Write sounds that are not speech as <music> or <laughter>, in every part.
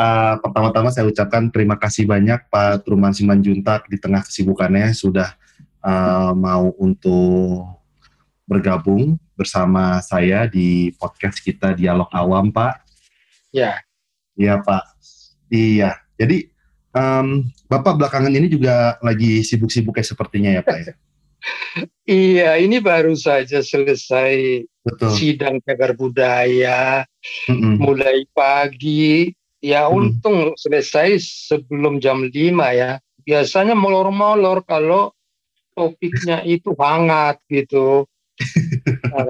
uh, pertama-tama saya ucapkan terima kasih banyak Pak Truman Simanjuntak di tengah kesibukannya sudah uh, mau untuk bergabung bersama saya di podcast kita Dialog Awam, Pak. Ya. Iya, Pak. Iya. Jadi um, Bapak belakangan ini juga lagi sibuk-sibuk kayak sepertinya ya, Pak ya. <laughs> iya, ini baru saja selesai Betul. sidang cagar budaya, mm -mm. mulai pagi. Ya mm. untung selesai sebelum jam 5 ya. Biasanya molor-molor kalau topiknya itu hangat gitu. <laughs> nah,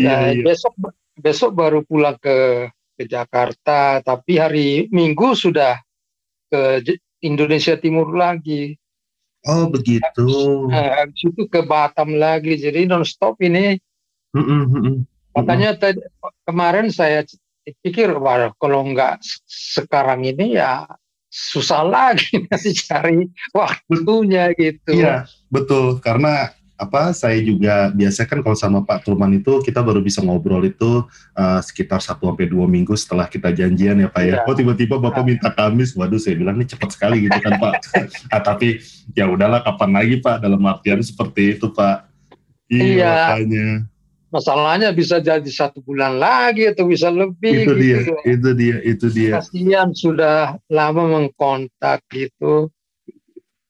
iya, iya. besok besok baru pulang ke ke Jakarta, tapi hari Minggu sudah ke Indonesia Timur lagi. Oh begitu. Habis, habis itu ke Batam lagi, jadi nonstop ini. Mm -mm, Makanya tadi, kemarin saya pikir, wah kalau nggak sekarang ini ya susah lagi <laughs> nanti cari waktunya gitu. Iya betul, karena apa saya juga biasa kan kalau sama Pak Truman itu kita baru bisa ngobrol itu uh, sekitar satu sampai dua minggu setelah kita janjian ya Pak ya. ya. Oh tiba-tiba Bapak ya. minta Kamis, waduh saya bilang ini cepat sekali gitu kan Pak. <laughs> ah, tapi ya udahlah kapan lagi Pak dalam artian seperti itu Pak. Iya. iya. Makanya. Masalahnya bisa jadi satu bulan lagi atau bisa lebih. Itu gitu. dia, itu dia, itu dia. Kasihan sudah lama mengkontak gitu.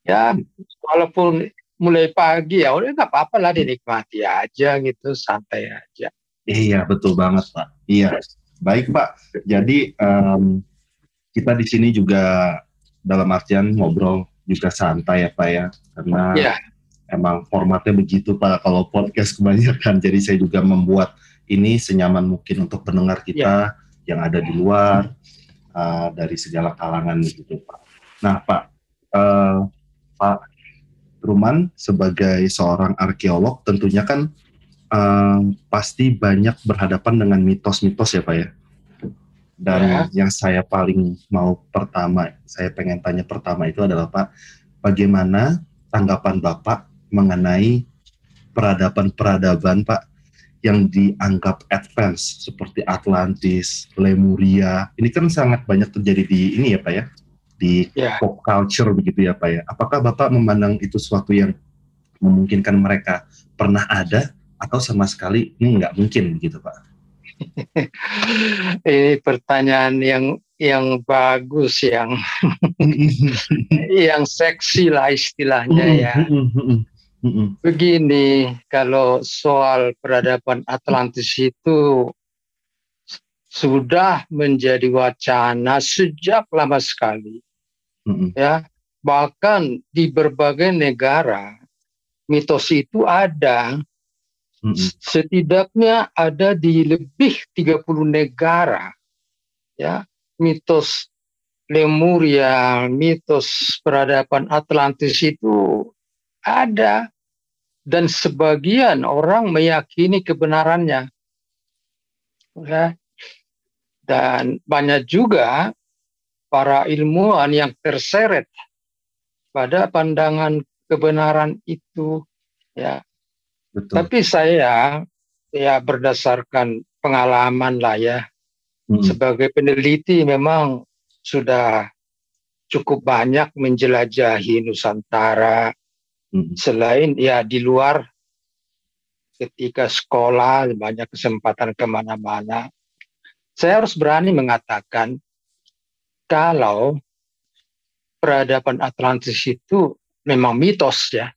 Ya walaupun mulai pagi ya udah nggak apa-apa lah dinikmati aja gitu santai aja iya betul banget pak iya baik pak jadi um, kita di sini juga dalam artian ngobrol juga santai ya pak ya karena ya. Emang formatnya begitu pak kalau podcast kebanyakan jadi saya juga membuat ini senyaman mungkin untuk pendengar kita ya. yang ada di luar uh, dari segala kalangan gitu pak nah pak uh, pak Ruman sebagai seorang arkeolog tentunya kan um, pasti banyak berhadapan dengan mitos-mitos ya Pak ya. Dan ya. yang saya paling mau pertama, saya pengen tanya pertama itu adalah Pak, bagaimana tanggapan Bapak mengenai peradaban-peradaban Pak yang dianggap advance seperti Atlantis, Lemuria. Ini kan sangat banyak terjadi di ini ya Pak ya, di yeah. pop culture begitu ya Pak ya. Apakah Bapak memandang itu suatu yang memungkinkan mereka pernah ada atau sama sekali ini nggak mungkin gitu Pak? <laughs> ini pertanyaan yang yang bagus yang <laughs> yang seksi lah istilahnya ya. Begini, kalau soal peradaban Atlantis itu sudah menjadi wacana sejak lama sekali. Mm-hmm. Ya, bahkan di berbagai negara mitos itu ada. Mm-hmm. Setidaknya ada di lebih 30 negara. Ya, mitos Lemuria, mitos peradaban Atlantis itu ada dan sebagian orang meyakini kebenarannya. Ya, dan banyak juga para ilmuwan yang terseret pada pandangan kebenaran itu ya. Betul. Tapi saya ya berdasarkan pengalaman lah ya hmm. sebagai peneliti memang sudah cukup banyak menjelajahi Nusantara hmm. selain ya di luar ketika sekolah banyak kesempatan ke mana-mana saya harus berani mengatakan kalau peradaban Atlantis itu memang mitos ya.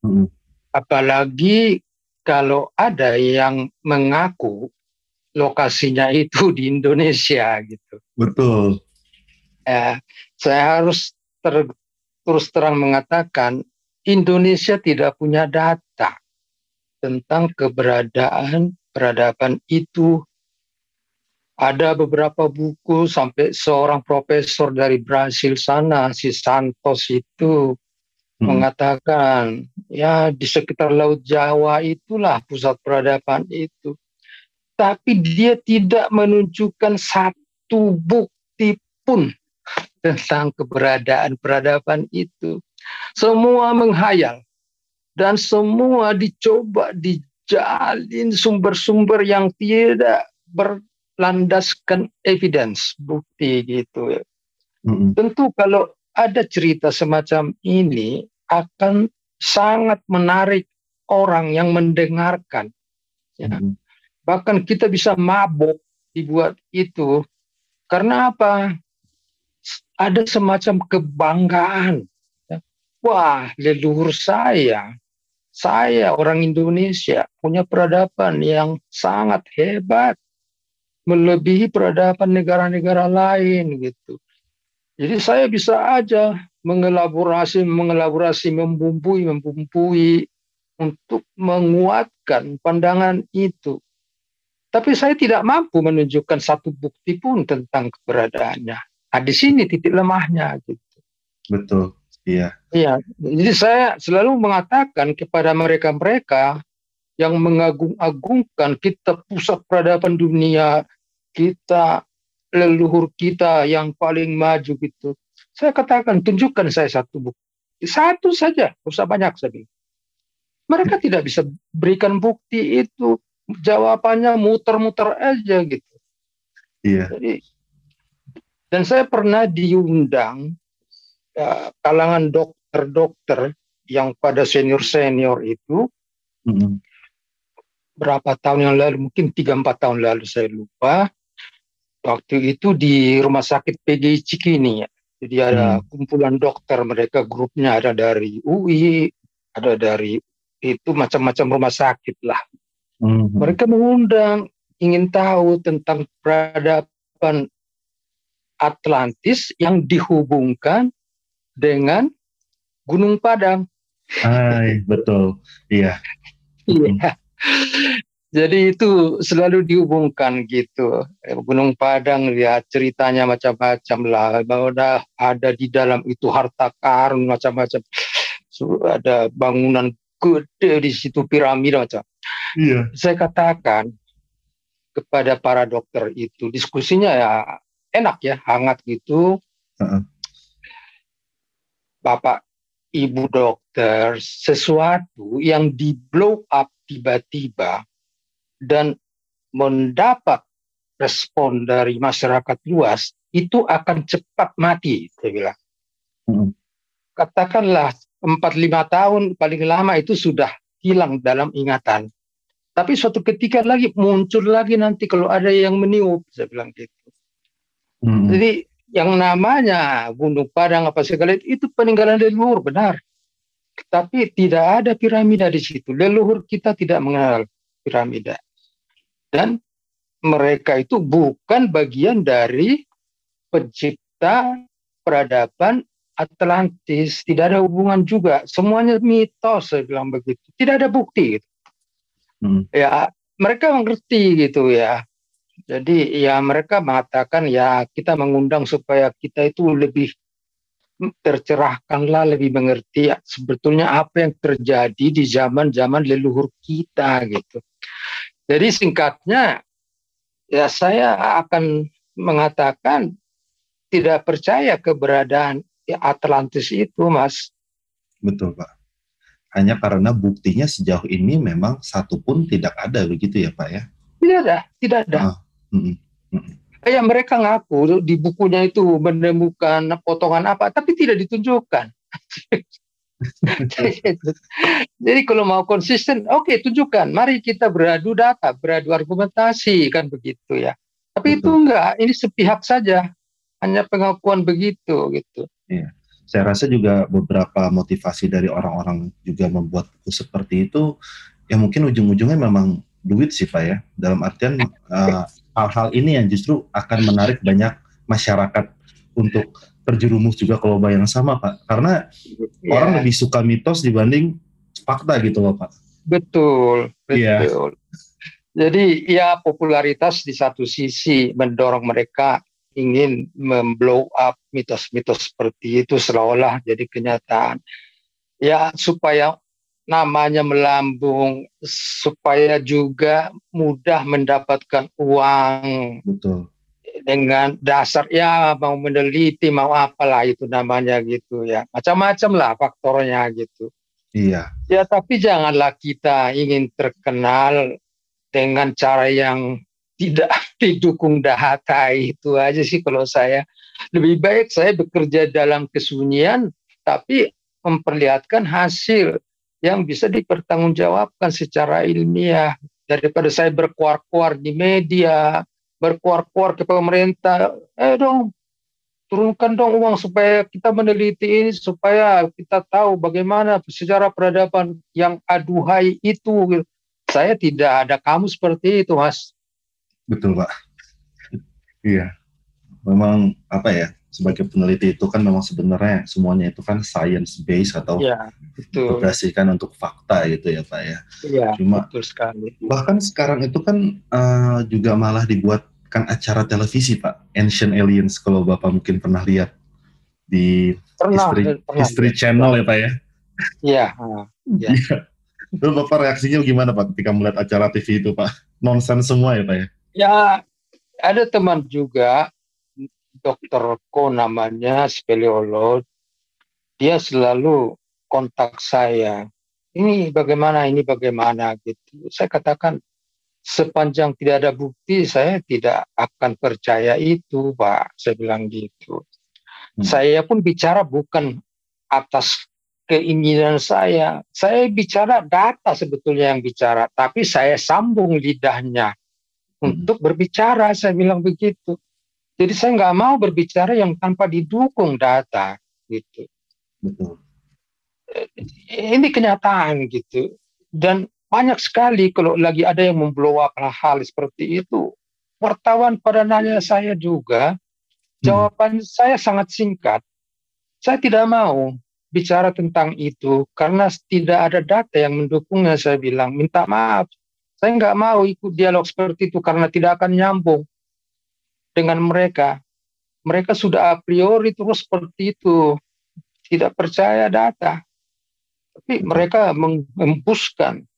Hmm. Apalagi kalau ada yang mengaku lokasinya itu <laughs> di Indonesia gitu. Betul. Ya, saya harus ter, terus terang mengatakan Indonesia tidak punya data tentang keberadaan peradaban itu. Ada beberapa buku sampai seorang profesor dari Brasil sana si Santos itu hmm. mengatakan ya di sekitar laut Jawa itulah pusat peradaban itu. Tapi dia tidak menunjukkan satu bukti pun tentang keberadaan peradaban itu semua menghayal dan semua dicoba dijalin sumber-sumber yang tidak ber landaskan evidence bukti gitu ya. Mm-hmm. Tentu kalau ada cerita semacam ini akan sangat menarik orang yang mendengarkan. Ya. Mm-hmm. Bahkan kita bisa mabuk dibuat itu karena apa? Ada semacam kebanggaan. Wah, leluhur saya saya orang Indonesia punya peradaban yang sangat hebat melebihi peradaban negara-negara lain gitu. Jadi saya bisa aja mengelaborasi, mengelaborasi, membumbui, membumbui untuk menguatkan pandangan itu. Tapi saya tidak mampu menunjukkan satu bukti pun tentang keberadaannya. Nah, di sini titik lemahnya gitu. Betul. Iya. Iya. Jadi saya selalu mengatakan kepada mereka-mereka yang mengagung-agungkan kita pusat peradaban dunia, kita leluhur kita yang paling maju gitu. Saya katakan tunjukkan saya satu bukti. Satu saja, usah banyak saja. Mereka tidak bisa berikan bukti itu. Jawabannya muter-muter aja gitu. Iya. Jadi, dan saya pernah diundang ya, kalangan dokter-dokter yang pada senior-senior itu mm-hmm. berapa tahun yang lalu mungkin tiga empat tahun lalu saya lupa waktu itu di rumah sakit PGI Cikini ya jadi ada kumpulan dokter mereka grupnya ada dari UI ada dari itu macam-macam rumah sakit lah mm-hmm. mereka mengundang ingin tahu tentang peradaban Atlantis yang dihubungkan dengan Gunung Padang. Hai, betul. Iya. Iya. Jadi itu selalu dihubungkan gitu. Gunung Padang ya ceritanya macam-macam lah. Bahwa ada di dalam itu harta karun macam-macam. Ada bangunan gede di situ piramida macam. Iya. Saya katakan kepada para dokter itu diskusinya ya enak ya, hangat gitu. Uh -uh. Bapak Ibu dokter sesuatu yang di blow up tiba-tiba dan mendapat respon dari masyarakat luas itu akan cepat mati saya bilang. Hmm. Katakanlah empat lima tahun paling lama itu sudah hilang dalam ingatan. Tapi suatu ketika lagi muncul lagi nanti kalau ada yang meniup, saya bilang gitu. Hmm. Jadi yang namanya Gunung Padang apa segala itu, itu peninggalan leluhur benar. Tapi tidak ada piramida di situ. Leluhur kita tidak mengenal piramida. Dan mereka itu bukan bagian dari pencipta peradaban Atlantis. Tidak ada hubungan juga. Semuanya mitos, saya bilang begitu. Tidak ada bukti. Hmm. Ya, mereka mengerti gitu ya. Jadi ya mereka mengatakan ya kita mengundang supaya kita itu lebih tercerahkanlah, lebih mengerti ya, sebetulnya apa yang terjadi di zaman-zaman leluhur kita gitu. Jadi singkatnya ya saya akan mengatakan tidak percaya keberadaan Atlantis itu, Mas. Betul, Pak. Hanya karena buktinya sejauh ini memang satu pun tidak ada begitu ya, Pak ya? Tidak ada, tidak ada. Ah Kayak mereka ngaku di bukunya itu menemukan potongan apa, tapi tidak ditunjukkan. <laughs> Jadi kalau mau konsisten, oke okay, tunjukkan. Mari kita beradu data, beradu argumentasi kan begitu ya. Tapi Betul. itu enggak, ini sepihak saja, hanya pengakuan begitu gitu. Iya. Saya rasa juga beberapa motivasi dari orang-orang juga membuat buku seperti itu, ya mungkin ujung-ujungnya memang duit sih pak ya. Dalam artian uh, <laughs> hal-hal ini yang justru akan menarik banyak masyarakat untuk terjerumus juga ke lomba yang sama pak karena yeah. orang lebih suka mitos dibanding fakta gitu loh pak betul iya. betul yeah. jadi ya popularitas di satu sisi mendorong mereka ingin memblow up mitos-mitos seperti itu seolah-olah jadi kenyataan ya supaya namanya melambung supaya juga mudah mendapatkan uang. Betul. Dengan dasar ya mau meneliti mau apalah itu namanya gitu ya. Macam-macam lah faktornya gitu. Iya. Ya tapi janganlah kita ingin terkenal dengan cara yang tidak <laughs> didukung data itu aja sih kalau saya. Lebih baik saya bekerja dalam kesunyian tapi memperlihatkan hasil yang bisa dipertanggungjawabkan secara ilmiah daripada saya berkuar-kuar di media, berkuar-kuar ke pemerintah. Eh dong, turunkan dong uang supaya kita meneliti ini supaya kita tahu bagaimana sejarah peradaban yang aduhai itu. Saya tidak ada kamu seperti itu, Mas. Betul, Pak. Iya. Memang apa ya? Sebagai peneliti itu kan memang sebenarnya semuanya itu kan science based atau ya, berdasarkan untuk fakta gitu ya Pak ya. Iya. Cuma betul sekali. Bahkan sekarang itu kan uh, juga malah dibuatkan acara televisi Pak, Ancient Aliens kalau Bapak mungkin pernah lihat di pernah, History, pernah, History Channel ya Pak ya. Iya. Ya. <laughs> Terus Bapak reaksinya gimana Pak ketika melihat acara TV itu Pak? Nonsen semua ya Pak ya? Ya ada teman juga dokter Ko namanya speleolog dia selalu kontak saya. Ini bagaimana ini bagaimana gitu. Saya katakan sepanjang tidak ada bukti saya tidak akan percaya itu pak. Saya bilang gitu. Hmm. saya pun bicara bukan atas keinginan saya. Saya bicara data sebetulnya yang bicara tapi saya sambung lidahnya hmm. untuk berbicara saya bilang begitu jadi saya nggak mau berbicara yang tanpa didukung data gitu. Betul. Ini kenyataan gitu. Dan banyak sekali kalau lagi ada yang memblow up hal-hal seperti itu, wartawan pada nanya saya juga, hmm. jawaban saya sangat singkat. Saya tidak mau bicara tentang itu karena tidak ada data yang mendukungnya. Saya bilang minta maaf. Saya nggak mau ikut dialog seperti itu karena tidak akan nyambung dengan mereka. Mereka sudah a priori terus seperti itu, tidak percaya data. Tapi mereka mengembuskan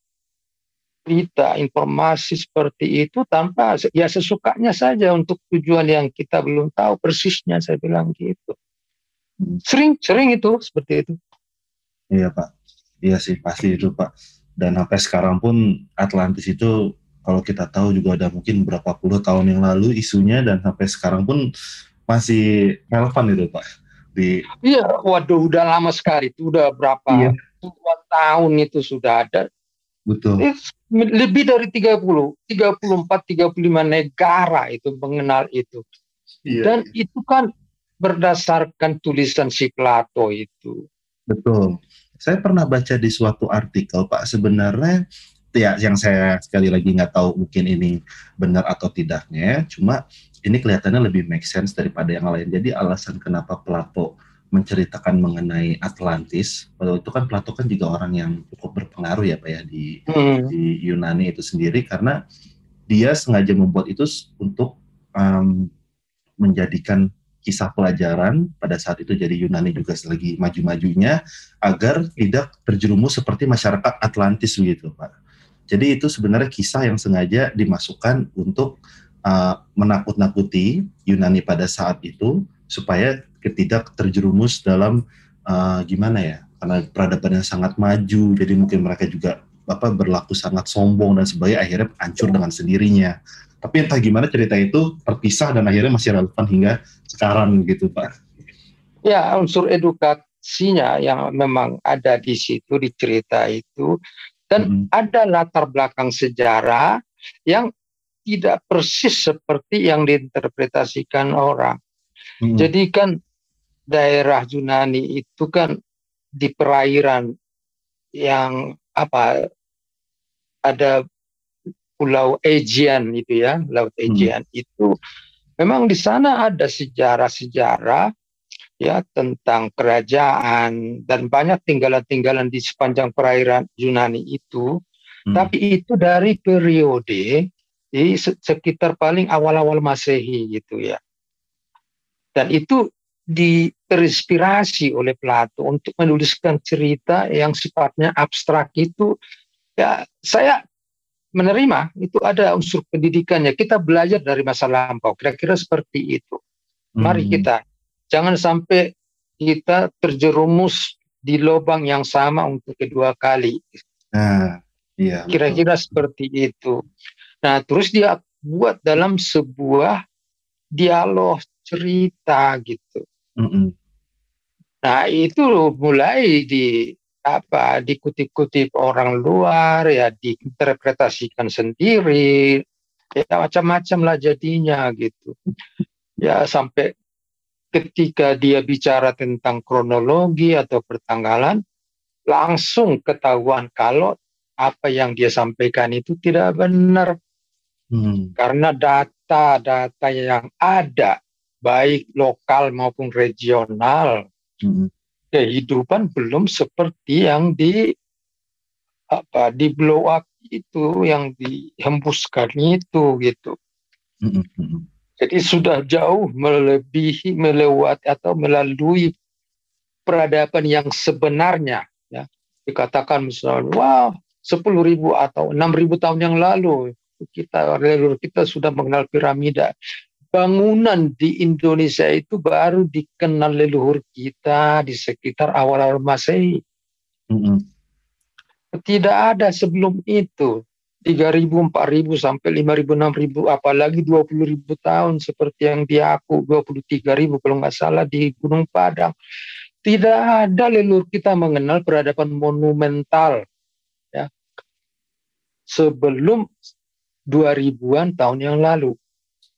berita, informasi seperti itu tanpa ya sesukanya saja untuk tujuan yang kita belum tahu persisnya saya bilang gitu. Sering sering itu seperti itu. Iya Pak, iya sih pasti itu Pak. Dan sampai sekarang pun Atlantis itu kalau kita tahu juga ada mungkin berapa puluh tahun yang lalu isunya dan sampai sekarang pun masih relevan itu Pak. Di Iya, waduh udah lama sekali itu udah berapa iya. puluhan tahun itu sudah ada. Betul. Lebih dari 30, 34, 35 negara itu mengenal itu. Iya. Dan itu kan berdasarkan tulisan si Plato itu. Betul. Saya pernah baca di suatu artikel Pak sebenarnya ya yang saya sekali lagi nggak tahu mungkin ini benar atau tidaknya cuma ini kelihatannya lebih make sense daripada yang lain jadi alasan kenapa Plato menceritakan mengenai Atlantis Kalau itu kan Plato kan juga orang yang cukup berpengaruh ya pak ya di, hmm. di Yunani itu sendiri karena dia sengaja membuat itu untuk um, menjadikan kisah pelajaran pada saat itu jadi Yunani juga lagi maju-majunya agar tidak terjerumus seperti masyarakat Atlantis begitu Pak. Jadi itu sebenarnya kisah yang sengaja dimasukkan untuk uh, menakut-nakuti Yunani pada saat itu supaya tidak terjerumus dalam uh, gimana ya karena peradaban yang sangat maju jadi mungkin mereka juga apa berlaku sangat sombong dan sebagainya akhirnya hancur dengan sendirinya. Tapi entah gimana cerita itu terpisah dan akhirnya masih relevan hingga sekarang gitu pak. Ya unsur edukasinya yang memang ada di situ di cerita itu dan hmm. ada latar belakang sejarah yang tidak persis seperti yang diinterpretasikan orang. Hmm. Jadi kan daerah Yunani itu kan di perairan yang apa ada pulau Aegean itu ya, laut Aegean hmm. itu memang di sana ada sejarah-sejarah ya tentang kerajaan dan banyak tinggalan-tinggalan di sepanjang perairan Yunani itu. Hmm. Tapi itu dari periode di sekitar paling awal-awal Masehi gitu ya. Dan itu terinspirasi oleh Plato untuk menuliskan cerita yang sifatnya abstrak itu ya saya menerima itu ada unsur pendidikannya kita belajar dari masa lampau kira-kira seperti itu mari hmm. kita Jangan sampai kita terjerumus di lubang yang sama untuk kedua kali. Nah, iya. Kira-kira seperti itu. Nah, terus dia buat dalam sebuah dialog cerita gitu. Mm -hmm. Nah itu mulai di apa dikutip-kutip orang luar ya diinterpretasikan sendiri ya macam-macam lah jadinya gitu ya sampai ketika dia bicara tentang kronologi atau pertanggalan langsung ketahuan kalau apa yang dia sampaikan itu tidak benar hmm. karena data-data yang ada baik lokal maupun regional hmm kehidupan belum seperti yang di apa di blow up itu yang dihembuskan itu gitu. Mm-hmm. Jadi sudah jauh melebihi melewati atau melalui peradaban yang sebenarnya ya dikatakan misalnya wah sepuluh ribu atau enam ribu tahun yang lalu kita leluhur kita sudah mengenal piramida bangunan di Indonesia itu baru dikenal leluhur kita di sekitar awal-awal Masehi. Mm-hmm. Tidak ada sebelum itu. 3.000, 4.000 sampai 5.000, 6.000, apalagi 20.000 tahun seperti yang diaku 23.000 kalau nggak salah di Gunung Padang. Tidak ada leluhur kita mengenal peradaban monumental ya sebelum 2000-an tahun yang lalu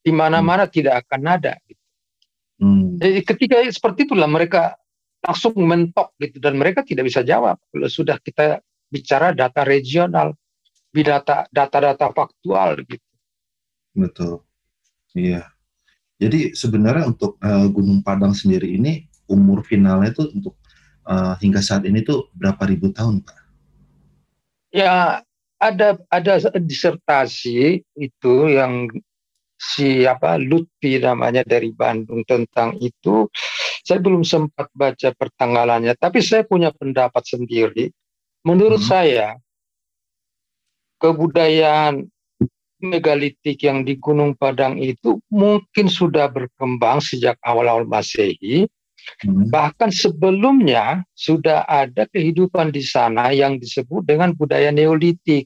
di mana-mana hmm. tidak akan ada. Gitu. Hmm. Jadi ketika seperti itulah mereka langsung mentok gitu dan mereka tidak bisa jawab kalau sudah kita bicara data regional, data data-data faktual gitu. Betul, iya. Jadi sebenarnya untuk uh, Gunung Padang sendiri ini umur finalnya itu untuk uh, hingga saat ini tuh berapa ribu tahun, Pak? Ya ada ada disertasi itu yang siapa Lutfi namanya dari Bandung tentang itu saya belum sempat baca pertanggalannya tapi saya punya pendapat sendiri menurut hmm. saya kebudayaan megalitik yang di Gunung Padang itu mungkin sudah berkembang sejak awal-awal Masehi hmm. bahkan sebelumnya sudah ada kehidupan di sana yang disebut dengan budaya Neolitik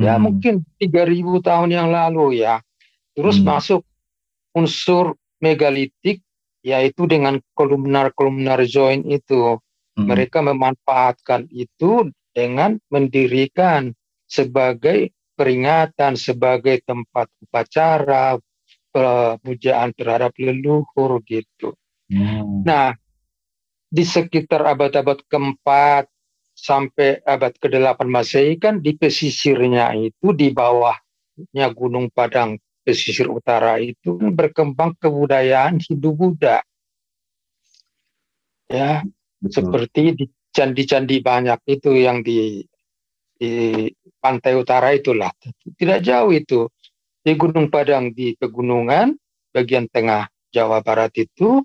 ya hmm. mungkin 3000 tahun yang lalu ya Terus hmm. masuk unsur megalitik yaitu dengan kolumnar-kolumnar join itu. Hmm. Mereka memanfaatkan itu dengan mendirikan sebagai peringatan, sebagai tempat upacara, pemujaan terhadap leluhur gitu. Hmm. Nah, di sekitar abad-abad keempat sampai abad ke-8 Masehi kan di pesisirnya itu di bawahnya Gunung Padang pesisir utara itu berkembang kebudayaan Hindu-Buddha. Ya, Betul. seperti di candi-candi banyak itu yang di di pantai utara itulah. Tidak jauh itu. Di Gunung Padang di pegunungan bagian tengah Jawa Barat itu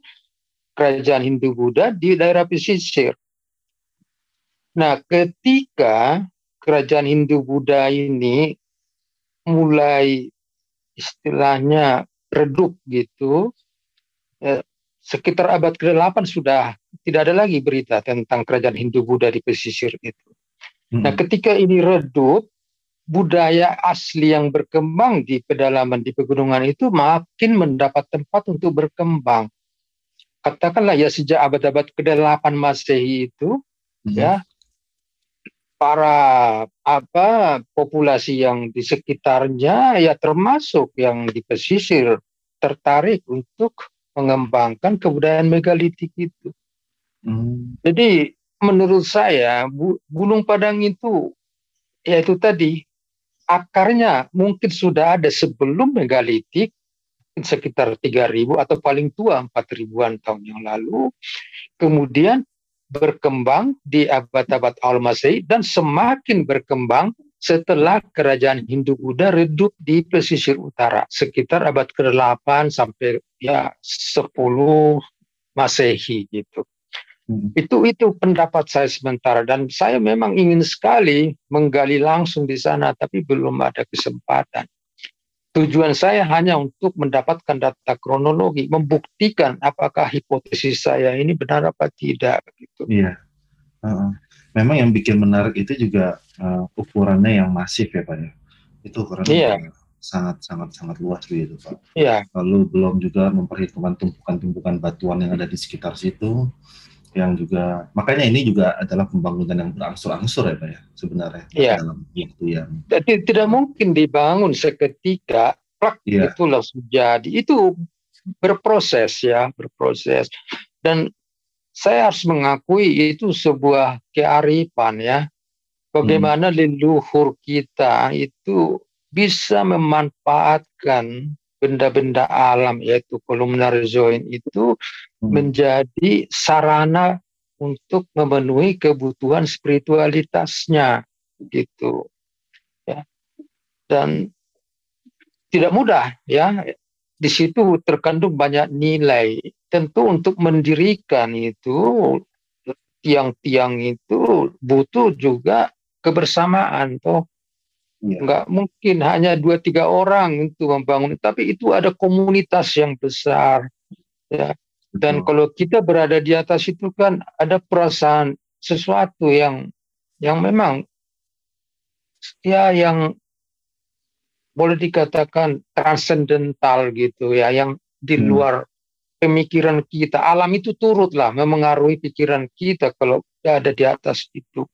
kerajaan Hindu-Buddha di daerah pesisir. Nah, ketika kerajaan Hindu-Buddha ini mulai istilahnya redup gitu, ya, sekitar abad ke-8 sudah tidak ada lagi berita tentang kerajaan Hindu-Buddha di pesisir itu. Hmm. Nah, ketika ini redup, budaya asli yang berkembang di pedalaman di pegunungan itu makin mendapat tempat untuk berkembang. Katakanlah ya sejak abad-abad ke-8 Masehi itu hmm. ya para apa populasi yang di sekitarnya ya termasuk yang di pesisir tertarik untuk mengembangkan kebudayaan megalitik itu. Hmm. Jadi menurut saya Gunung Padang itu ya itu tadi akarnya mungkin sudah ada sebelum megalitik sekitar 3000 atau paling tua 4000-an tahun yang lalu. Kemudian berkembang di abad-abad awal Masehi dan semakin berkembang setelah kerajaan Hindu-Buddha redup di pesisir utara sekitar abad ke-8 sampai ya 10 Masehi gitu. Hmm. Itu itu pendapat saya sementara dan saya memang ingin sekali menggali langsung di sana tapi belum ada kesempatan. Tujuan saya hanya untuk mendapatkan data kronologi, membuktikan apakah hipotesis saya ini benar apa tidak. Gitu. Iya. Uh, memang yang bikin menarik itu juga uh, ukurannya yang masif ya Pak ya. Itu ukurannya iya. sangat sangat sangat luas gitu Pak. Iya. Lalu belum juga memperhitungkan tumpukan-tumpukan batuan yang ada di sekitar situ yang juga makanya ini juga adalah pembangunan yang berangsur-angsur ya Pak ya sebenarnya iya. dalam waktu yang Jadi, tidak mungkin dibangun seketika plak iya. itu langsung jadi itu berproses ya berproses dan saya harus mengakui itu sebuah kearifan ya bagaimana hmm. leluhur kita itu bisa memanfaatkan benda-benda alam yaitu kolumnar join itu hmm. menjadi sarana untuk memenuhi kebutuhan spiritualitasnya gitu. Ya. Dan tidak mudah ya. Di situ terkandung banyak nilai. Tentu untuk mendirikan itu tiang-tiang itu butuh juga kebersamaan toh Ya. Nggak mungkin hanya dua tiga orang untuk membangun, tapi itu ada komunitas yang besar. Ya. Dan Betul. kalau kita berada di atas itu kan ada perasaan sesuatu yang yang memang ya yang boleh dikatakan transcendental gitu ya, yang di hmm. luar hmm. pemikiran kita. Alam itu turutlah memengaruhi pikiran kita kalau ada di atas itu.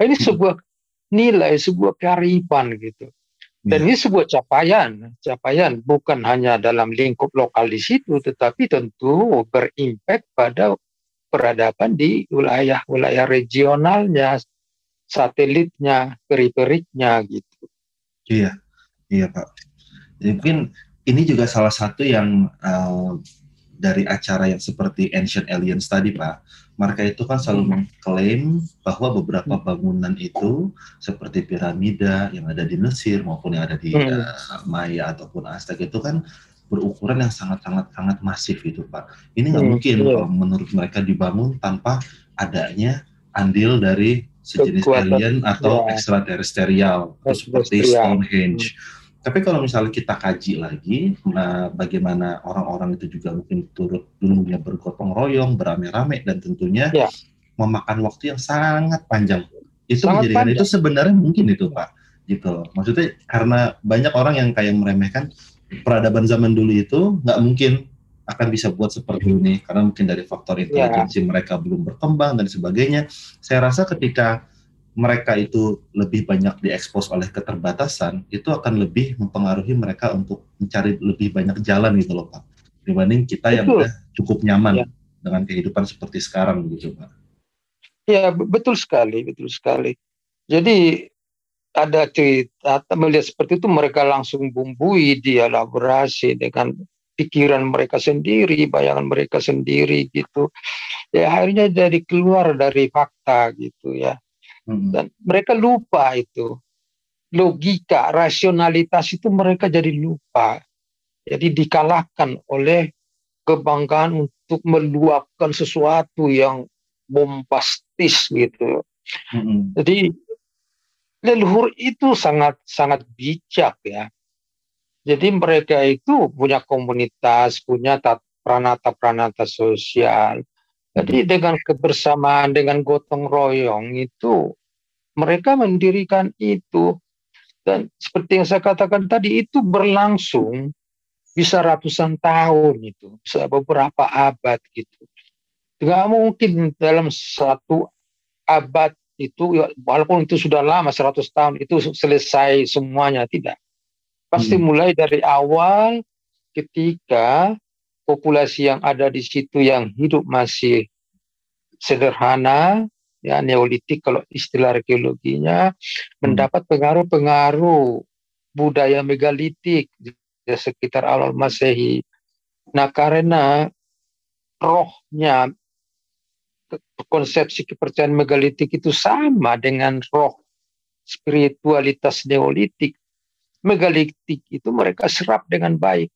Ini hmm. sebuah nilai sebuah kearifan gitu. Dan ya. ini sebuah capaian, capaian bukan hanya dalam lingkup lokal di situ, tetapi tentu berimpact pada peradaban di wilayah-wilayah regionalnya, satelitnya, periferiknya gitu. Iya, iya Pak. Jadi mungkin ini juga salah satu yang uh, dari acara yang seperti Ancient Aliens tadi, Pak, mereka itu kan selalu mengklaim bahwa beberapa hmm. bangunan itu seperti piramida yang ada di Mesir maupun yang ada di hmm. uh, Maya ataupun Aztec itu kan berukuran yang sangat-sangat sangat masif itu, Pak. Ini nggak hmm. mungkin kalau menurut mereka dibangun tanpa adanya andil dari sejenis Kekuatan, alien atau ya. ekstraterestrial seperti Stonehenge. Hmm tapi kalau misalnya kita kaji lagi, nah, bagaimana orang-orang itu juga mungkin turut dulunya bergotong royong, beramai-ramai, dan tentunya ya. memakan waktu yang sangat panjang. Itu sangat menjadikan panjang. itu sebenarnya mungkin itu Pak, gitu. Maksudnya karena banyak orang yang kayak meremehkan peradaban zaman dulu itu nggak mungkin akan bisa buat seperti ini karena mungkin dari faktor ya. intelijensi ya. mereka belum berkembang dan sebagainya. Saya rasa ketika mereka itu lebih banyak diekspos oleh keterbatasan, itu akan lebih mempengaruhi mereka untuk mencari lebih banyak jalan gitu loh Pak. Dibanding kita betul. yang udah cukup nyaman ya. dengan kehidupan seperti sekarang gitu Pak. Ya betul sekali, betul sekali. Jadi ada cerita melihat seperti itu mereka langsung bumbui dia elaborasi dengan pikiran mereka sendiri, bayangan mereka sendiri gitu. Ya akhirnya jadi keluar dari fakta gitu ya Hmm. Dan mereka lupa itu. Logika, rasionalitas itu mereka jadi lupa. Jadi dikalahkan oleh kebanggaan untuk meluapkan sesuatu yang bombastis gitu. Hmm. Jadi leluhur itu sangat sangat bijak ya. Jadi mereka itu punya komunitas, punya pranata-pranata sosial, jadi dengan kebersamaan, dengan gotong royong itu mereka mendirikan itu dan seperti yang saya katakan tadi itu berlangsung bisa ratusan tahun itu, bisa beberapa abad gitu. Tidak mungkin dalam satu abad itu, ya, walaupun itu sudah lama 100 tahun itu selesai semuanya tidak. Pasti hmm. mulai dari awal ketika populasi yang ada di situ yang hidup masih sederhana ya neolitik kalau istilah arkeologinya hmm. mendapat pengaruh-pengaruh budaya megalitik di sekitar awal Masehi. Nah, karena rohnya konsepsi kepercayaan megalitik itu sama dengan roh spiritualitas neolitik. Megalitik itu mereka serap dengan baik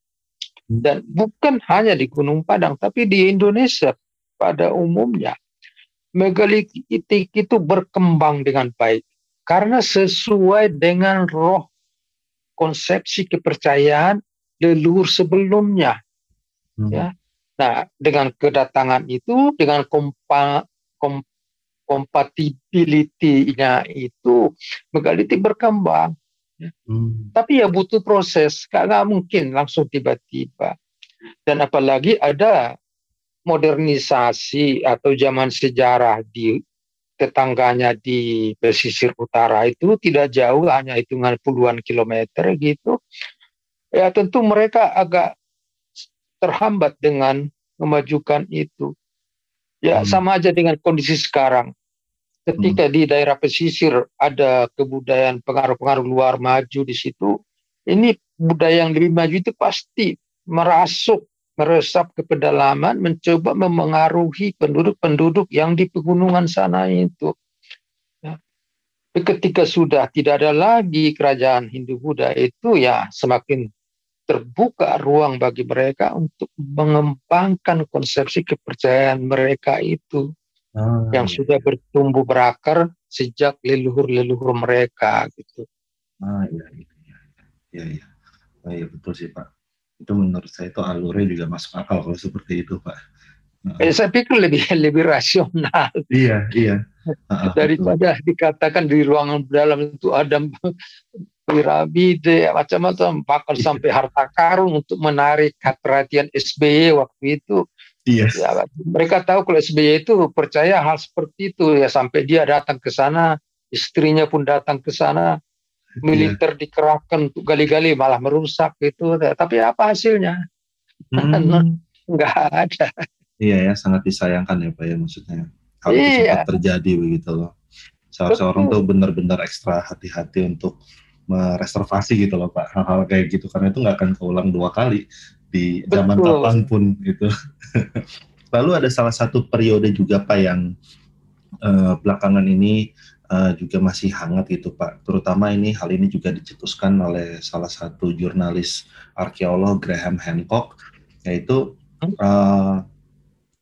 dan bukan hanya di Gunung Padang, tapi di Indonesia pada umumnya. Megalitik itu berkembang dengan baik karena sesuai dengan roh konsepsi kepercayaan leluhur sebelumnya. Hmm. Ya. Nah, dengan kedatangan itu, dengan kompa, kom, kompatibilitinya itu, megalitik berkembang. Ya. Hmm. Tapi ya butuh proses, nggak mungkin langsung tiba-tiba. Dan apalagi ada modernisasi atau zaman sejarah di tetangganya di pesisir utara itu tidak jauh, hanya hitungan puluhan kilometer gitu. Ya tentu mereka agak terhambat dengan memajukan itu. Ya hmm. sama aja dengan kondisi sekarang ketika hmm. di daerah pesisir ada kebudayaan pengaruh-pengaruh luar maju di situ, ini budaya yang lebih maju itu pasti merasuk, meresap ke pedalaman, mencoba memengaruhi penduduk-penduduk yang di pegunungan sana itu. Ya. Ketika sudah tidak ada lagi kerajaan Hindu-Buddha itu, ya semakin terbuka ruang bagi mereka untuk mengembangkan konsepsi kepercayaan mereka itu ah, yang sudah bertumbuh berakar sejak leluhur-leluhur mereka gitu. Ah iya iya iya iya, iya. Oh, iya betul sih Pak. Itu menurut saya itu alurnya juga masuk akal kalau seperti itu Pak. Eh, saya pikir lebih <laughs> lebih rasional. Iya iya. Daripada betul. dikatakan di ruangan dalam itu ada piramide macam-macam bahkan iya. sampai harta karun untuk menarik perhatian SBY waktu itu Yes. Ya, mereka tahu kalau SBY itu percaya hal seperti itu ya sampai dia datang ke sana, istrinya pun datang ke sana, militer yeah. dikerahkan untuk gali-gali malah merusak itu. Tapi apa hasilnya? Hmm. <laughs> Enggak ada. Iya ya, sangat disayangkan ya Pak ya maksudnya. Kalau iya. itu terjadi begitu loh. Seharusnya orang tuh benar-benar ekstra hati-hati untuk mereservasi gitu loh Pak hal-hal kayak gitu karena itu nggak akan keulang dua kali di zaman Betul. kapan pun gitu. <laughs> Lalu ada salah satu periode juga Pak yang uh, belakangan ini uh, juga masih hangat gitu Pak. Terutama ini hal ini juga dicetuskan oleh salah satu jurnalis arkeolog Graham Hancock yaitu uh,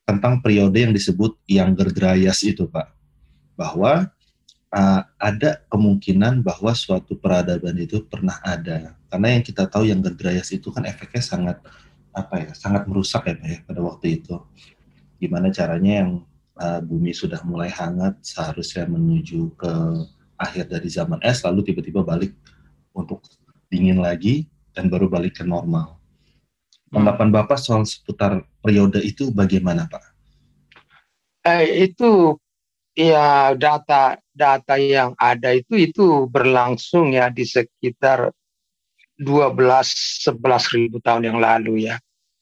tentang periode yang disebut Younger Dryas itu Pak. Bahwa uh, ada kemungkinan bahwa suatu peradaban itu pernah ada karena yang kita tahu yang Dryas itu kan efeknya sangat apa ya sangat merusak ya pak ya pada waktu itu gimana caranya yang uh, bumi sudah mulai hangat seharusnya menuju ke akhir dari zaman es lalu tiba-tiba balik untuk dingin lagi dan baru balik ke normal tanggapan hmm. bapak soal seputar periode itu bagaimana pak? Eh, itu ya data data yang ada itu itu berlangsung ya di sekitar 12 11 ribu tahun yang lalu ya.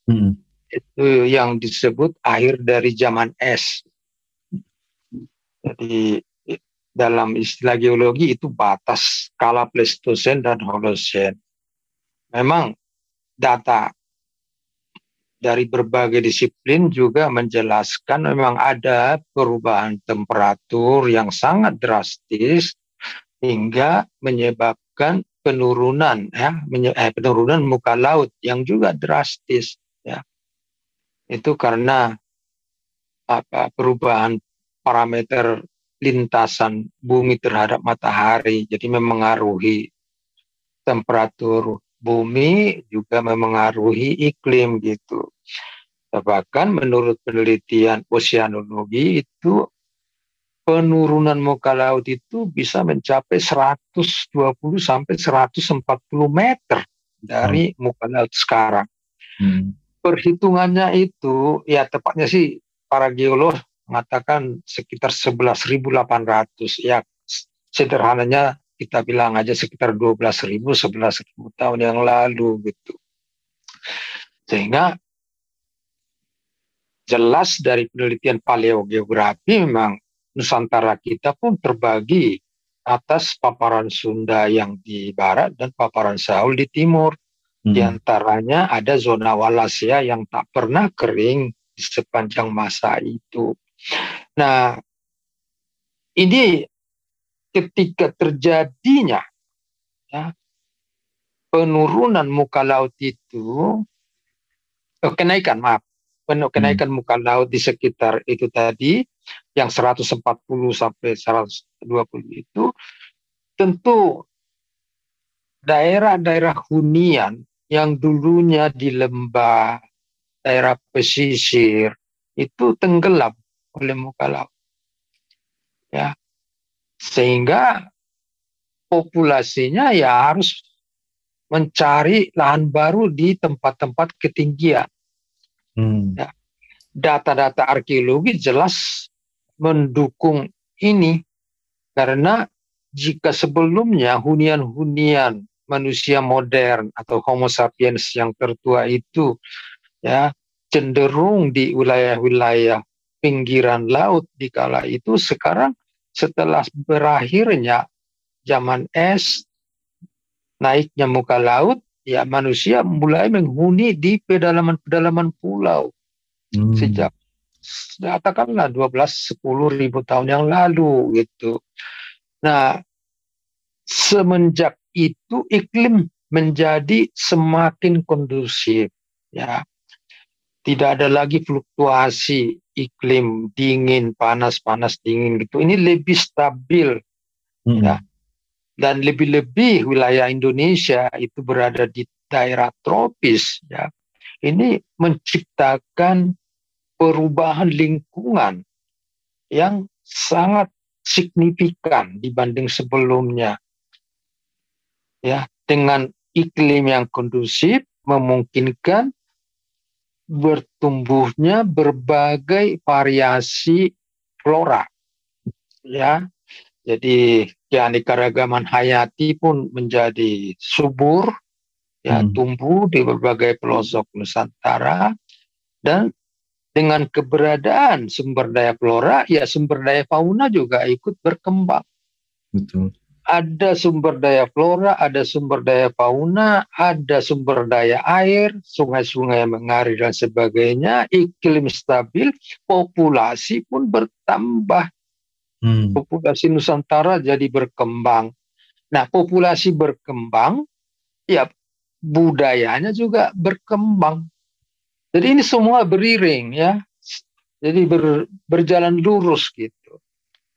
Hmm. Itu yang disebut akhir dari zaman es. Jadi dalam istilah geologi itu batas skala Pleistosen dan Holosen. Memang data dari berbagai disiplin juga menjelaskan memang ada perubahan temperatur yang sangat drastis hingga menyebabkan penurunan ya eh, penurunan muka laut yang juga drastis itu karena apa perubahan parameter lintasan bumi terhadap matahari jadi memengaruhi temperatur bumi juga memengaruhi iklim gitu. Bahkan menurut penelitian oceanologi itu penurunan muka laut itu bisa mencapai 120 sampai 140 meter dari hmm. muka laut sekarang. Hmm. Perhitungannya itu ya tepatnya sih para geolog mengatakan sekitar 11.800 ya sederhananya kita bilang aja sekitar 12 ribu, 11 ribu tahun yang lalu gitu. Sehingga jelas dari penelitian paleogeografi memang Nusantara kita pun terbagi atas paparan Sunda yang di barat dan paparan Saul di timur. Hmm. Di antaranya ada zona Wallacea yang tak pernah kering di sepanjang masa itu. Nah, ini ketika terjadinya ya, penurunan muka laut itu oh, kenaikan maaf kenaikan hmm. muka laut di sekitar itu tadi yang 140 sampai 120 itu tentu daerah-daerah hunian yang dulunya di lembah daerah pesisir itu tenggelam oleh muka laut ya sehingga populasinya ya harus mencari lahan baru di tempat-tempat ketinggian. Hmm. Ya. Data-data arkeologi jelas mendukung ini karena jika sebelumnya hunian-hunian manusia modern atau Homo sapiens yang tertua itu ya cenderung di wilayah-wilayah pinggiran laut di kala itu sekarang setelah berakhirnya zaman es naiknya muka laut ya manusia mulai menghuni di pedalaman-pedalaman pulau hmm. sejak katakanlah 12 10 ribu tahun yang lalu gitu. Nah, semenjak itu iklim menjadi semakin kondusif ya. Tidak ada lagi fluktuasi iklim dingin, panas, panas, dingin gitu. Ini lebih stabil hmm. ya. Dan lebih-lebih wilayah Indonesia itu berada di daerah tropis ya. Ini menciptakan perubahan lingkungan yang sangat signifikan dibanding sebelumnya. Ya, dengan iklim yang kondusif memungkinkan bertumbuhnya berbagai variasi flora. Ya. Jadi keanekaragaman hayati pun menjadi subur ya hmm. tumbuh di berbagai pelosok Nusantara dan dengan keberadaan sumber daya flora, ya sumber daya fauna juga ikut berkembang. Betul. Ada sumber daya flora, ada sumber daya fauna, ada sumber daya air, sungai-sungai yang mengalir dan sebagainya, iklim stabil, populasi pun bertambah. Hmm. Populasi Nusantara jadi berkembang. Nah, populasi berkembang, ya budayanya juga berkembang. Jadi ini semua beriring ya. Jadi ber, berjalan lurus gitu.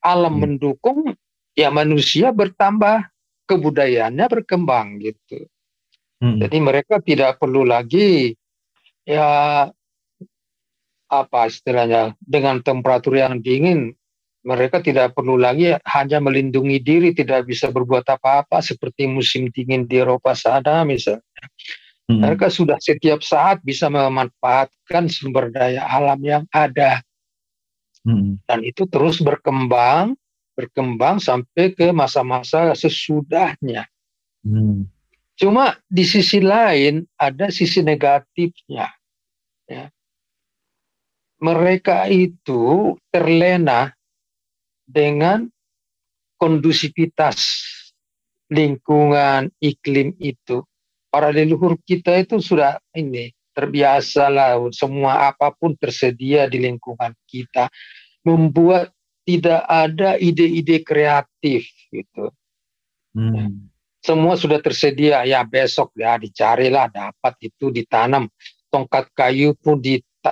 Alam hmm. mendukung, ya manusia bertambah, kebudayaannya berkembang gitu. Hmm. Jadi mereka tidak perlu lagi ya apa istilahnya dengan temperatur yang dingin mereka tidak perlu lagi hanya melindungi diri tidak bisa berbuat apa-apa seperti musim dingin di Eropa sana misalnya Hmm. Mereka sudah setiap saat bisa memanfaatkan sumber daya alam yang ada. Hmm. Dan itu terus berkembang, berkembang sampai ke masa-masa sesudahnya. Hmm. Cuma di sisi lain ada sisi negatifnya. Ya. Mereka itu terlena dengan kondusivitas lingkungan iklim itu para leluhur kita itu sudah ini terbiasa lah semua apa pun tersedia di lingkungan kita membuat tidak ada ide-ide kreatif gitu hmm. semua sudah tersedia ya besok ya dicarilah dapat itu ditanam tongkat kayu pun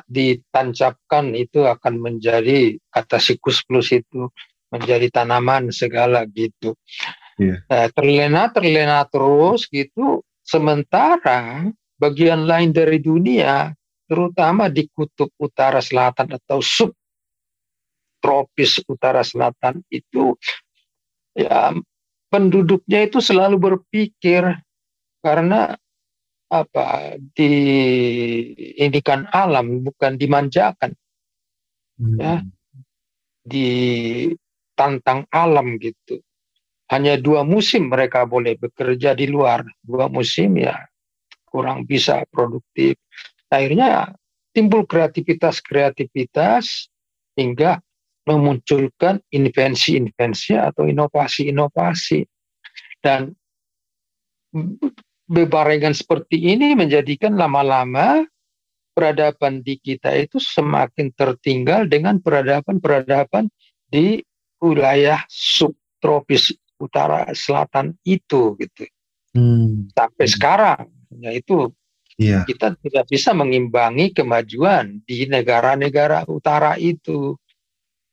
ditancapkan itu akan menjadi kata sikus plus itu menjadi tanaman segala gitu yeah. Iya. terlena terlena terus gitu Sementara bagian lain dari dunia, terutama di kutub utara selatan atau sub tropis utara selatan itu ya penduduknya itu selalu berpikir karena apa di ini kan alam bukan dimanjakan hmm. ya ditantang alam gitu hanya dua musim mereka boleh bekerja di luar dua musim ya kurang bisa produktif akhirnya timbul kreativitas kreativitas hingga memunculkan invensi-invensi atau inovasi-inovasi dan bebarengan seperti ini menjadikan lama-lama peradaban di kita itu semakin tertinggal dengan peradaban-peradaban di wilayah subtropis utara selatan itu gitu hmm. sampai hmm. sekarang ya itu yeah. kita tidak bisa mengimbangi kemajuan di negara-negara utara itu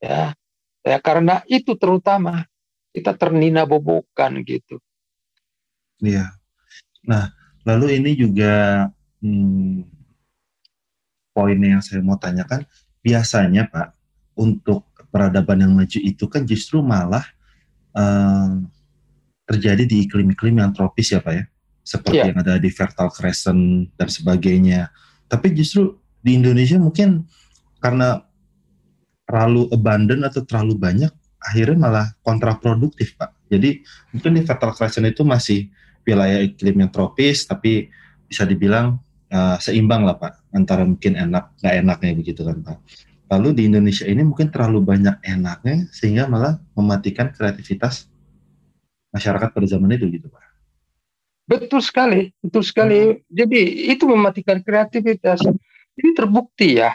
ya ya karena itu terutama kita ternina bobokan gitu iya nah lalu ini juga hmm, poin yang saya mau tanyakan biasanya pak untuk peradaban yang maju itu kan justru malah uh, terjadi di iklim-iklim yang tropis ya Pak ya, seperti yeah. yang ada di Fertile Crescent dan sebagainya. Tapi justru di Indonesia mungkin karena terlalu abundant atau terlalu banyak, akhirnya malah kontraproduktif Pak. Jadi mungkin di Fertile Crescent itu masih wilayah iklim yang tropis, tapi bisa dibilang uh, seimbang lah Pak, antara mungkin enak nggak enaknya begitu kan Pak. Lalu di Indonesia ini mungkin terlalu banyak enaknya sehingga malah mematikan kreativitas masyarakat pada zaman itu gitu Pak. Betul sekali, betul sekali. Jadi itu mematikan kreativitas. Ini terbukti ya,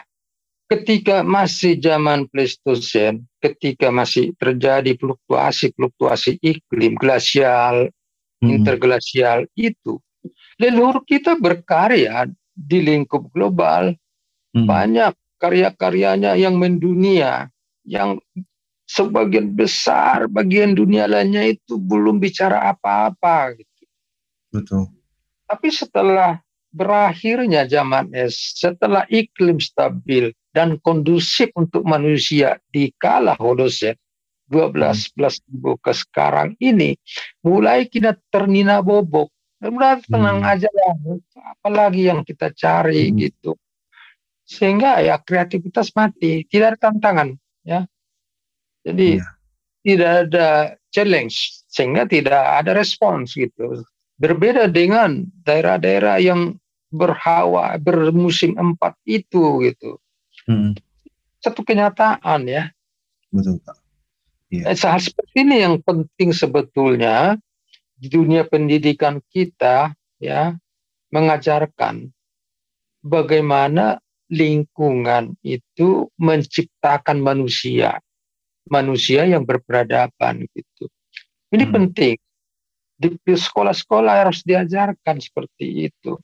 ketika masih zaman Pleistosen, ketika masih terjadi fluktuasi-fluktuasi iklim glasial, hmm. interglasial itu, leluhur kita berkarya di lingkup global. Hmm. Banyak karya-karyanya yang mendunia, yang sebagian besar bagian dunia lainnya itu belum bicara apa-apa gitu. Betul. Tapi setelah berakhirnya zaman es, setelah iklim stabil dan kondusif untuk manusia di kala Holosen 12 belas ribu ke sekarang ini mulai kita ternina bobok udah tenang hmm. aja lah apalagi yang kita cari hmm. gitu sehingga ya kreativitas mati tidak ada tantangan ya jadi ya. tidak ada challenge sehingga tidak ada respons gitu. Berbeda dengan daerah-daerah yang berhawa bermusim empat itu gitu. Hmm. Satu kenyataan ya. Betul Pak. Ya. Hal seperti ini yang penting sebetulnya di dunia pendidikan kita ya mengajarkan bagaimana lingkungan itu menciptakan manusia manusia yang berperadaban gitu. Ini hmm. penting. Di sekolah-sekolah harus diajarkan seperti itu.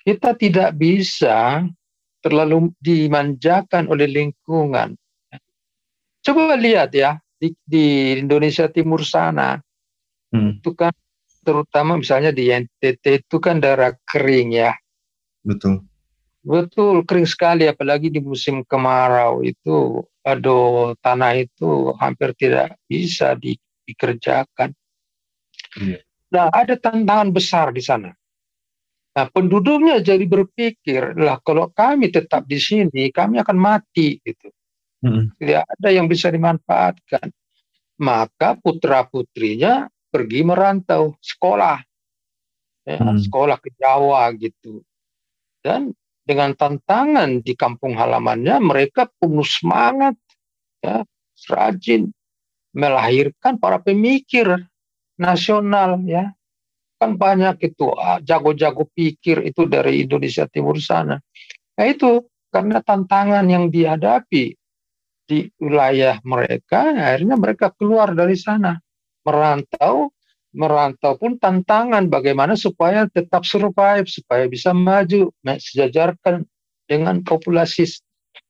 Kita tidak bisa terlalu dimanjakan oleh lingkungan. Coba lihat ya di, di Indonesia Timur sana, hmm. itu kan terutama misalnya di NTT itu kan daerah kering ya. Betul. Betul kering sekali apalagi di musim kemarau itu aduh tanah itu hampir tidak bisa di, dikerjakan. Iya. Nah, ada tantangan besar di sana. Nah, penduduknya jadi berpikir, lah kalau kami tetap di sini, kami akan mati gitu. Hmm. Tidak ada yang bisa dimanfaatkan. Maka putra putrinya pergi merantau sekolah, ya, hmm. sekolah ke Jawa gitu. Dan dengan tantangan di kampung halamannya mereka penuh semangat ya rajin melahirkan para pemikir nasional ya kan banyak itu ah, jago-jago pikir itu dari Indonesia Timur sana nah itu karena tantangan yang dihadapi di wilayah mereka akhirnya mereka keluar dari sana merantau merantau pun tantangan bagaimana supaya tetap survive, supaya bisa maju, sejajarkan dengan populasi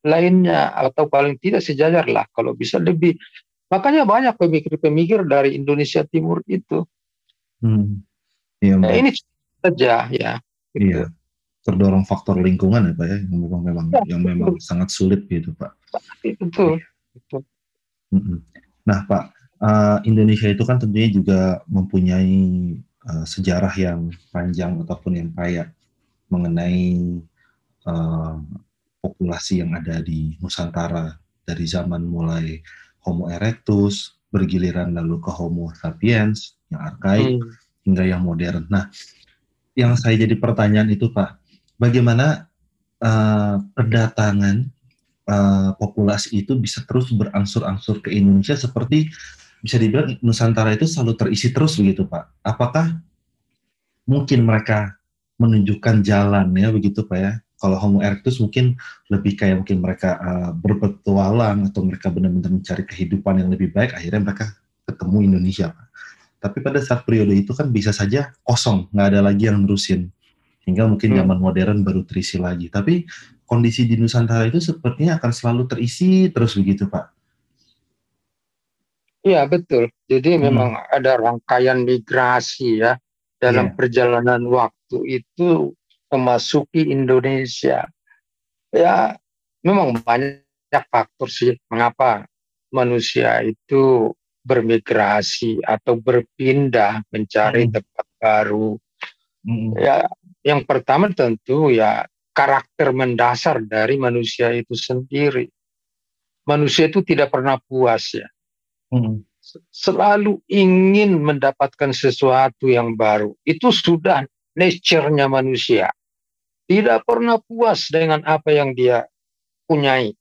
lainnya atau paling tidak sejajar lah kalau bisa lebih. Makanya banyak pemikir-pemikir dari Indonesia Timur itu. Hmm. Ya, nah, ini saja ya. Gitu. Iya. Terdorong faktor lingkungan ya Pak ya, yang memang memang ya, yang memang sangat sulit gitu Pak. Betul. Iya. betul. Nah Pak, uh, Indonesia itu kan tentunya juga mempunyai uh, sejarah yang panjang ataupun yang kaya mengenai uh, populasi yang ada di Nusantara dari zaman mulai Homo erectus bergiliran lalu ke Homo sapiens yang arkaik hmm. Hingga yang modern. Nah, yang saya jadi pertanyaan itu Pak, bagaimana uh, kedatangan uh, populasi itu bisa terus berangsur-angsur ke Indonesia seperti bisa dibilang Nusantara itu selalu terisi terus begitu Pak. Apakah mungkin mereka menunjukkan jalan ya begitu Pak ya? Kalau Homo erectus mungkin lebih kayak mungkin mereka uh, berpetualang atau mereka benar-benar mencari kehidupan yang lebih baik, akhirnya mereka ketemu Indonesia Pak. Tapi pada saat periode itu kan bisa saja kosong, nggak ada lagi yang nerusin. Hingga mungkin hmm. zaman modern baru terisi lagi. Tapi kondisi di Nusantara itu sepertinya akan selalu terisi terus begitu Pak Iya betul. Jadi hmm. memang ada rangkaian migrasi ya dalam yeah. perjalanan waktu itu memasuki Indonesia. Ya memang banyak faktor sih mengapa manusia itu bermigrasi atau berpindah mencari hmm. tempat baru. Hmm. Ya, yang pertama tentu ya karakter mendasar dari manusia itu sendiri. Manusia itu tidak pernah puas ya. Hmm. Selalu ingin mendapatkan sesuatu yang baru. Itu sudah nature-nya manusia. Tidak pernah puas dengan apa yang dia punyai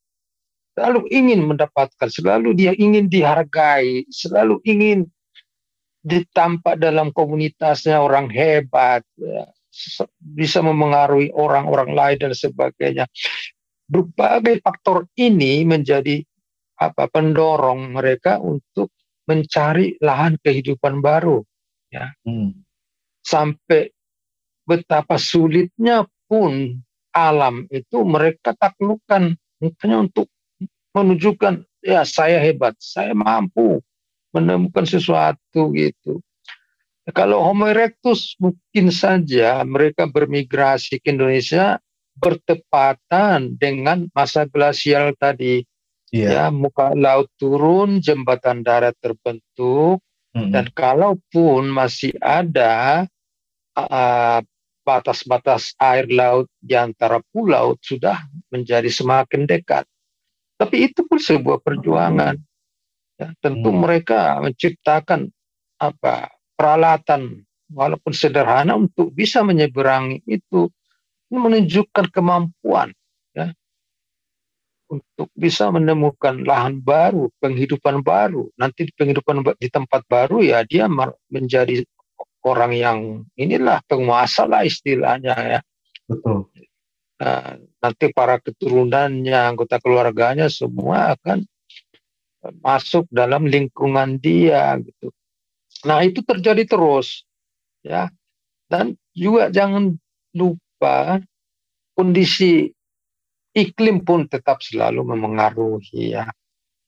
selalu ingin mendapatkan, selalu dia ingin dihargai, selalu ingin ditampak dalam komunitasnya orang hebat, ya, bisa memengaruhi orang-orang lain dan sebagainya. Berbagai faktor ini menjadi apa pendorong mereka untuk mencari lahan kehidupan baru, ya. Hmm. Sampai betapa sulitnya pun alam itu mereka taklukkan hanya untuk menunjukkan ya saya hebat, saya mampu menemukan sesuatu gitu. Kalau Homo erectus mungkin saja mereka bermigrasi ke Indonesia bertepatan dengan masa glasial tadi. Yeah. Ya, muka laut turun, jembatan darat terbentuk, mm -hmm. dan kalaupun masih ada batas-batas uh, air laut di antara pulau sudah menjadi semakin dekat. Tapi itu pun sebuah perjuangan. Ya, tentu hmm. mereka menciptakan apa peralatan walaupun sederhana untuk bisa menyeberangi itu ini menunjukkan kemampuan ya untuk bisa menemukan lahan baru, penghidupan baru. Nanti penghidupan di tempat baru ya dia menjadi orang yang inilah penguasa lah istilahnya ya. Betul. Nah, nanti para keturunannya, anggota keluarganya semua akan masuk dalam lingkungan dia gitu. Nah, itu terjadi terus ya. Dan juga jangan lupa kondisi iklim pun tetap selalu memengaruhi ya.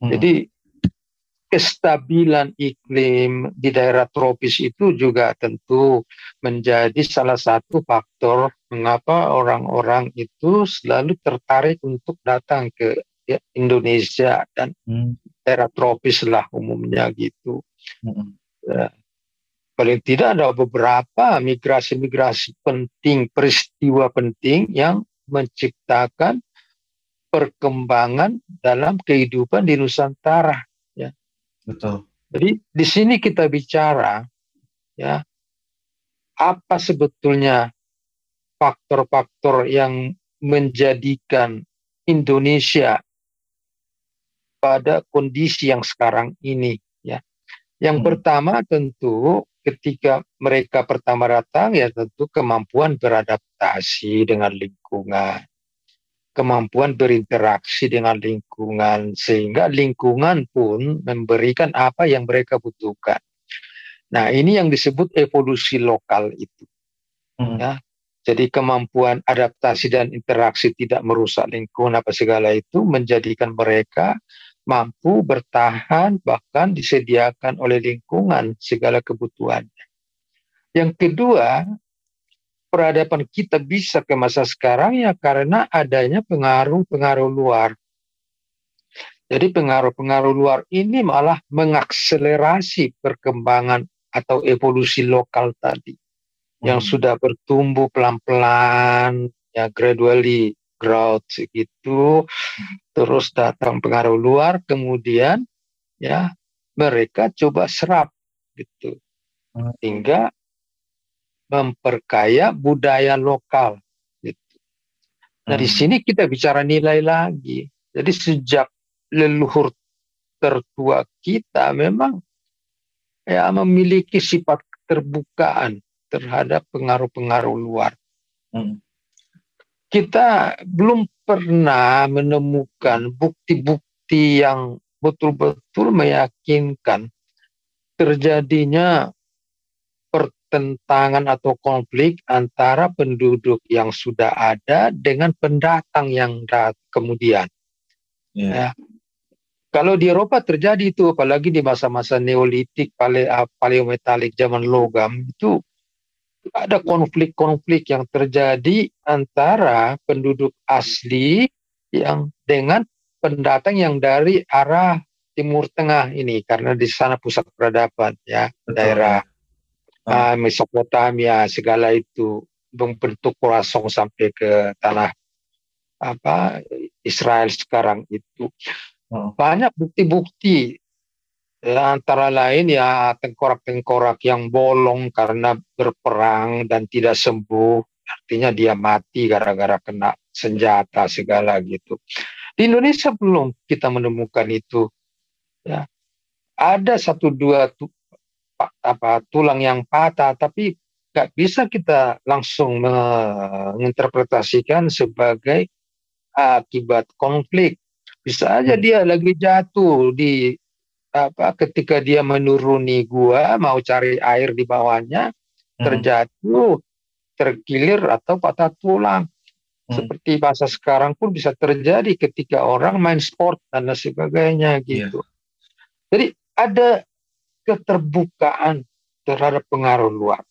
Hmm. Jadi kestabilan iklim di daerah tropis itu juga tentu menjadi salah satu faktor mengapa orang-orang itu selalu tertarik untuk datang ke ya, Indonesia dan hmm. daerah tropis lah umumnya gitu. Hmm. Ya. Paling tidak ada beberapa migrasi-migrasi penting, peristiwa penting yang menciptakan perkembangan dalam kehidupan di Nusantara Betul. Jadi di sini kita bicara ya apa sebetulnya faktor-faktor yang menjadikan Indonesia pada kondisi yang sekarang ini ya. Yang hmm. pertama tentu ketika mereka pertama datang ya tentu kemampuan beradaptasi dengan lingkungan kemampuan berinteraksi dengan lingkungan sehingga lingkungan pun memberikan apa yang mereka butuhkan. Nah, ini yang disebut evolusi lokal itu. Hmm. Ya. Jadi kemampuan adaptasi dan interaksi tidak merusak lingkungan apa segala itu menjadikan mereka mampu bertahan bahkan disediakan oleh lingkungan segala kebutuhannya. Yang kedua, peradaban kita bisa ke masa sekarang ya karena adanya pengaruh-pengaruh luar. Jadi pengaruh-pengaruh luar ini malah mengakselerasi perkembangan atau evolusi lokal tadi hmm. yang sudah bertumbuh pelan-pelan ya gradually growth gitu terus datang pengaruh luar kemudian ya mereka coba serap gitu hmm. hingga memperkaya budaya lokal. Gitu. Nah hmm. di sini kita bicara nilai lagi. Jadi sejak leluhur tertua kita memang ya memiliki sifat keterbukaan terhadap pengaruh-pengaruh luar. Hmm. Kita belum pernah menemukan bukti-bukti yang betul-betul meyakinkan terjadinya pertentangan atau konflik antara penduduk yang sudah ada dengan pendatang yang kemudian. Yeah. Ya. Kalau di Eropa terjadi itu, apalagi di masa-masa Neolitik, pale, paleometalik zaman logam itu ada konflik-konflik yang terjadi antara penduduk asli yang dengan pendatang yang dari arah Timur Tengah ini karena di sana pusat peradaban ya Betul. daerah uh, Mesopotamia segala itu membentuk kosong sampai ke tanah apa Israel sekarang itu oh. banyak bukti-bukti ya, antara lain ya tengkorak-tengkorak yang bolong karena berperang dan tidak sembuh. Artinya dia mati gara-gara kena senjata segala gitu. Di Indonesia belum kita menemukan itu. Ya. Ada satu dua tu, apa tulang yang patah tapi nggak bisa kita langsung menginterpretasikan sebagai akibat konflik. Bisa aja hmm. dia lagi jatuh di apa ketika dia menuruni gua mau cari air di bawahnya hmm. terjatuh tergilir atau patah tulang hmm. seperti bahasa sekarang pun bisa terjadi ketika orang main sport dan sebagainya gitu yeah. Jadi ada keterbukaan terhadap pengaruh luar.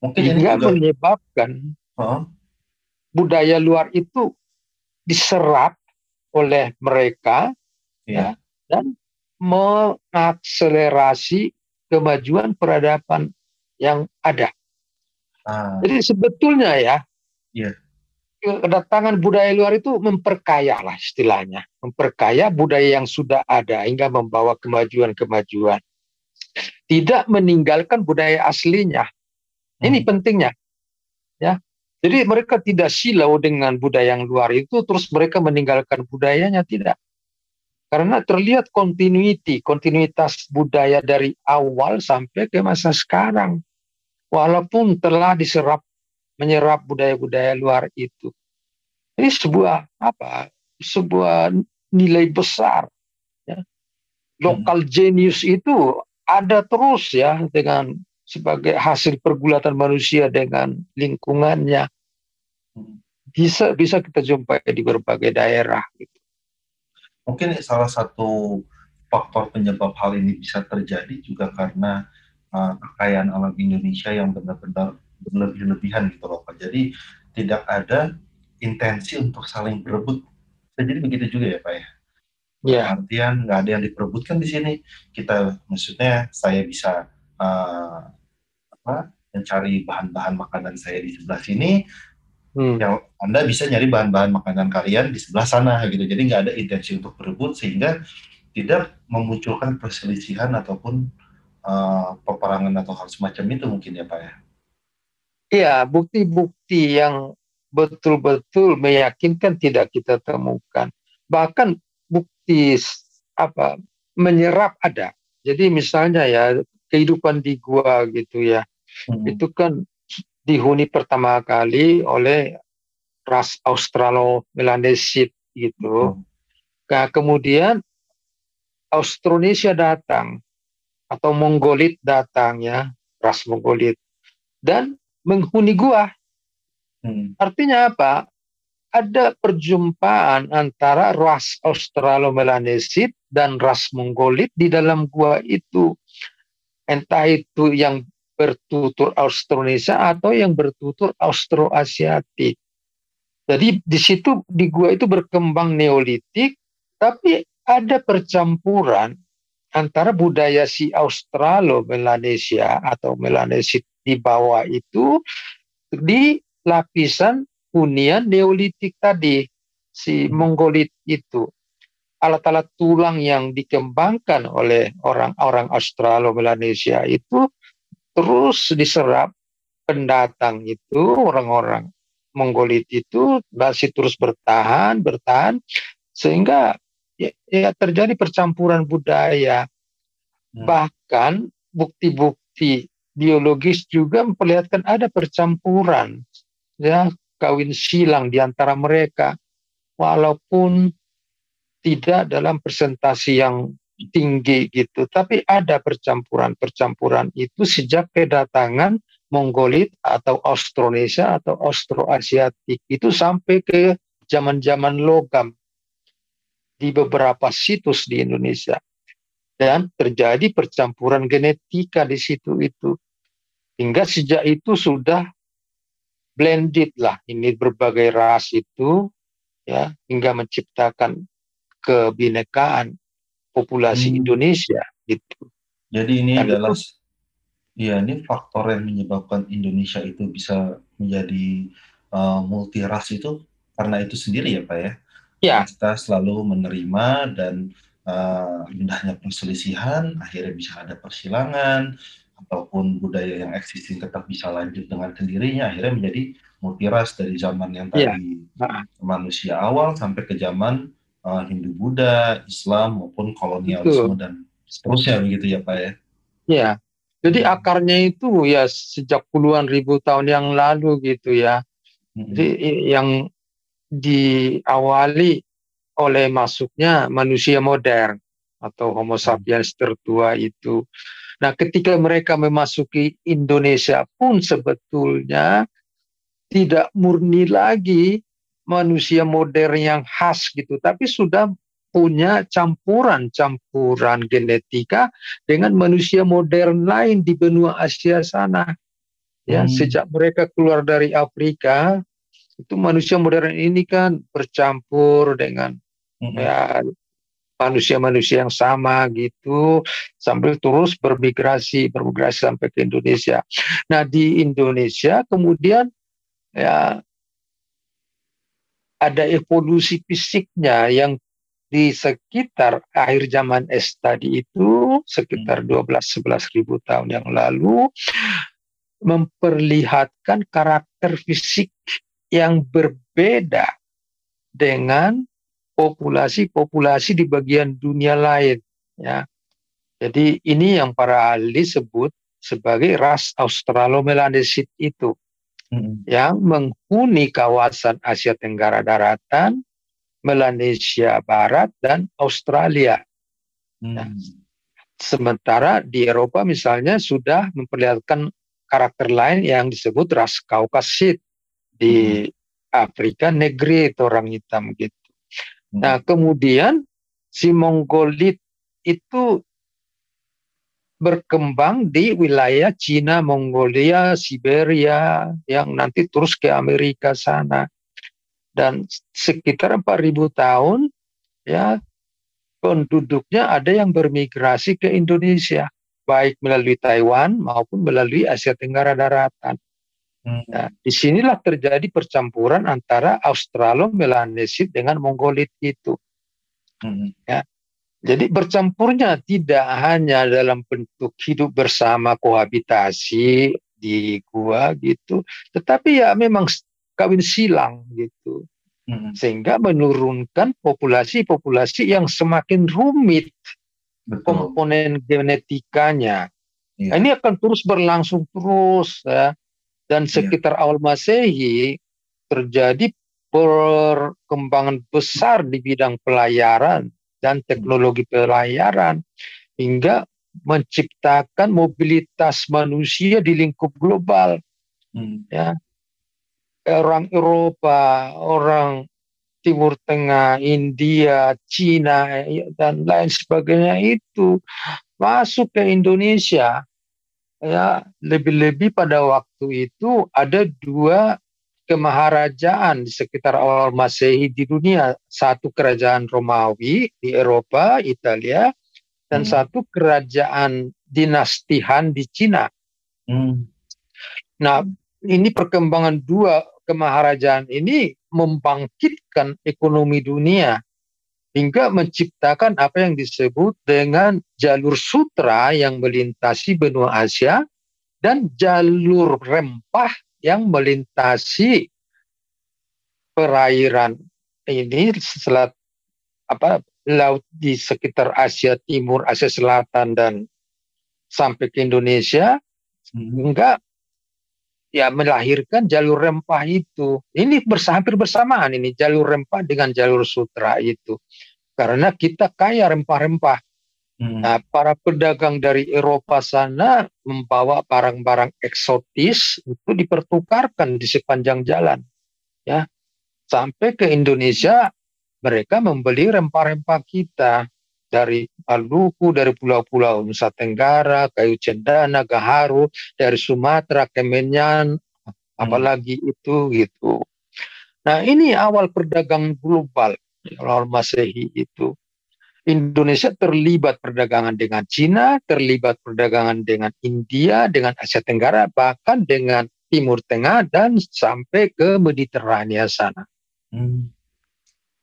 Mungkin Hingga juga... menyebabkan huh? budaya luar itu diserap oleh mereka yeah. ya, dan mengakselerasi kemajuan peradaban yang ada. Ah. Jadi sebetulnya ya, yeah kedatangan budaya luar itu memperkaya lah istilahnya, memperkaya budaya yang sudah ada hingga membawa kemajuan-kemajuan. Tidak meninggalkan budaya aslinya. Ini hmm. pentingnya. Ya. Jadi mereka tidak silau dengan budaya yang luar itu terus mereka meninggalkan budayanya tidak. Karena terlihat continuity, kontinuitas budaya dari awal sampai ke masa sekarang. Walaupun telah diserap menyerap budaya-budaya luar itu. Ini sebuah apa? Sebuah nilai besar. Ya. Lokal hmm. genius itu ada terus ya dengan sebagai hasil pergulatan manusia dengan lingkungannya. Bisa bisa kita jumpai di berbagai daerah. Gitu. Mungkin salah satu faktor penyebab hal ini bisa terjadi juga karena uh, kekayaan alam Indonesia yang benar-benar berlebih-lebihan gitu loh Pak. Jadi tidak ada intensi untuk saling berebut. Jadi begitu juga ya Pak ya. Iya. Artian nggak ada yang diperebutkan di sini. Kita maksudnya saya bisa uh, apa mencari bahan-bahan makanan saya di sebelah sini. Hmm. Yang Anda bisa nyari bahan-bahan makanan kalian di sebelah sana gitu. Jadi nggak ada intensi untuk berebut sehingga tidak memunculkan perselisihan ataupun uh, peperangan atau hal semacam itu mungkin ya Pak ya. Iya, bukti-bukti yang betul-betul meyakinkan tidak kita temukan. Bahkan bukti apa menyerap ada. Jadi misalnya ya kehidupan di gua gitu ya, hmm. itu kan dihuni pertama kali oleh ras Australo-Melanesit gitu. Hmm. Nah, kemudian Austronesia datang atau Mongolit datang ya, ras Mongolit. Dan menghuni gua. Hmm. Artinya apa? Ada perjumpaan antara ras Australomelanesit dan ras Mongolit di dalam gua itu. Entah itu yang bertutur Austronesia atau yang bertutur Austroasiatik. Jadi di situ di gua itu berkembang Neolitik, tapi ada percampuran antara budaya si Australo Melanesia atau Melanesit di bawah itu di lapisan hunian Neolitik tadi si. Mongolit itu alat-alat tulang yang dikembangkan oleh orang-orang Australo-Melanesia itu terus diserap pendatang itu orang-orang Mongolit itu masih terus bertahan bertahan sehingga ya, ya terjadi percampuran budaya hmm. bahkan bukti-bukti biologis juga memperlihatkan ada percampuran ya kawin silang di antara mereka walaupun tidak dalam presentasi yang tinggi gitu. Tapi ada percampuran-percampuran itu sejak kedatangan Mongolit atau Austronesia atau Austroasiatik itu sampai ke zaman-zaman logam di beberapa situs di Indonesia. Dan terjadi percampuran genetika di situ itu. Hingga sejak itu sudah blended lah ini berbagai ras itu ya hingga menciptakan kebinekaan populasi hmm. Indonesia gitu. Jadi ini Dan adalah itu, ya ini faktor yang menyebabkan Indonesia itu bisa menjadi uh, multi ras itu karena itu sendiri ya Pak ya. Ya. Kita selalu menerima dan uh, indahnya perselisihan, akhirnya bisa ada persilangan, ataupun budaya yang existing tetap bisa lanjut dengan sendirinya, akhirnya menjadi multiras dari zaman yang iya. tadi ya. manusia awal sampai ke zaman uh, Hindu Buddha, Islam maupun kolonialisme Betul. dan seterusnya begitu ya Pak ya. Iya. Jadi hmm. akarnya itu ya sejak puluhan ribu tahun yang lalu gitu ya. Hmm. Jadi yang diawali oleh masuknya manusia modern atau Homo sapiens tertua itu. Nah, ketika mereka memasuki Indonesia pun sebetulnya tidak murni lagi manusia modern yang khas gitu, tapi sudah punya campuran-campuran genetika dengan manusia modern lain di benua Asia sana. Ya, hmm. sejak mereka keluar dari Afrika, itu manusia modern ini kan bercampur dengan mm-hmm. ya manusia-manusia yang sama gitu sambil terus bermigrasi bermigrasi sampai ke Indonesia. Nah di Indonesia kemudian ya ada evolusi fisiknya yang di sekitar akhir zaman es tadi itu sekitar 12-11 mm. ribu tahun yang lalu memperlihatkan karakter fisik yang berbeda dengan populasi-populasi di bagian dunia lain ya. Jadi ini yang para ahli sebut sebagai ras Australomelanesid itu hmm. yang menghuni kawasan Asia Tenggara daratan, Melanesia Barat dan Australia. Hmm. Ya. Sementara di Eropa misalnya sudah memperlihatkan karakter lain yang disebut ras Kaukasid di hmm. Afrika negeri itu orang hitam gitu. Hmm. Nah kemudian si Mongolit itu berkembang di wilayah Cina, Mongolia, Siberia yang nanti terus ke Amerika sana. Dan sekitar 4000 tahun ya penduduknya ada yang bermigrasi ke Indonesia baik melalui Taiwan maupun melalui Asia Tenggara daratan. Hmm. Nah, di sinilah terjadi percampuran antara Australomelanesid dengan Mongolit itu. Hmm. Ya. Jadi bercampurnya tidak hanya dalam bentuk hidup bersama kohabitasi di gua gitu, tetapi ya memang kawin silang gitu. Hmm. Sehingga menurunkan populasi-populasi yang semakin rumit Betul. komponen genetikanya. Ya. Nah, ini akan terus berlangsung terus ya dan iya. sekitar yeah. awal Masehi terjadi perkembangan besar di bidang pelayaran dan teknologi pelayaran hingga menciptakan mobilitas manusia di lingkup global. Hmm. Ya. Orang Eropa, orang Timur Tengah, India, Cina dan lain sebagainya itu masuk ke Indonesia ya lebih-lebih pada waktu itu ada dua kemaharajaan di sekitar awal Masehi di dunia. Satu kerajaan Romawi di Eropa, Italia, dan hmm. satu kerajaan dinastihan di Cina. Hmm. Nah, ini perkembangan dua kemaharajaan ini membangkitkan ekonomi dunia hingga menciptakan apa yang disebut dengan jalur sutra yang melintasi benua Asia dan jalur rempah yang melintasi perairan ini selat apa laut di sekitar Asia Timur, Asia Selatan dan sampai ke Indonesia hingga ya melahirkan jalur rempah itu. Ini bersampir bersamaan ini jalur rempah dengan jalur sutra itu. Karena kita kaya rempah-rempah. Hmm. Nah, para pedagang dari Eropa sana membawa barang-barang eksotis itu dipertukarkan di sepanjang jalan. Ya. Sampai ke Indonesia mereka membeli rempah-rempah kita dari Maluku, dari pulau-pulau Nusa Tenggara, Kayu Cendana, Gaharu, dari Sumatera, Kemenyan, hmm. apalagi itu gitu. Nah ini awal perdagangan global awal Masehi itu. Indonesia terlibat perdagangan dengan Cina, terlibat perdagangan dengan India, dengan Asia Tenggara, bahkan dengan Timur Tengah dan sampai ke Mediterania sana. Hmm.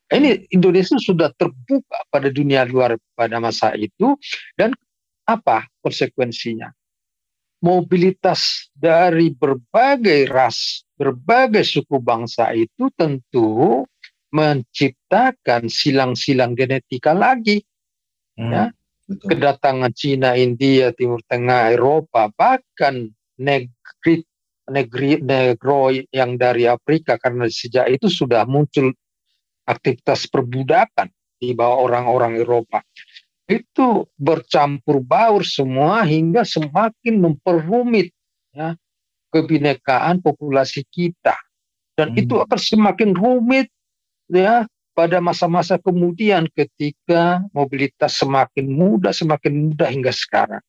Ini Indonesia sudah terbuka pada dunia luar pada masa itu dan apa konsekuensinya? Mobilitas dari berbagai ras, berbagai suku bangsa itu tentu menciptakan silang-silang genetika lagi. Hmm, ya. Kedatangan Cina, India, Timur Tengah, Eropa, bahkan negeri negeri negro yang dari Afrika karena sejak itu sudah muncul aktivitas perbudakan di bawah orang-orang Eropa itu bercampur baur semua hingga semakin memperumit ya, kebinekaan populasi kita dan hmm. itu akan semakin rumit ya pada masa-masa kemudian ketika mobilitas semakin mudah semakin mudah hingga sekarang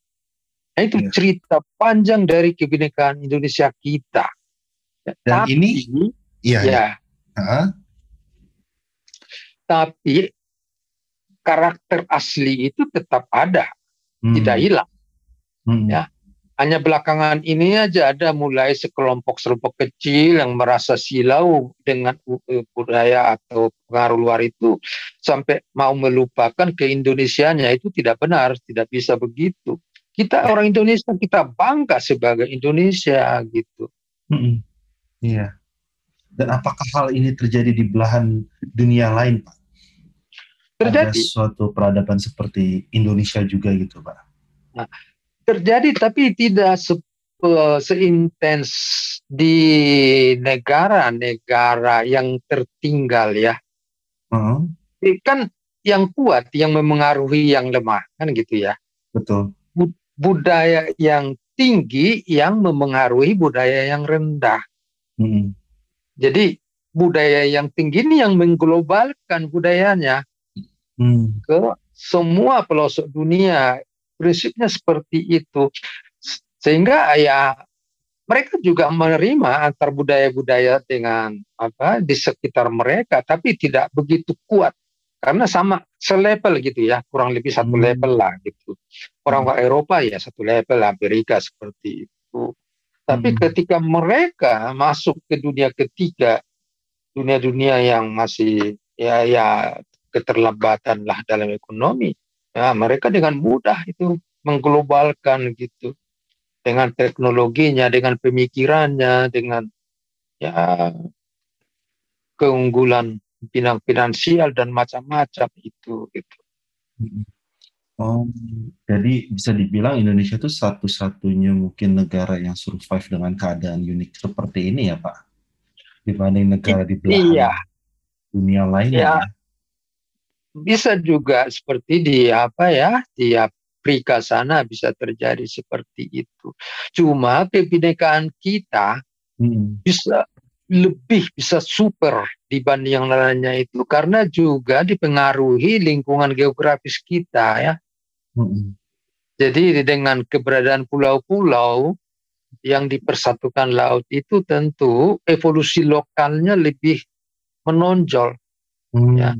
nah, itu ya. cerita panjang dari kebinekaan Indonesia kita ya, dan Tapi, ini iya ya, ya. tapi karakter asli itu tetap ada, hmm. tidak hilang. Hmm. Ya, hanya belakangan ini aja ada mulai sekelompok-sekelompok kecil yang merasa silau dengan budaya atau pengaruh luar itu sampai mau melupakan keindonesianya itu tidak benar, tidak bisa begitu. Kita ya. orang Indonesia kita bangga sebagai Indonesia gitu. Hmm. Iya. Dan apakah hal ini terjadi di belahan dunia lain, Pak? terjadi ada suatu peradaban seperti Indonesia juga gitu pak nah, terjadi tapi tidak se seintens di negara-negara yang tertinggal ya uh -huh. kan yang kuat yang memengaruhi yang lemah kan gitu ya betul budaya yang tinggi yang memengaruhi budaya yang rendah hmm. jadi budaya yang tinggi ini yang mengglobalkan budayanya hmm. ke semua pelosok dunia. Prinsipnya seperti itu. Sehingga ya mereka juga menerima antar budaya-budaya dengan apa di sekitar mereka, tapi tidak begitu kuat karena sama selevel gitu ya, kurang lebih satu hmm. level lah gitu. Orang hmm. Eropa ya satu level, Amerika seperti itu. Tapi hmm. ketika mereka masuk ke dunia ketiga, dunia-dunia yang masih ya ya keterlambatan lah dalam ekonomi. Ya, mereka dengan mudah itu mengglobalkan gitu dengan teknologinya, dengan pemikirannya, dengan ya keunggulan pinang finansial dan macam-macam itu gitu. Oh, jadi bisa dibilang Indonesia itu satu-satunya mungkin negara yang survive dengan keadaan unik seperti ini ya Pak, dibanding negara di belahan iya. dunia lainnya. Ya, ya bisa juga seperti di apa ya di Afrika sana bisa terjadi seperti itu. Cuma kebinekaan kita hmm. bisa lebih bisa super dibanding yang lainnya itu karena juga dipengaruhi lingkungan geografis kita ya. Hmm. Jadi dengan keberadaan pulau-pulau yang dipersatukan laut itu tentu evolusi lokalnya lebih menonjol hmm. ya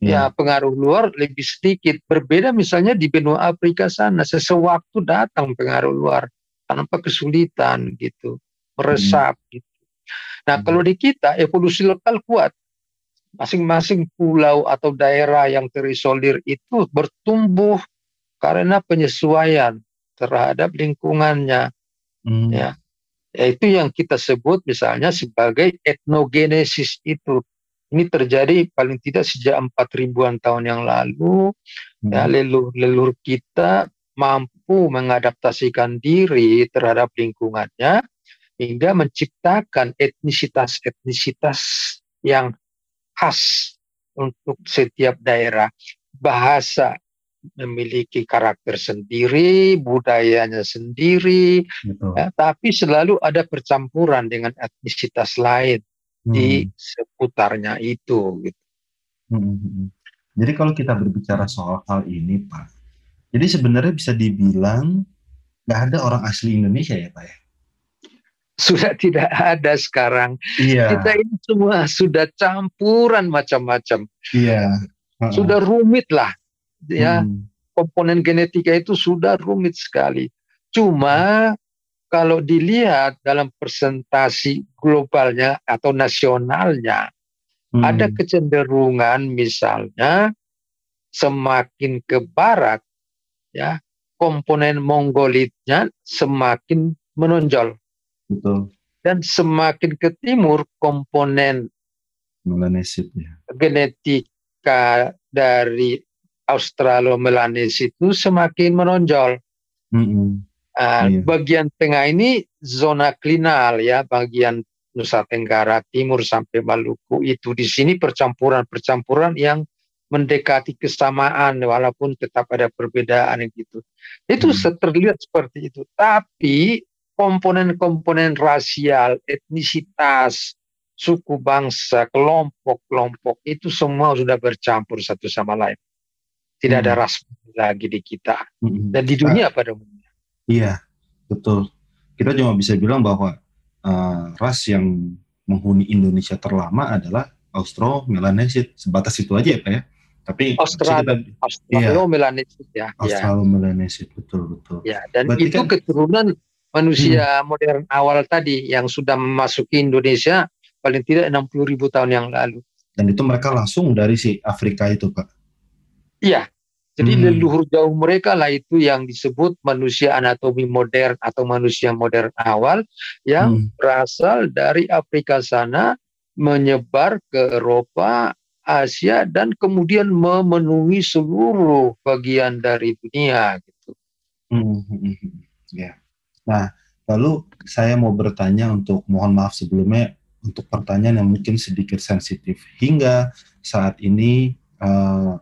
ya pengaruh luar lebih sedikit. Berbeda misalnya di benua Afrika sana, sesewaktu datang pengaruh luar tanpa kesulitan gitu, meresap hmm. gitu. Nah hmm. kalau di kita evolusi lokal kuat, masing-masing pulau atau daerah yang terisolir itu bertumbuh karena penyesuaian terhadap lingkungannya, hmm. ya. Itu yang kita sebut misalnya sebagai etnogenesis itu ini terjadi paling tidak sejak empat ribuan tahun yang lalu. Hmm. Ya, leluhur-leluhur kita mampu mengadaptasikan diri terhadap lingkungannya hingga menciptakan etnisitas-etnisitas yang khas untuk setiap daerah. Bahasa memiliki karakter sendiri, budayanya sendiri, ya, tapi selalu ada percampuran dengan etnisitas lain di hmm. seputarnya itu gitu. Hmm, hmm, hmm. Jadi kalau kita berbicara soal hal ini, Pak, jadi sebenarnya bisa dibilang nggak ada orang asli Indonesia ya, Pak ya? Sudah tidak ada sekarang. Iya. Kita ini semua sudah campuran macam-macam. Iya. Uh -uh. Sudah rumit lah. ya hmm. komponen genetika itu sudah rumit sekali. Cuma kalau dilihat dalam presentasi globalnya atau nasionalnya hmm. ada kecenderungan misalnya semakin ke barat ya komponen mongolitnya semakin menonjol. Betul. Dan semakin ke timur komponen melanesit ya. genetika dari Australomelanesis itu semakin menonjol. Mm -hmm. Uh, iya. Bagian tengah ini zona klinal ya, bagian Nusa Tenggara Timur sampai Maluku itu di sini percampuran-percampuran yang mendekati kesamaan walaupun tetap ada perbedaan gitu. Itu hmm. terlihat seperti itu. Tapi komponen-komponen rasial, etnisitas, suku bangsa, kelompok-kelompok itu semua sudah bercampur satu sama lain. Tidak hmm. ada ras lagi di kita hmm. dan di dunia pada umumnya. Iya, betul. Kita cuma bisa bilang bahwa uh, ras yang menghuni Indonesia terlama adalah Austro-Melanesia. Sebatas itu aja ya Pak ya. Tapi Australia, Australo-Melanesia ya. Australo-Melanesia betul betul. Ya, dan Berarti itu kan, keturunan manusia hmm. modern awal tadi yang sudah memasuki Indonesia paling tidak 60 ribu tahun yang lalu. Dan itu mereka langsung dari si Afrika itu, Pak? Iya. Jadi hmm. leluhur jauh mereka lah itu yang disebut manusia anatomi modern atau manusia modern awal yang hmm. berasal dari Afrika sana menyebar ke Eropa, Asia dan kemudian memenuhi seluruh bagian dari dunia gitu. Hmm. hmm, hmm, hmm. Ya. Nah, lalu saya mau bertanya untuk mohon maaf sebelumnya untuk pertanyaan yang mungkin sedikit sensitif. Hingga saat ini uh,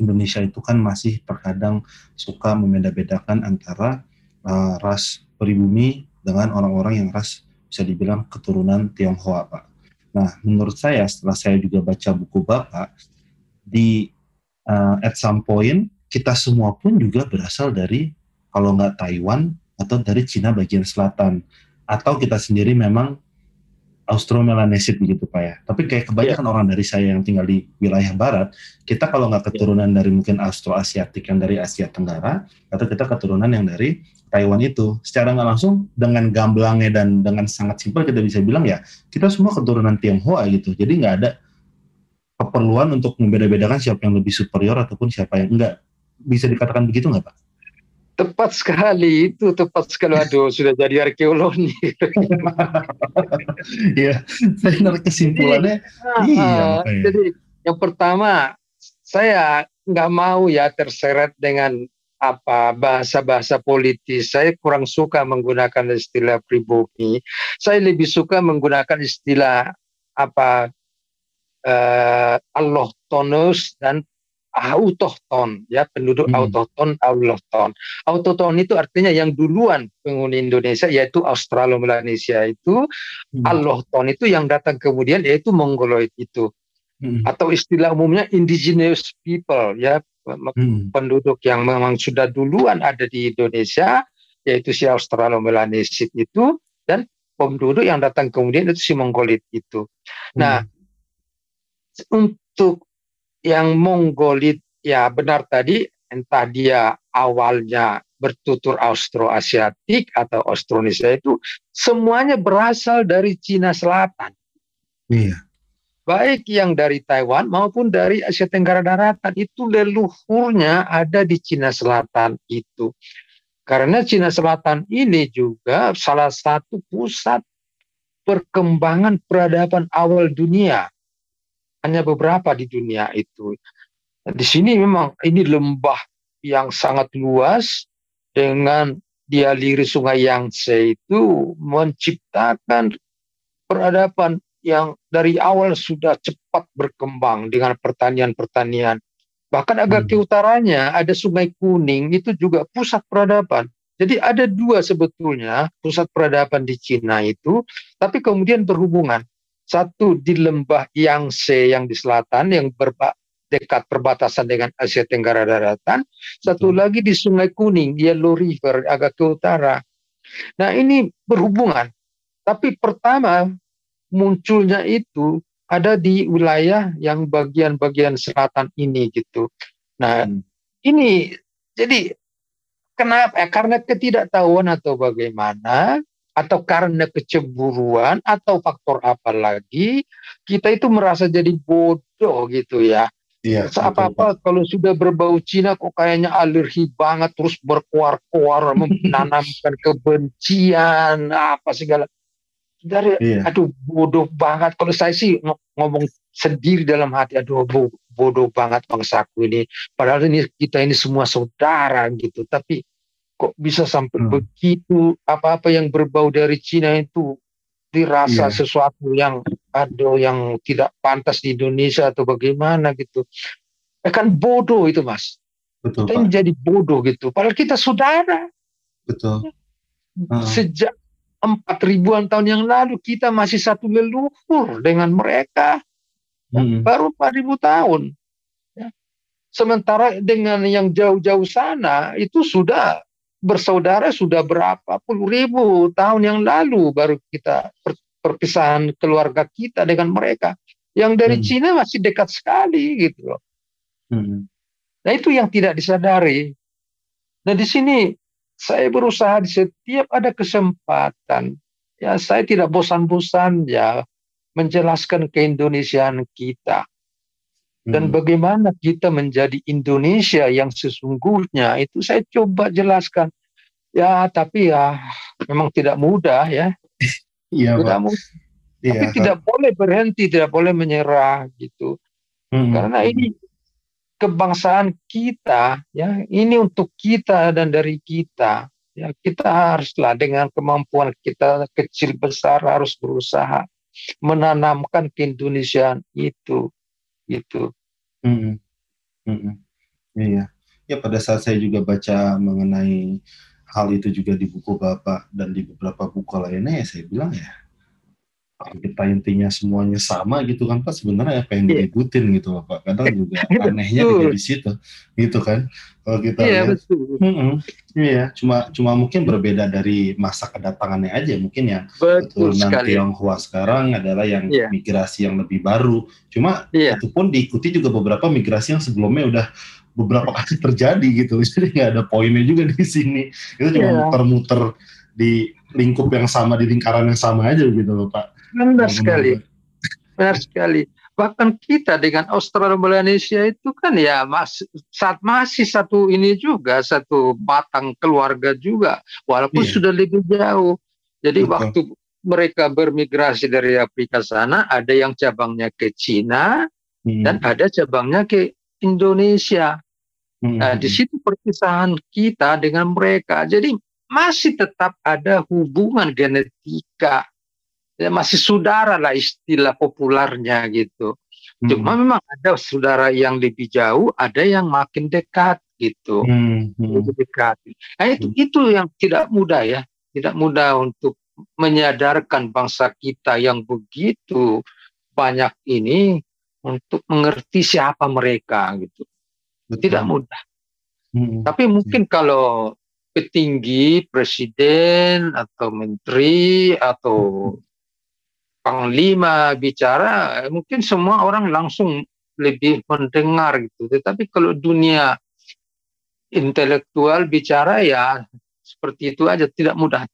Indonesia itu kan masih terkadang suka membeda-bedakan antara uh, ras pribumi dengan orang-orang yang ras bisa dibilang keturunan Tionghoa, Pak. Nah, menurut saya setelah saya juga baca buku Bapak, di uh, at some point kita semua pun juga berasal dari kalau nggak Taiwan atau dari Cina bagian selatan atau kita sendiri memang Austro-Melanesia begitu Pak ya. Tapi kayak kebanyakan yeah. orang dari saya yang tinggal di wilayah barat, kita kalau nggak keturunan yeah. dari mungkin Austro-Asiatik yang dari Asia Tenggara, atau kita keturunan yang dari Taiwan itu, secara nggak langsung dengan gamblangnya dan dengan sangat simpel kita bisa bilang ya, kita semua keturunan Tionghoa gitu. Jadi nggak ada keperluan untuk membeda-bedakan siapa yang lebih superior ataupun siapa yang enggak. Bisa dikatakan begitu nggak Pak? Tepat sekali itu tepat sekali aduh sudah jadi arkeolog nih. <laughs> Iya, saya narik kesimpulannya. Jadi, iya, jadi yang pertama saya nggak mau ya terseret dengan apa bahasa-bahasa politis. Saya kurang suka menggunakan istilah pribumi. Saya lebih suka menggunakan istilah apa uh, Allah tonus dan autohton ya penduduk hmm. autohton autohton autohton itu artinya yang duluan penghuni Indonesia yaitu Australo-Melanesia itu hmm. allohton itu yang datang kemudian yaitu Mongoloid itu hmm. atau istilah umumnya indigenous people ya hmm. penduduk yang memang sudah duluan ada di Indonesia yaitu si Australo-Melanesia itu dan penduduk yang datang kemudian itu si Mongoloid itu nah hmm. untuk yang Mongolit ya benar tadi entah dia awalnya bertutur Austroasiatik atau Austronesia itu semuanya berasal dari Cina Selatan. Iya. Baik yang dari Taiwan maupun dari Asia Tenggara Daratan itu leluhurnya ada di Cina Selatan itu. Karena Cina Selatan ini juga salah satu pusat perkembangan peradaban awal dunia hanya beberapa di dunia itu. di sini memang ini lembah yang sangat luas dengan dialiri sungai Yangtze itu menciptakan peradaban yang dari awal sudah cepat berkembang dengan pertanian-pertanian. Bahkan agak hmm. ke utaranya ada sungai kuning itu juga pusat peradaban. Jadi ada dua sebetulnya pusat peradaban di Cina itu, tapi kemudian berhubungan. Satu di lembah Yangtze yang di selatan yang berba dekat perbatasan dengan Asia Tenggara Daratan. Satu Betul. lagi di Sungai Kuning, Yellow River agak ke utara. Nah ini berhubungan. Tapi pertama munculnya itu ada di wilayah yang bagian-bagian selatan ini gitu. Nah hmm. ini jadi kenapa? Eh, karena ketidaktahuan atau bagaimana atau karena kecemburuan atau faktor apa lagi kita itu merasa jadi bodoh gitu ya. Iya, apa-apa kalau sudah berbau Cina kok kayaknya alergi banget terus berkuar-kuar <laughs> menanamkan kebencian apa segala. Dari iya. aduh bodoh banget. Kalau saya sih ngomong sendiri dalam hati aduh bodoh banget bangsaku ini. Padahal ini kita ini semua saudara gitu. Tapi kok bisa sampai hmm. begitu apa-apa yang berbau dari Cina itu dirasa yeah. sesuatu yang ada yang tidak pantas di Indonesia atau bagaimana gitu. Eh kan bodoh itu mas. Betul, kita menjadi bodoh gitu. Padahal kita saudara. Betul. Uh. Sejak empat ribuan tahun yang lalu kita masih satu leluhur dengan mereka. Hmm. Baru empat ribu tahun. Ya. Sementara dengan yang jauh-jauh sana itu sudah bersaudara sudah berapa puluh ribu tahun yang lalu baru kita per, perpisahan keluarga kita dengan mereka. Yang dari hmm. Cina masih dekat sekali gitu loh. Hmm. Nah itu yang tidak disadari. Nah di sini saya berusaha di setiap ada kesempatan ya saya tidak bosan-bosan ya menjelaskan keindonesiaan kita dan hmm. bagaimana kita menjadi Indonesia yang sesungguhnya itu saya coba jelaskan. Ya tapi ya memang tidak mudah ya. <laughs> Iya, tidak mudah. Ya, tapi Pak. tidak boleh berhenti tidak boleh menyerah gitu. Hmm. karena ini kebangsaan kita ya ini untuk kita dan dari kita. Ya kita haruslah dengan kemampuan kita kecil besar harus berusaha menanamkan keindonesiaan itu gitu. Hmm. Hmm. Iya. Ya pada saat saya juga baca mengenai hal itu juga di buku Bapak dan di beberapa buku lainnya ya saya bilang ya kita intinya semuanya sama gitu kan Pak sebenarnya apa yang yeah. diributin gitu Pak. Kadang <laughs> juga anehnya juga di situ gitu kan kalau kita yeah, lihat. mm iya cuma cuma mungkin berbeda dari masa kedatangannya aja mungkin ya. Betul turunan Tionghoa sekarang adalah yang yeah. migrasi yang lebih baru. Cuma yeah. itu pun diikuti juga beberapa migrasi yang sebelumnya udah beberapa kali <laughs> terjadi gitu. <laughs> Jadi nggak ada poinnya juga di sini. Itu cuma yeah. muter-muter di lingkup yang sama di lingkaran yang sama aja gitu loh Pak Benar sekali. Benar sekali. Bahkan kita dengan Australia Malaysia itu kan ya mas, saat masih satu ini juga satu batang keluarga juga walaupun yeah. sudah lebih jauh. Jadi Betul. waktu mereka bermigrasi dari Afrika sana ada yang cabangnya ke Cina hmm. dan ada cabangnya ke Indonesia. Hmm. Nah, di situ perpisahan kita dengan mereka. Jadi masih tetap ada hubungan genetika ya masih saudara lah istilah populernya gitu. Hmm. Cuma memang ada saudara yang lebih jauh, ada yang makin dekat gitu, hmm. Hmm. lebih dekat. Nah itu hmm. itu yang tidak mudah ya, tidak mudah untuk menyadarkan bangsa kita yang begitu banyak ini untuk mengerti siapa mereka gitu. Betul. Tidak mudah. Hmm. Tapi mungkin hmm. kalau petinggi, presiden atau menteri atau panglima bicara mungkin semua orang langsung lebih mendengar gitu. Tetapi kalau dunia intelektual bicara ya seperti itu aja tidak mudah.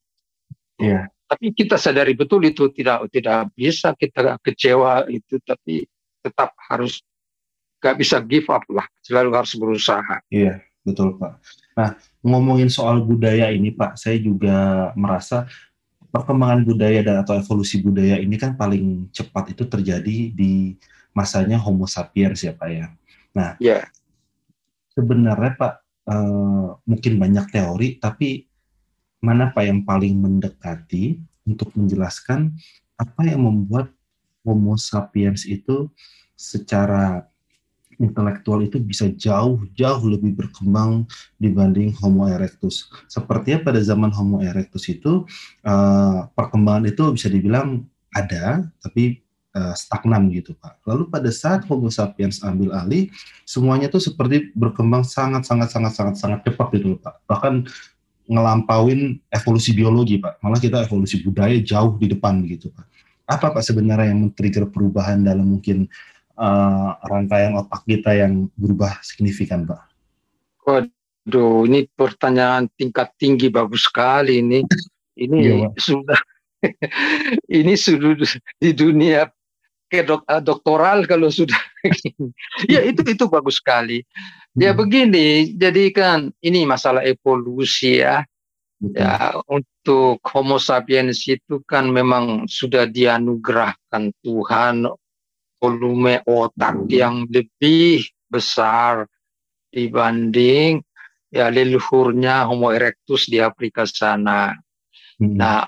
Yeah. tapi kita sadari betul itu tidak tidak bisa kita kecewa itu tapi tetap harus gak bisa give up lah selalu harus berusaha. Iya betul pak. Nah ngomongin soal budaya ini pak saya juga merasa perkembangan budaya dan atau evolusi budaya ini kan paling cepat itu terjadi di masanya Homo sapiens ya Pak ya. Nah, yeah. sebenarnya Pak uh, mungkin banyak teori, tapi mana Pak yang paling mendekati untuk menjelaskan apa yang membuat Homo sapiens itu secara intelektual itu bisa jauh-jauh lebih berkembang dibanding Homo erectus. Sepertinya pada zaman Homo erectus itu uh, perkembangan itu bisa dibilang ada, tapi uh, stagnan gitu Pak. Lalu pada saat Homo sapiens ambil alih, semuanya itu seperti berkembang sangat sangat sangat sangat sangat cepat gitu Pak. Bahkan ngelampauin evolusi biologi Pak. Malah kita evolusi budaya jauh di depan gitu Pak. Apa Pak sebenarnya yang men-trigger perubahan dalam mungkin uh, rangkaian otak kita yang berubah signifikan, Pak? Waduh, ini pertanyaan tingkat tinggi bagus sekali ini. Ini iya, sudah <laughs> ini sudah di dunia ke dok, uh, doktoral kalau sudah <laughs> ya itu itu bagus sekali. Ya hmm. begini, jadi kan ini masalah evolusi ya. Ya untuk Homo sapiens itu kan memang sudah dianugerahkan Tuhan volume otak yang lebih besar dibanding ya leluhurnya Homo erectus di Afrika sana. Hmm. Nah,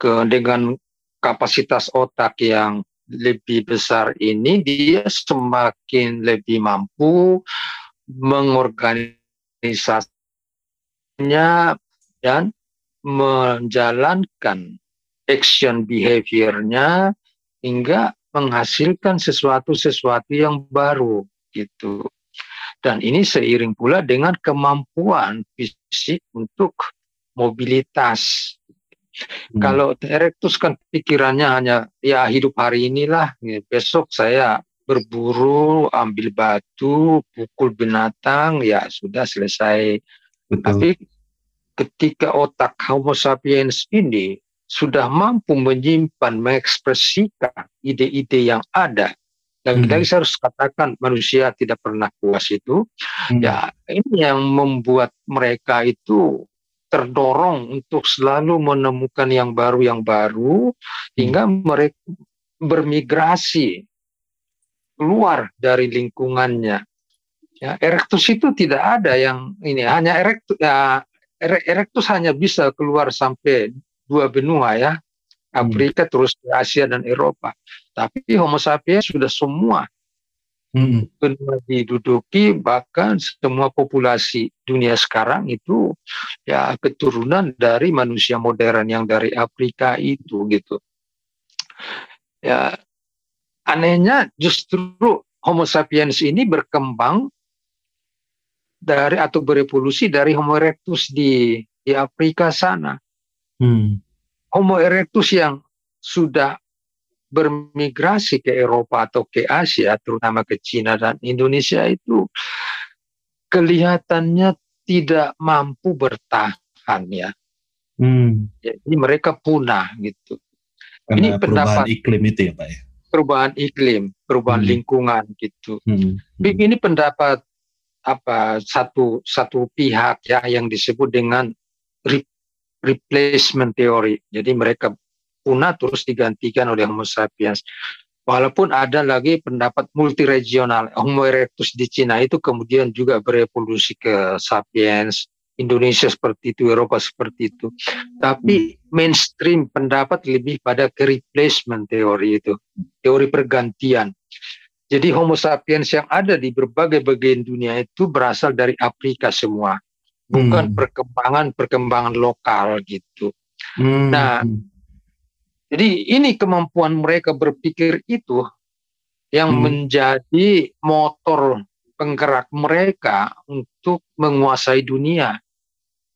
ke dengan kapasitas otak yang lebih besar ini dia semakin lebih mampu mengorganisasinya dan menjalankan action behaviornya hingga menghasilkan sesuatu-sesuatu yang baru gitu. Dan ini seiring pula dengan kemampuan fisik untuk mobilitas Hmm. Kalau erectus kan pikirannya hanya ya hidup hari inilah, ya, besok saya berburu, ambil batu, pukul binatang, ya sudah selesai. Betul. Tapi ketika otak Homo sapiens ini sudah mampu menyimpan, mengekspresikan ide-ide yang ada, dan hmm. saya harus katakan manusia tidak pernah puas itu, hmm. ya ini yang membuat mereka itu terdorong untuk selalu menemukan yang baru yang baru hingga mereka bermigrasi keluar dari lingkungannya. Ya, erectus itu tidak ada yang ini hanya erectus ya erectus hanya bisa keluar sampai dua benua ya. Afrika hmm. terus Asia dan Eropa. Tapi Homo sapiens sudah semua hmm. benua diduduki bahkan semua populasi dunia sekarang itu ya keturunan dari manusia modern yang dari Afrika itu gitu ya anehnya justru Homo sapiens ini berkembang dari atau berevolusi dari Homo erectus di di Afrika sana hmm. Homo erectus yang sudah bermigrasi ke Eropa atau ke Asia, terutama ke Cina dan Indonesia itu kelihatannya tidak mampu bertahan ya. Hmm. Jadi mereka punah gitu. Karena Ini pendapat iklim itu ya Pak ya. Perubahan iklim, perubahan hmm. lingkungan gitu. Hmm. Hmm. Ini pendapat apa satu satu pihak ya yang disebut dengan replacement theory. Jadi mereka punah terus digantikan oleh Homo sapiens. Walaupun ada lagi pendapat multiregional, Homo erectus di Cina itu kemudian juga berevolusi ke sapiens, Indonesia seperti itu, Eropa seperti itu. Tapi mainstream pendapat lebih pada ke replacement teori itu, teori pergantian. Jadi Homo sapiens yang ada di berbagai bagian dunia itu berasal dari Afrika semua, bukan perkembangan-perkembangan lokal gitu. Hmm. Nah, jadi ini kemampuan mereka berpikir itu yang hmm. menjadi motor penggerak mereka untuk menguasai dunia,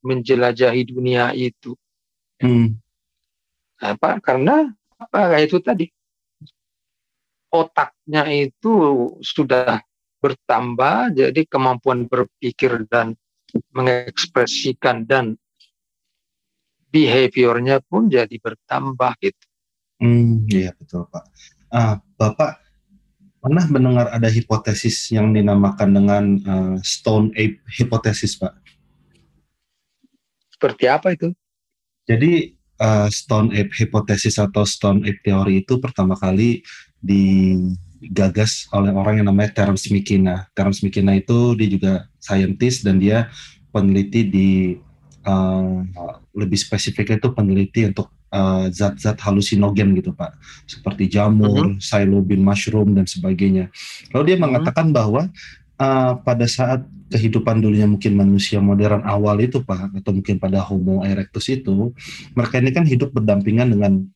menjelajahi dunia itu. Hmm. Apa? Karena apa? Itu tadi otaknya itu sudah bertambah, jadi kemampuan berpikir dan mengekspresikan dan behaviornya pun jadi bertambah gitu. Hmm, iya betul Pak. Ah, Bapak pernah mendengar ada hipotesis yang dinamakan dengan uh, Stone Ape hipotesis, Pak? Seperti apa itu? Jadi uh, Stone Ape hipotesis atau Stone Ape teori itu pertama kali digagas oleh orang yang namanya Terence McKenna. Terence McKenna itu dia juga saintis dan dia peneliti di uh, lebih spesifiknya itu peneliti untuk uh, zat-zat halusinogen gitu Pak, seperti jamur, uh-huh. psilocybin mushroom dan sebagainya. Lalu dia uh-huh. mengatakan bahwa uh, pada saat kehidupan dulunya mungkin manusia modern awal itu Pak, atau mungkin pada Homo erectus itu, mereka ini kan hidup berdampingan dengan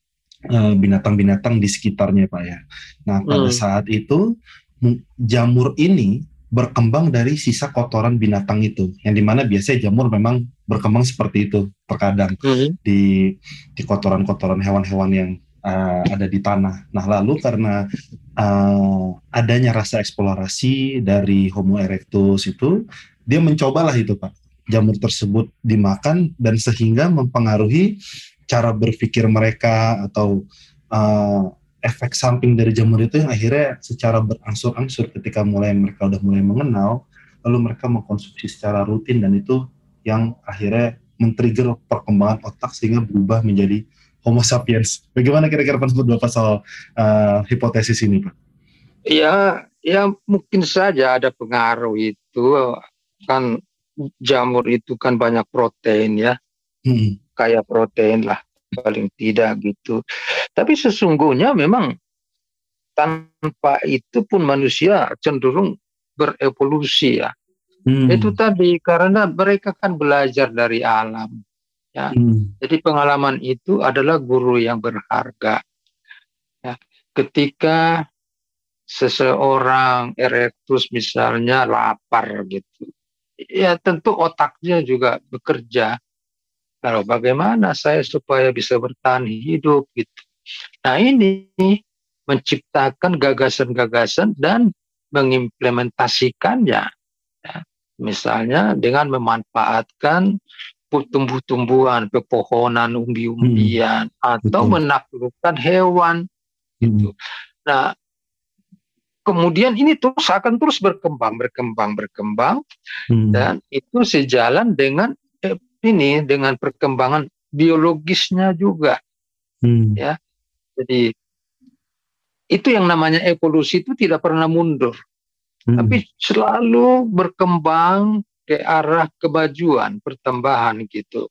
binatang-binatang di sekitarnya Pak ya. Nah pada hmm. saat itu jamur ini berkembang dari sisa kotoran binatang itu yang di mana biasanya jamur memang berkembang seperti itu terkadang mm-hmm. di di kotoran-kotoran hewan-hewan yang uh, ada di tanah. Nah lalu karena uh, adanya rasa eksplorasi dari Homo erectus itu dia mencobalah itu pak jamur tersebut dimakan dan sehingga mempengaruhi cara berpikir mereka atau uh, efek samping dari jamur itu yang akhirnya secara berangsur-angsur ketika mulai mereka udah mulai mengenal lalu mereka mengkonsumsi secara rutin dan itu yang akhirnya men-trigger perkembangan otak sehingga berubah menjadi Homo sapiens. Bagaimana kira-kira pendapat Bapak soal uh, hipotesis ini, Pak? Ya, ya mungkin saja ada pengaruh itu kan jamur itu kan banyak protein ya, hmm. Kayak protein lah paling tidak gitu. Tapi sesungguhnya memang tanpa itu pun manusia cenderung berevolusi ya. Hmm. Itu tadi karena mereka kan belajar dari alam. Ya. Hmm. Jadi pengalaman itu adalah guru yang berharga. Ya. Ketika seseorang erectus misalnya lapar gitu, ya tentu otaknya juga bekerja. Kalau bagaimana saya supaya bisa bertahan hidup gitu. Nah ini menciptakan gagasan-gagasan dan mengimplementasikannya. Ya. Misalnya dengan memanfaatkan tumbuh-tumbuhan, pepohonan, umbi-umbian, hmm. atau Betul. menaklukkan hewan. Gitu. Hmm. Nah, kemudian ini terus akan terus berkembang, berkembang, berkembang, hmm. dan itu sejalan dengan eh, ini dengan perkembangan biologisnya juga, hmm. ya. Jadi itu yang namanya evolusi itu tidak pernah mundur, hmm. tapi selalu berkembang ke arah kemajuan, pertambahan gitu.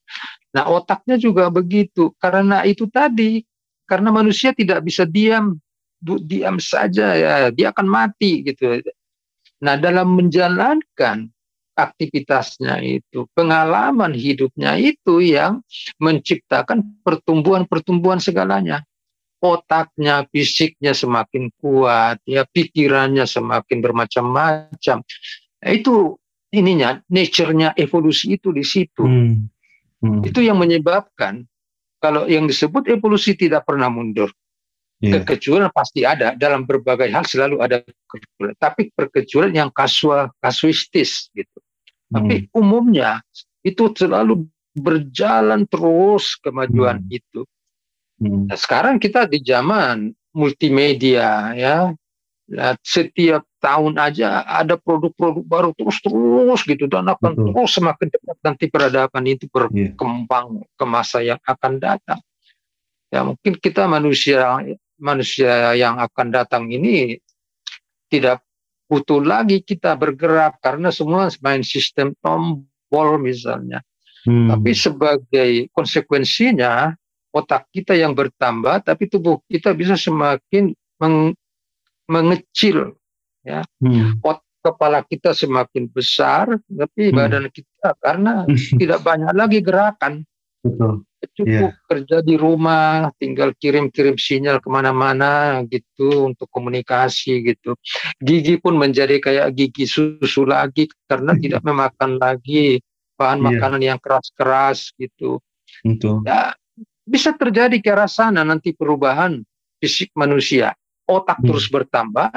Nah, otaknya juga begitu. Karena itu tadi, karena manusia tidak bisa diam, diam saja ya, dia akan mati gitu. Nah, dalam menjalankan aktivitasnya itu, pengalaman hidupnya itu yang menciptakan pertumbuhan-pertumbuhan segalanya. Otaknya, fisiknya semakin kuat, ya pikirannya semakin bermacam-macam. Itu ininya nature-nya evolusi itu di situ. Hmm. Hmm. Itu yang menyebabkan kalau yang disebut evolusi tidak pernah mundur. Yeah. Kekecualian pasti ada dalam berbagai hal selalu ada kekecualian. Tapi perkecualian yang kasual, kasuistis gitu. Hmm. Tapi umumnya itu selalu berjalan terus kemajuan hmm. itu. Hmm. Nah, sekarang kita di zaman multimedia ya, Nah, setiap tahun aja ada produk-produk baru terus-terus gitu dan akan Betul. terus semakin cepat nanti peradaban itu iya. berkembang yeah. ke masa yang akan datang. Ya mungkin kita manusia manusia yang akan datang ini tidak butuh lagi kita bergerak karena semua main sistem tombol misalnya. Hmm. Tapi sebagai konsekuensinya otak kita yang bertambah tapi tubuh kita bisa semakin meng mengecil ya hmm. Pot kepala kita semakin besar tapi hmm. badan kita karena <laughs> tidak banyak lagi gerakan Betul. cukup yeah. kerja di rumah tinggal kirim-kirim sinyal ke mana-mana gitu untuk komunikasi gitu gigi pun menjadi kayak gigi susu lagi karena <laughs> tidak memakan lagi bahan yeah. makanan yang keras-keras gitu Betul. Ya, bisa terjadi ke arah sana nanti perubahan fisik manusia otak hmm. terus bertambah,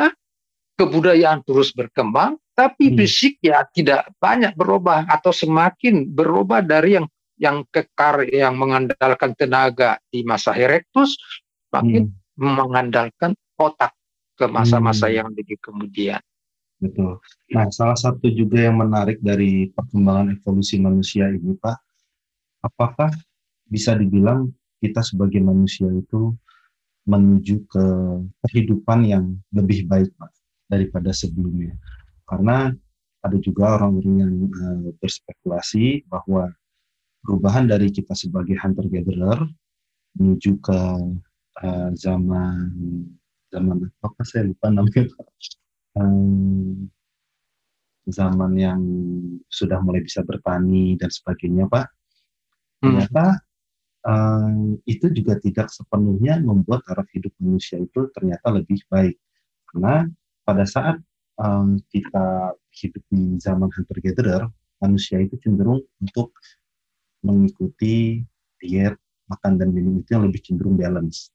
kebudayaan terus berkembang, tapi hmm. fisik ya tidak banyak berubah atau semakin berubah dari yang yang kekar yang mengandalkan tenaga di masa erectus makin hmm. mengandalkan otak ke masa-masa hmm. yang lebih kemudian. Betul. Nah, salah satu juga yang menarik dari perkembangan evolusi manusia ini, Pak, apakah bisa dibilang kita sebagai manusia itu menuju ke kehidupan yang lebih baik Pak, daripada sebelumnya. Karena ada juga orang-orang yang uh, berspekulasi bahwa perubahan dari kita sebagai hunter gatherer menuju ke uh, zaman zaman apa saya lupa namanya um, zaman yang sudah mulai bisa bertani dan sebagainya Pak. Hmm. Ternyata um, itu juga tidak sepenuhnya membuat taraf hidup manusia itu ternyata lebih baik karena pada saat um, kita hidup di zaman hunter gatherer manusia itu cenderung untuk mengikuti diet makan dan minum itu yang lebih cenderung balance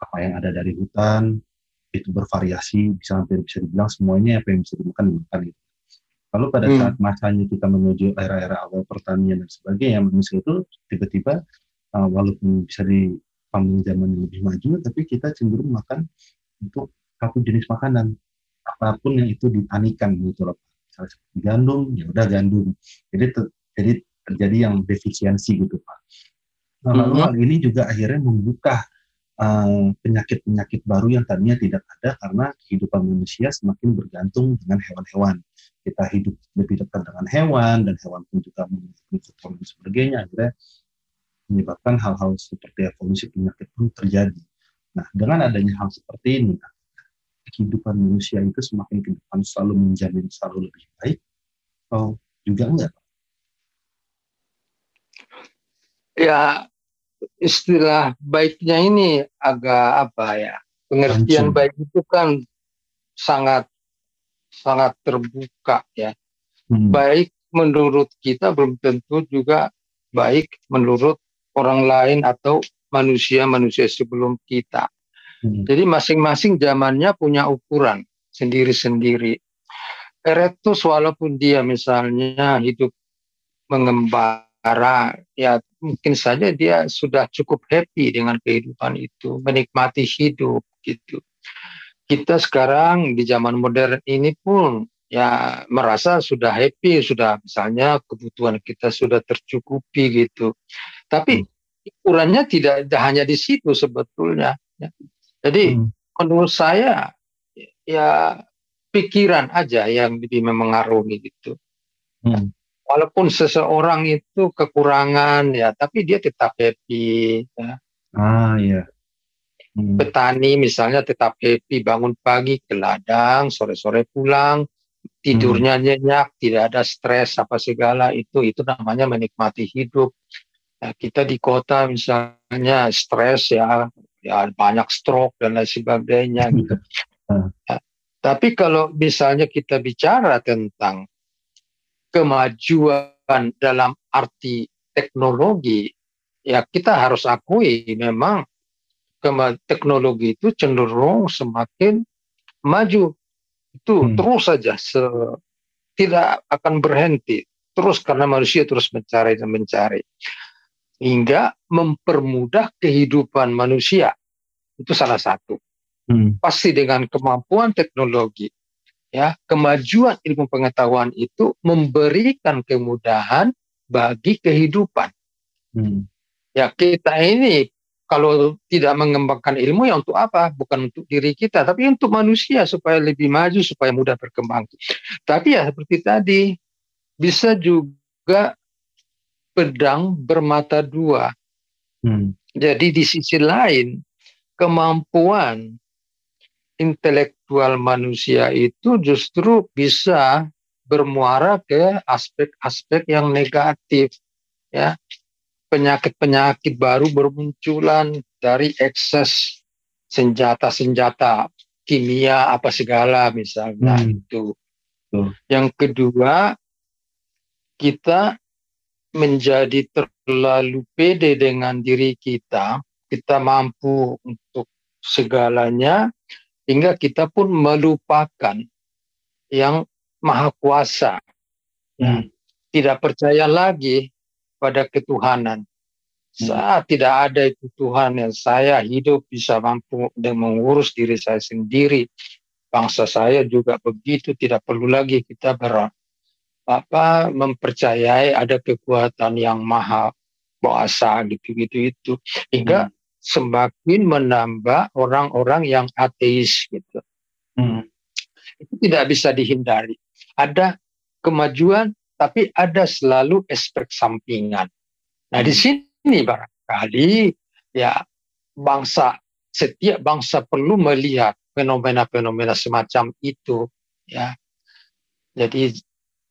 apa yang ada dari hutan itu bervariasi bisa hampir bisa dibilang semuanya apa yang bisa dimakan dimakan itu Kalau pada hmm. saat masanya kita menuju era-era awal pertanian dan sebagainya, manusia itu tiba-tiba uh, walaupun bisa di panggung zaman yang lebih maju, tapi kita cenderung makan untuk satu jenis makanan apa pun yang itu ditanikan gitu loh. Misalnya seperti gandum, ya udah gandum. Jadi jadi terjadi yang defisiensi gitu pak. Nah, lalu hmm. hal ini juga akhirnya membuka Eh, penyakit-penyakit uh, baru yang tadinya tidak ada karena kehidupan manusia semakin bergantung dengan hewan-hewan. Kita hidup lebih dekat dengan hewan dan hewan pun juga mengikut dan sebagainya akhirnya menyebabkan hal-hal seperti evolusi penyakit pun terjadi. Nah, dengan adanya hal seperti ini, kehidupan manusia itu semakin ke depan selalu menjamin selalu lebih baik, atau juga enggak? Ya, istilah baiknya ini agak apa ya pengertian Langsung. baik itu kan sangat sangat terbuka ya hmm. baik menurut kita belum tentu juga baik menurut orang lain atau manusia-manusia sebelum kita hmm. jadi masing-masing zamannya punya ukuran sendiri-sendiri Erectus walaupun dia misalnya hidup mengembara ya mungkin saja dia sudah cukup happy dengan kehidupan itu, menikmati hidup gitu. Kita sekarang di zaman modern ini pun ya merasa sudah happy, sudah misalnya kebutuhan kita sudah tercukupi gitu. Tapi hmm. ukurannya tidak hanya di situ sebetulnya. Ya. Jadi hmm. menurut saya ya pikiran aja yang lebih memengaruhi gitu. Hmm walaupun seseorang itu kekurangan ya, tapi dia tetap happy. Ya. Ah iya. Hmm. Petani misalnya tetap happy bangun pagi ke ladang, sore-sore pulang, tidurnya hmm. nyenyak, tidak ada stres apa segala itu itu namanya menikmati hidup. Ya, kita di kota misalnya stres ya, ya banyak stroke dan lain sebagainya gitu. Hmm. <laughs> Ya, tapi kalau misalnya kita bicara tentang kemajuan dalam arti teknologi, ya kita harus akui memang teknologi itu cenderung semakin maju. Itu hmm. terus saja se tidak akan berhenti terus karena manusia terus mencari dan mencari hingga mempermudah kehidupan manusia itu salah satu hmm. pasti dengan kemampuan teknologi ya kemajuan ilmu pengetahuan itu memberikan kemudahan bagi kehidupan. Hmm. Ya kita ini kalau tidak mengembangkan ilmu ya untuk apa? Bukan untuk diri kita, tapi untuk manusia supaya lebih maju, supaya mudah berkembang. Tapi ya seperti tadi bisa juga pedang bermata dua. Hmm. Jadi di sisi lain kemampuan intelektual manusia itu justru bisa bermuara ke aspek-aspek yang negatif ya penyakit-penyakit baru bermunculan dari ekses senjata-senjata kimia apa segala misalnya hmm. itu hmm. yang kedua kita menjadi terlalu pede dengan diri kita kita mampu untuk segalanya hingga kita pun melupakan yang maha kuasa. Hmm. Tidak percaya lagi pada ketuhanan. Hmm. Saat tidak ada itu Tuhan yang saya hidup bisa mampu dan mengurus diri saya sendiri. Bangsa saya juga begitu, tidak perlu lagi kita ber, apa mempercayai ada kekuatan yang maha kuasa gitu-gitu itu. Hingga hmm semakin menambah orang-orang yang ateis gitu. Hmm. Itu tidak bisa dihindari. Ada kemajuan, tapi ada selalu aspek sampingan. Nah di hmm. sini barangkali ya bangsa setiap bangsa perlu melihat fenomena-fenomena semacam itu ya. Jadi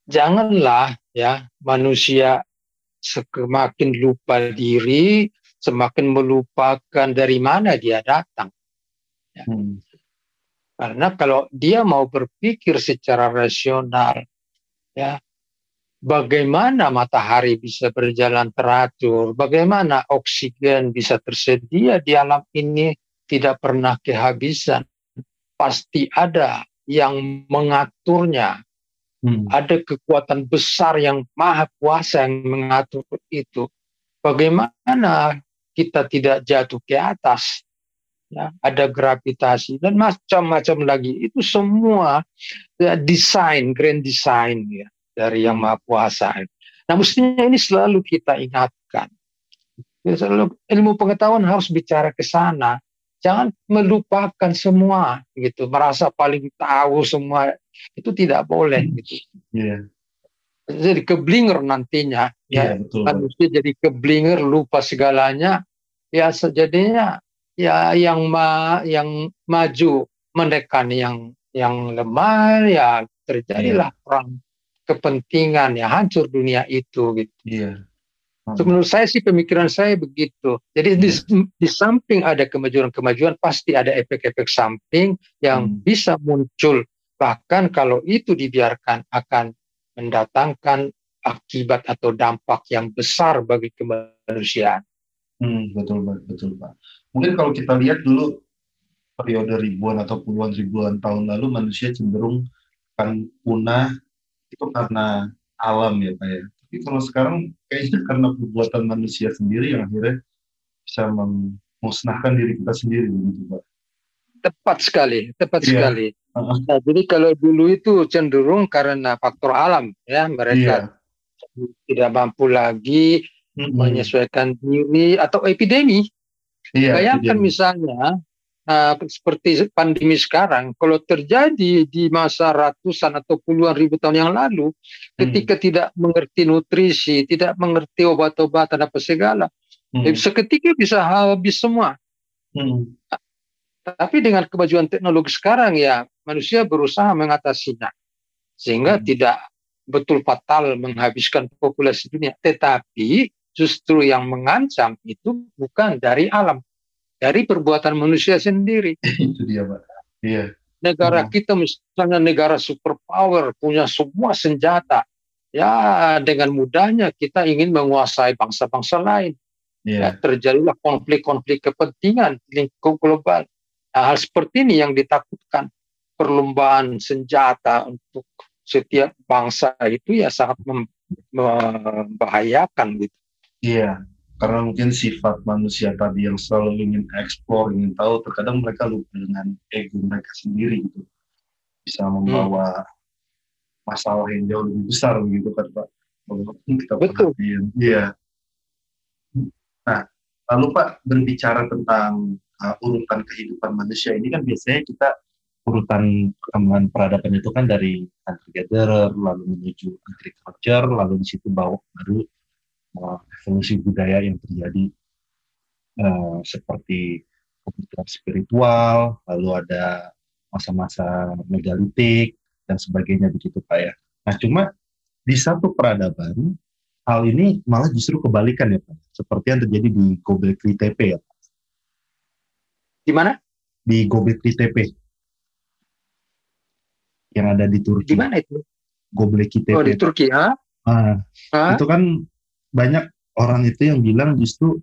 janganlah ya manusia semakin lupa diri semakin melupakan dari mana dia datang. Ya. Hmm. Karena kalau dia mau berpikir secara rasional, ya, bagaimana matahari bisa berjalan teratur, bagaimana oksigen bisa tersedia di alam ini tidak pernah kehabisan, pasti ada yang mengaturnya, hmm. ada kekuatan besar yang maha kuasa yang mengatur itu. Bagaimana kita tidak jatuh ke atas? Ya, ada gravitasi dan macam-macam lagi. Itu semua ya, desain, grand design ya dari yang maha kuasa. Nah, mestinya ini selalu kita ingatkan. Ya, selalu ilmu pengetahuan harus bicara ke sana jangan melupakan semua gitu merasa paling tahu semua itu tidak boleh gitu yeah. jadi keblinger nantinya ya betul, manusia jadi keblinger lupa segalanya ya sejadinya ya yang ma yang maju menekan yang yang lemah ya terjadilah yeah. perang kepentingan ya hancur dunia itu gitu yeah. Hmm. menurut saya sih pemikiran saya begitu. Jadi di, hmm. di samping ada kemajuan-kemajuan pasti ada efek-efek samping yang hmm. bisa muncul. Bahkan kalau itu dibiarkan akan mendatangkan akibat atau dampak yang besar bagi kemanusiaan. Hmm, betul Pak, betul Pak. Mungkin kalau kita lihat dulu periode ribuan atau puluhan ribuan tahun lalu manusia cenderung akan punah itu karena alam ya Pak ya tapi kalau sekarang kayaknya karena perbuatan manusia sendiri yang akhirnya bisa memusnahkan diri kita sendiri gitu Pak. Tepat sekali, tepat yeah. sekali. Nah, jadi kalau dulu itu cenderung karena faktor alam ya mereka yeah. Tidak mampu lagi mm-hmm. menyesuaikan diri atau epidemi. Yeah, Bayangkan epidemi. misalnya uh, seperti pandemi sekarang, kalau terjadi di masa ratusan atau puluhan ribu tahun yang lalu, hmm. ketika tidak mengerti nutrisi, tidak mengerti obat-obatan apa segala, hmm. Seketika bisa habis semua. Hmm. Tapi dengan kemajuan teknologi sekarang ya manusia berusaha mengatasinya, sehingga hmm. tidak betul fatal menghabiskan populasi dunia. Tetapi justru yang mengancam itu bukan dari alam, dari perbuatan manusia sendiri. <laughs> Itu dia, Pak. Iya. Negara hmm. kita misalnya negara superpower, punya semua senjata. Ya, dengan mudahnya kita ingin menguasai bangsa-bangsa lain. Yeah. Ya, terjadilah konflik-konflik kepentingan di lingkup global. Nah, hal seperti ini yang ditakutkan. Perlombaan senjata untuk setiap bangsa itu ya sangat membahayakan gitu. Iya karena mungkin sifat manusia tadi yang selalu ingin eksplor, ingin tahu, terkadang mereka lupa dengan ego mereka sendiri gitu. Bisa membawa hmm. masalah yang jauh lebih besar gitu kan Pak. kita Betul. Iya. Nah, lalu Pak berbicara tentang uh, urutan kehidupan manusia ini kan biasanya kita urutan perkembangan peradaban itu kan dari hunter gatherer lalu menuju agriculture lalu di situ bawa baru evolusi budaya yang terjadi uh, seperti kebutuhan spiritual, lalu ada masa-masa megalitik dan sebagainya begitu Pak ya. Nah cuma di satu peradaban hal ini malah justru kebalikan ya Pak, seperti yang terjadi di Gobekli Tepe ya Pak. Di mana? Di Gobekli Tepe yang ada di Turki. Di mana itu? Gobekli Tepe. Oh di Turki ya? Nah, itu kan banyak orang itu yang bilang justru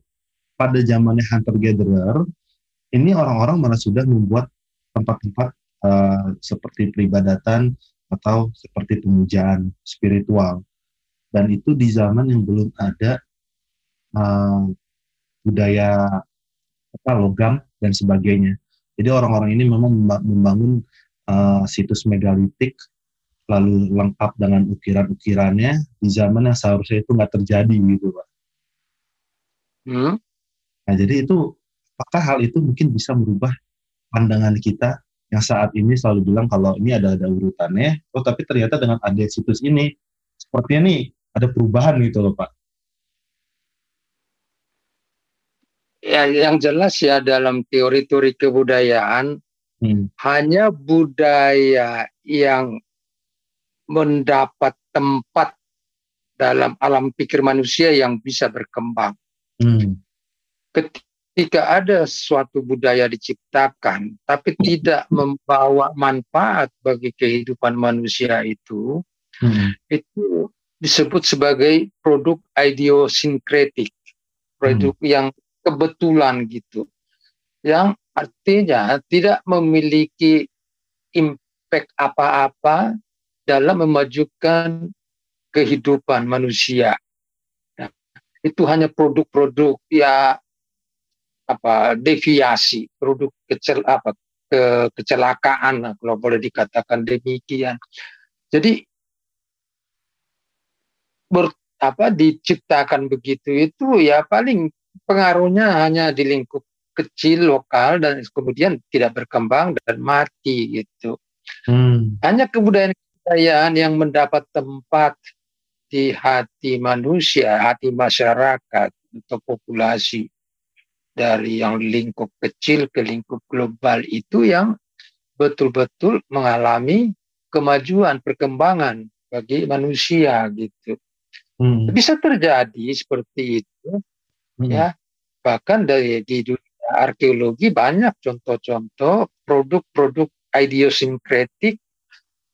pada zamannya hunter gatherer ini orang-orang malah sudah membuat tempat-tempat uh, seperti peribadatan atau seperti pemujaan spiritual dan itu di zaman yang belum ada uh, budaya apa logam dan sebagainya jadi orang-orang ini memang membangun uh, situs megalitik lalu lengkap dengan ukiran-ukirannya di zaman yang seharusnya itu nggak terjadi gitu pak. Hmm. Nah jadi itu apakah hal itu mungkin bisa merubah pandangan kita yang saat ini selalu bilang kalau ini ada ada urutannya, oh tapi ternyata dengan ada situs ini sepertinya nih ada perubahan gitu loh pak. Ya, yang jelas ya dalam teori-teori kebudayaan hmm. hanya budaya yang mendapat tempat dalam alam pikir manusia yang bisa berkembang. Hmm. Ketika ada suatu budaya diciptakan, tapi tidak membawa manfaat bagi kehidupan manusia itu, hmm. itu disebut sebagai produk idiosinkretik, produk hmm. yang kebetulan gitu, yang artinya tidak memiliki impact apa-apa dalam memajukan kehidupan manusia. Nah, itu hanya produk-produk ya apa deviasi, produk kecel apa ke, kecelakaan kalau boleh dikatakan demikian. Jadi ber, apa diciptakan begitu itu ya paling pengaruhnya hanya di lingkup kecil lokal dan kemudian tidak berkembang dan mati gitu. Hmm. Hanya kebudayaan-kebudayaan yang mendapat tempat di hati manusia, hati masyarakat atau populasi dari yang lingkup kecil ke lingkup global itu yang betul-betul mengalami kemajuan perkembangan bagi manusia gitu. Hmm. Bisa terjadi seperti itu hmm. ya. Bahkan dari di dunia arkeologi banyak contoh-contoh produk-produk idiosinkretik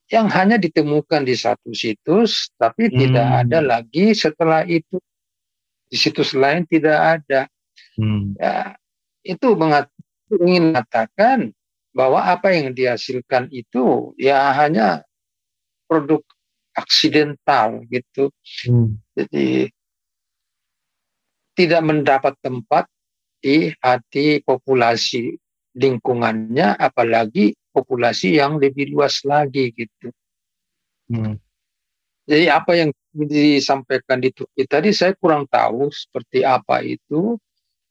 yang hanya ditemukan di satu situs, tapi hmm. tidak ada lagi setelah itu di situs lain tidak ada. Hmm. Ya, itu mengat ingin mengatakan bahwa apa yang dihasilkan itu ya hanya produk aksidental gitu. Hmm. Jadi tidak mendapat tempat di hati populasi lingkungannya, apalagi populasi yang lebih luas lagi gitu. Hmm. Jadi apa yang disampaikan di Turki tadi saya kurang tahu seperti apa itu.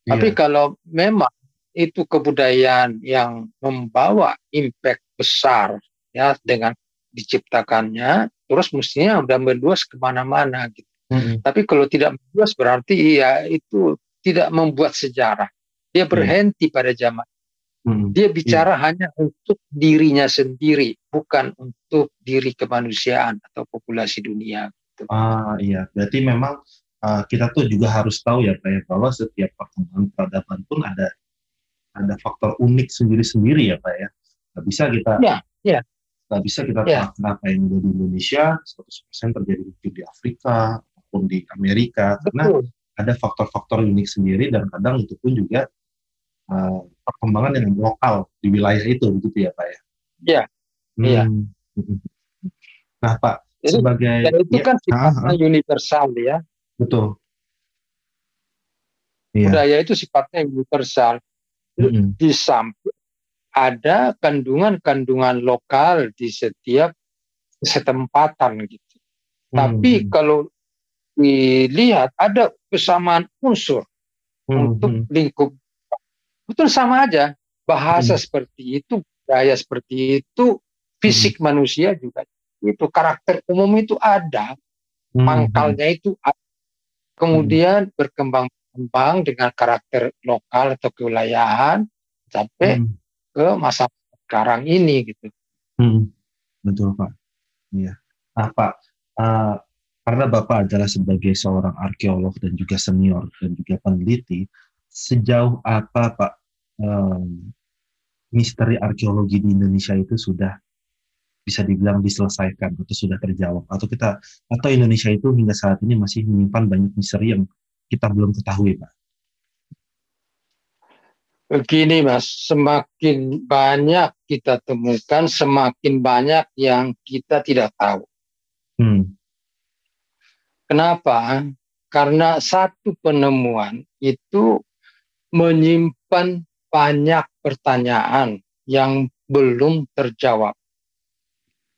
Yeah. Tapi kalau memang itu kebudayaan yang membawa impact besar ya dengan diciptakannya, terus mestinya udah meluas ke mana-mana gitu. -hmm. Tapi kalau tidak meluas berarti ya itu tidak membuat sejarah. Dia iya. berhenti yeah. pada zaman Hmm. Dia bicara yeah. hanya untuk dirinya sendiri, bukan untuk diri kemanusiaan atau populasi dunia. Gitu. Ah iya, berarti memang uh, kita tuh juga harus tahu ya Pak ya bahwa setiap perkembangan peradaban pun ada ada faktor unik sendiri-sendiri ya Pak ya. Gak bisa kita ya, ya. Gak bisa kita ya. kenapa yang ada di Indonesia 100% terjadi di Afrika maupun di Amerika Betul. karena ada faktor-faktor unik sendiri dan kadang itu pun juga uh, perkembangan yang lokal di wilayah itu begitu ya Pak ya? Iya. Hmm. Iya. <laughs> Nah Pak Jadi, sebagai dan itu ya, kan sifatnya uh, universal ya. Betul. Iya. Budaya itu sifatnya universal. Mm-hmm. Di samping ada kandungan-kandungan lokal di setiap setempatan gitu. Mm-hmm. Tapi kalau dilihat ada kesamaan unsur mm-hmm. untuk lingkup Betul sama aja. Bahasa hmm. seperti itu, gaya seperti itu, fisik hmm. manusia juga itu karakter umum itu ada, hmm. pangkalnya itu ada. Kemudian hmm. berkembang kembang dengan karakter lokal atau kewilayahan sampai hmm. ke masa sekarang ini gitu. Hmm. Betul Pak. Iya. Nah Pak, uh, karena Bapak adalah sebagai seorang arkeolog dan juga senior dan juga peneliti, sejauh apa Pak um, misteri arkeologi di Indonesia itu sudah bisa dibilang diselesaikan atau sudah terjawab atau kita atau Indonesia itu hingga saat ini masih menyimpan banyak misteri yang kita belum ketahui Pak. Begini Mas, semakin banyak kita temukan, semakin banyak yang kita tidak tahu. Hmm. Kenapa? Karena satu penemuan itu menyimpan banyak pertanyaan yang belum terjawab.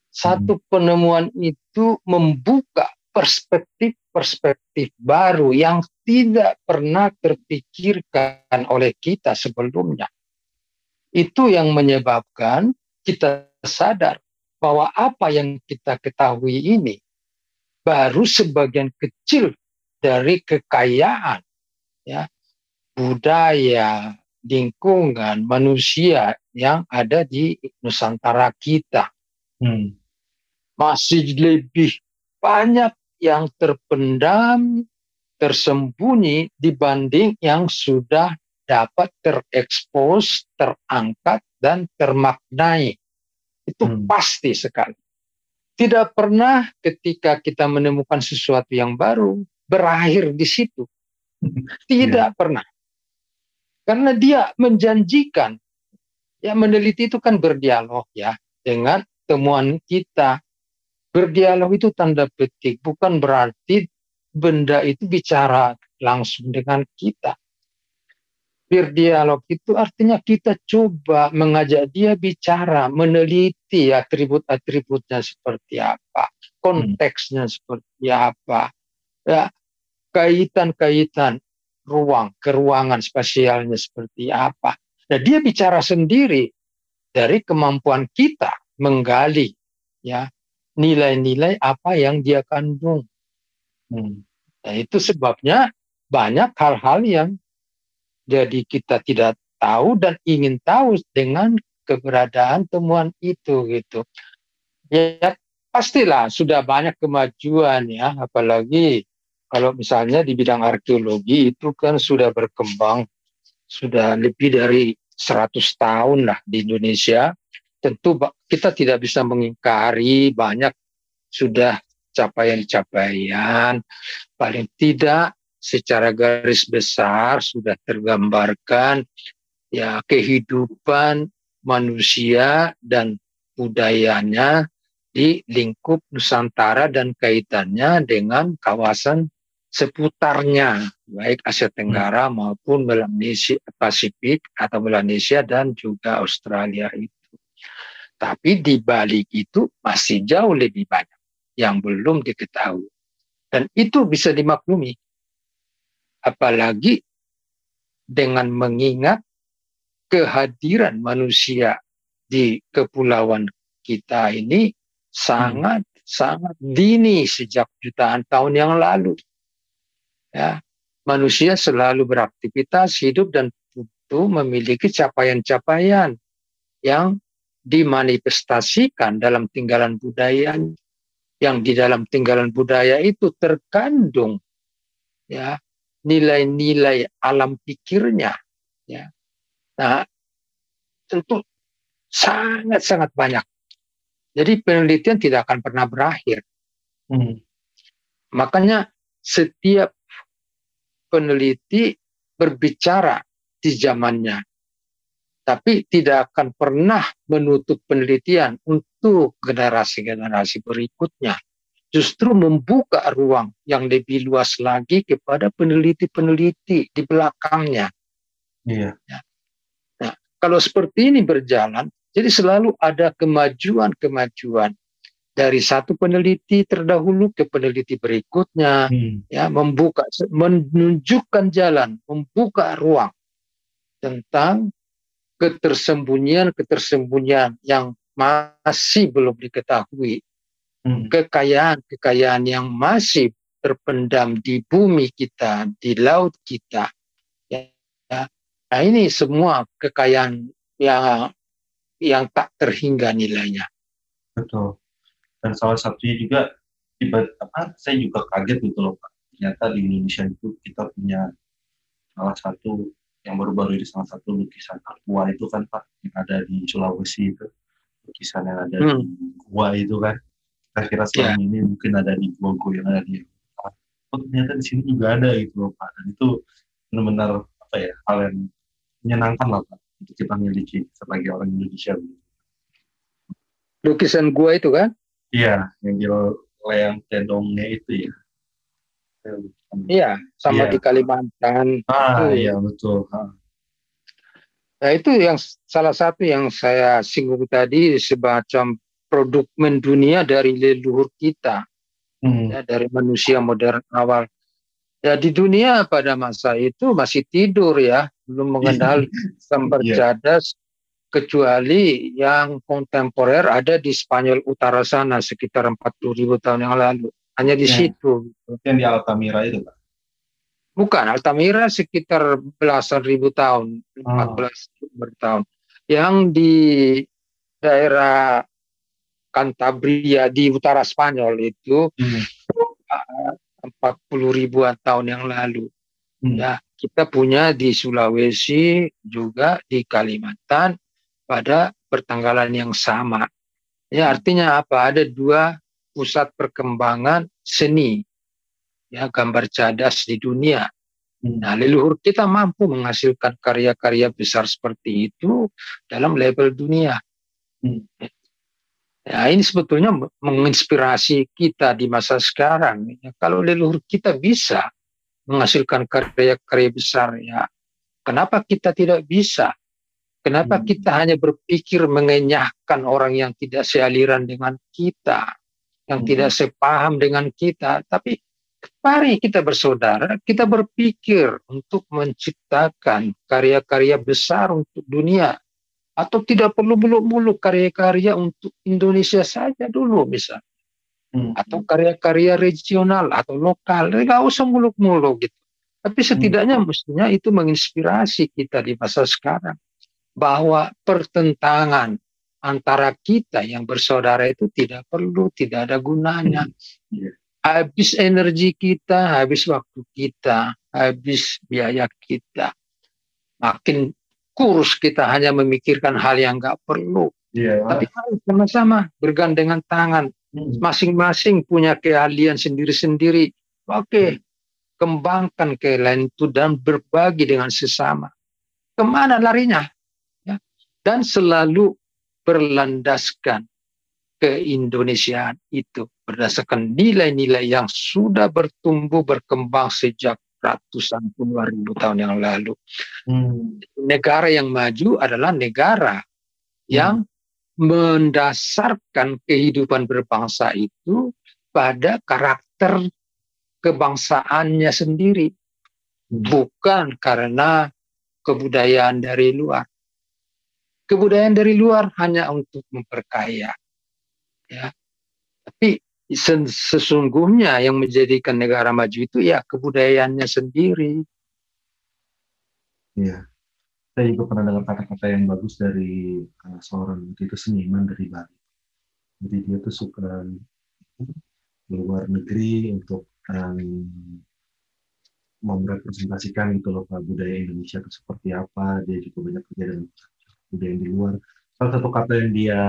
Satu hmm. penemuan itu membuka perspektif-perspektif baru yang tidak pernah terpikirkan oleh kita sebelumnya. Itu yang menyebabkan kita sadar bahwa apa yang kita ketahui ini baru sebagian kecil dari kekayaan ya budaya, lingkungan, manusia yang ada di Nusantara kita. Hmm. Masih lebih banyak yang terpendam, tersembunyi dibanding yang sudah dapat terekspos, terangkat, dan termaknai. Itu hmm. pasti sekali. Tidak pernah ketika kita menemukan sesuatu yang baru berakhir di situ. Tidak yeah. pernah. Karena dia menjanjikan. Ya meneliti itu kan berdialog ya dengan temuan kita. berdialog itu tanda petik, bukan berarti benda itu bicara langsung dengan kita. Berdialog itu artinya kita coba mengajak dia bicara, meneliti atribut-atributnya seperti apa, konteksnya seperti apa, ya kaitan-kaitan ruang, keruangan spasialnya seperti apa. Nah, dia bicara sendiri dari kemampuan kita menggali ya nilai-nilai apa yang dia kandung. Hmm. Nah, itu sebabnya banyak hal-hal yang jadi kita tidak tahu dan ingin tahu dengan keberadaan temuan itu gitu. Ya pastilah sudah banyak kemajuan ya, apalagi kalau misalnya di bidang arkeologi itu kan sudah berkembang sudah lebih dari 100 tahun lah di Indonesia. Tentu kita tidak bisa mengingkari banyak sudah capaian-capaian paling tidak secara garis besar sudah tergambarkan ya kehidupan manusia dan budayanya di lingkup Nusantara dan kaitannya dengan kawasan seputarnya baik Asia Tenggara maupun Melanesia Pasifik atau Melanesia dan juga Australia itu. Tapi di balik itu masih jauh lebih banyak yang belum diketahui. Dan itu bisa dimaklumi. Apalagi dengan mengingat kehadiran manusia di kepulauan kita ini sangat hmm. sangat dini sejak jutaan tahun yang lalu. Ya, manusia selalu beraktivitas hidup dan tentu memiliki capaian-capaian yang dimanifestasikan dalam tinggalan budaya yang di dalam tinggalan budaya itu terkandung ya nilai-nilai alam pikirnya ya nah tentu sangat-sangat banyak jadi penelitian tidak akan pernah berakhir hmm. makanya setiap peneliti berbicara di zamannya tapi tidak akan pernah menutup penelitian untuk generasi-generasi berikutnya. Justru membuka ruang yang lebih luas lagi kepada peneliti-peneliti di belakangnya. Iya. Ya. Nah, kalau seperti ini berjalan, jadi selalu ada kemajuan-kemajuan dari satu peneliti terdahulu ke peneliti berikutnya, hmm. ya membuka, menunjukkan jalan, membuka ruang tentang ketersembunyian-ketersembunyian yang masih belum diketahui. Kekayaan-kekayaan yang masih terpendam di bumi kita, di laut kita. Ya, Nah ini semua kekayaan yang yang tak terhingga nilainya. Betul. Dan salah satunya juga tiba apa saya juga kaget gitu loh Pak. Ternyata di Indonesia itu kita punya salah satu yang baru-baru ini salah satu lukisan aqua itu kan Pak yang ada di Sulawesi itu lukisan yang ada hmm. di gua itu kan saya kira selama yeah. ini mungkin ada di gua-gua yang ada di oh ternyata di sini juga ada gitu loh Pak dan itu benar-benar apa ya hal yang menyenangkan lah Pak untuk kita miliki sebagai orang Indonesia lukisan gua itu kan iya yang di layang tendongnya itu ya Iya, sama yeah. di Kalimantan. Ah, iya betul. Nah itu yang salah satu yang saya singgung tadi semacam produk mendunia dari leluhur kita, hmm. ya, dari manusia modern awal. Ya di dunia pada masa itu masih tidur ya, belum mengenal gambar yeah. cadas kecuali yang kontemporer ada di Spanyol utara sana sekitar 40 ribu tahun yang lalu. Hanya di ya. situ. Yang di Altamira itu, Pak? Bukan, Altamira sekitar belasan ribu tahun, oh. 14 bertahun. Yang di daerah Cantabria di utara Spanyol itu hmm. 40 ribuan tahun yang lalu. Hmm. Ya, kita punya di Sulawesi juga di Kalimantan pada pertanggalan yang sama. Ya, artinya apa? Ada dua pusat perkembangan seni ya gambar cadas di dunia. Hmm. Nah, leluhur kita mampu menghasilkan karya-karya besar seperti itu dalam level dunia. Hmm. Ya, ini sebetulnya menginspirasi kita di masa sekarang. Ya, kalau leluhur kita bisa menghasilkan karya-karya besar, ya kenapa kita tidak bisa? Kenapa hmm. kita hanya berpikir mengenyahkan orang yang tidak sealiran dengan kita, yang hmm. tidak sepaham dengan kita? Tapi mari kita bersaudara, kita berpikir untuk menciptakan karya-karya besar untuk dunia atau tidak perlu muluk-muluk karya-karya untuk Indonesia saja dulu misalnya. Hmm. atau karya-karya regional atau lokal. Nggak usah muluk-muluk gitu. Tapi setidaknya hmm. mestinya itu menginspirasi kita di masa sekarang. Bahwa pertentangan antara kita yang bersaudara itu tidak perlu tidak ada gunanya. Hmm. habis energi kita habis waktu kita habis biaya kita. Makin kurus kita hanya memikirkan hal yang nggak perlu. Yeah. Tapi sama-sama bergandengan tangan. Hmm. Masing-masing punya keahlian sendiri-sendiri. Oke, kembangkan keahlian itu dan berbagi dengan sesama. Ke mana larinya? Ya. Dan selalu berlandaskan keindonesiaan itu berdasarkan nilai-nilai yang sudah bertumbuh berkembang sejak ratusan puluhan ribu tahun yang lalu. Hmm. Negara yang maju adalah negara hmm. yang mendasarkan kehidupan berbangsa itu pada karakter kebangsaannya sendiri, bukan karena kebudayaan dari luar. Kebudayaan dari luar hanya untuk memperkaya, ya. Tapi sesungguhnya yang menjadikan negara maju itu ya kebudayaannya sendiri. Iya. Saya juga pernah dengar kata-kata yang bagus dari uh, seorang itu seniman dari Bali. Jadi dia tuh suka luar negeri untuk um, merepresentasikan gitu loh budaya Indonesia itu seperti apa. Dia juga banyak kerja dengan budaya yang di luar. Salah satu kata yang dia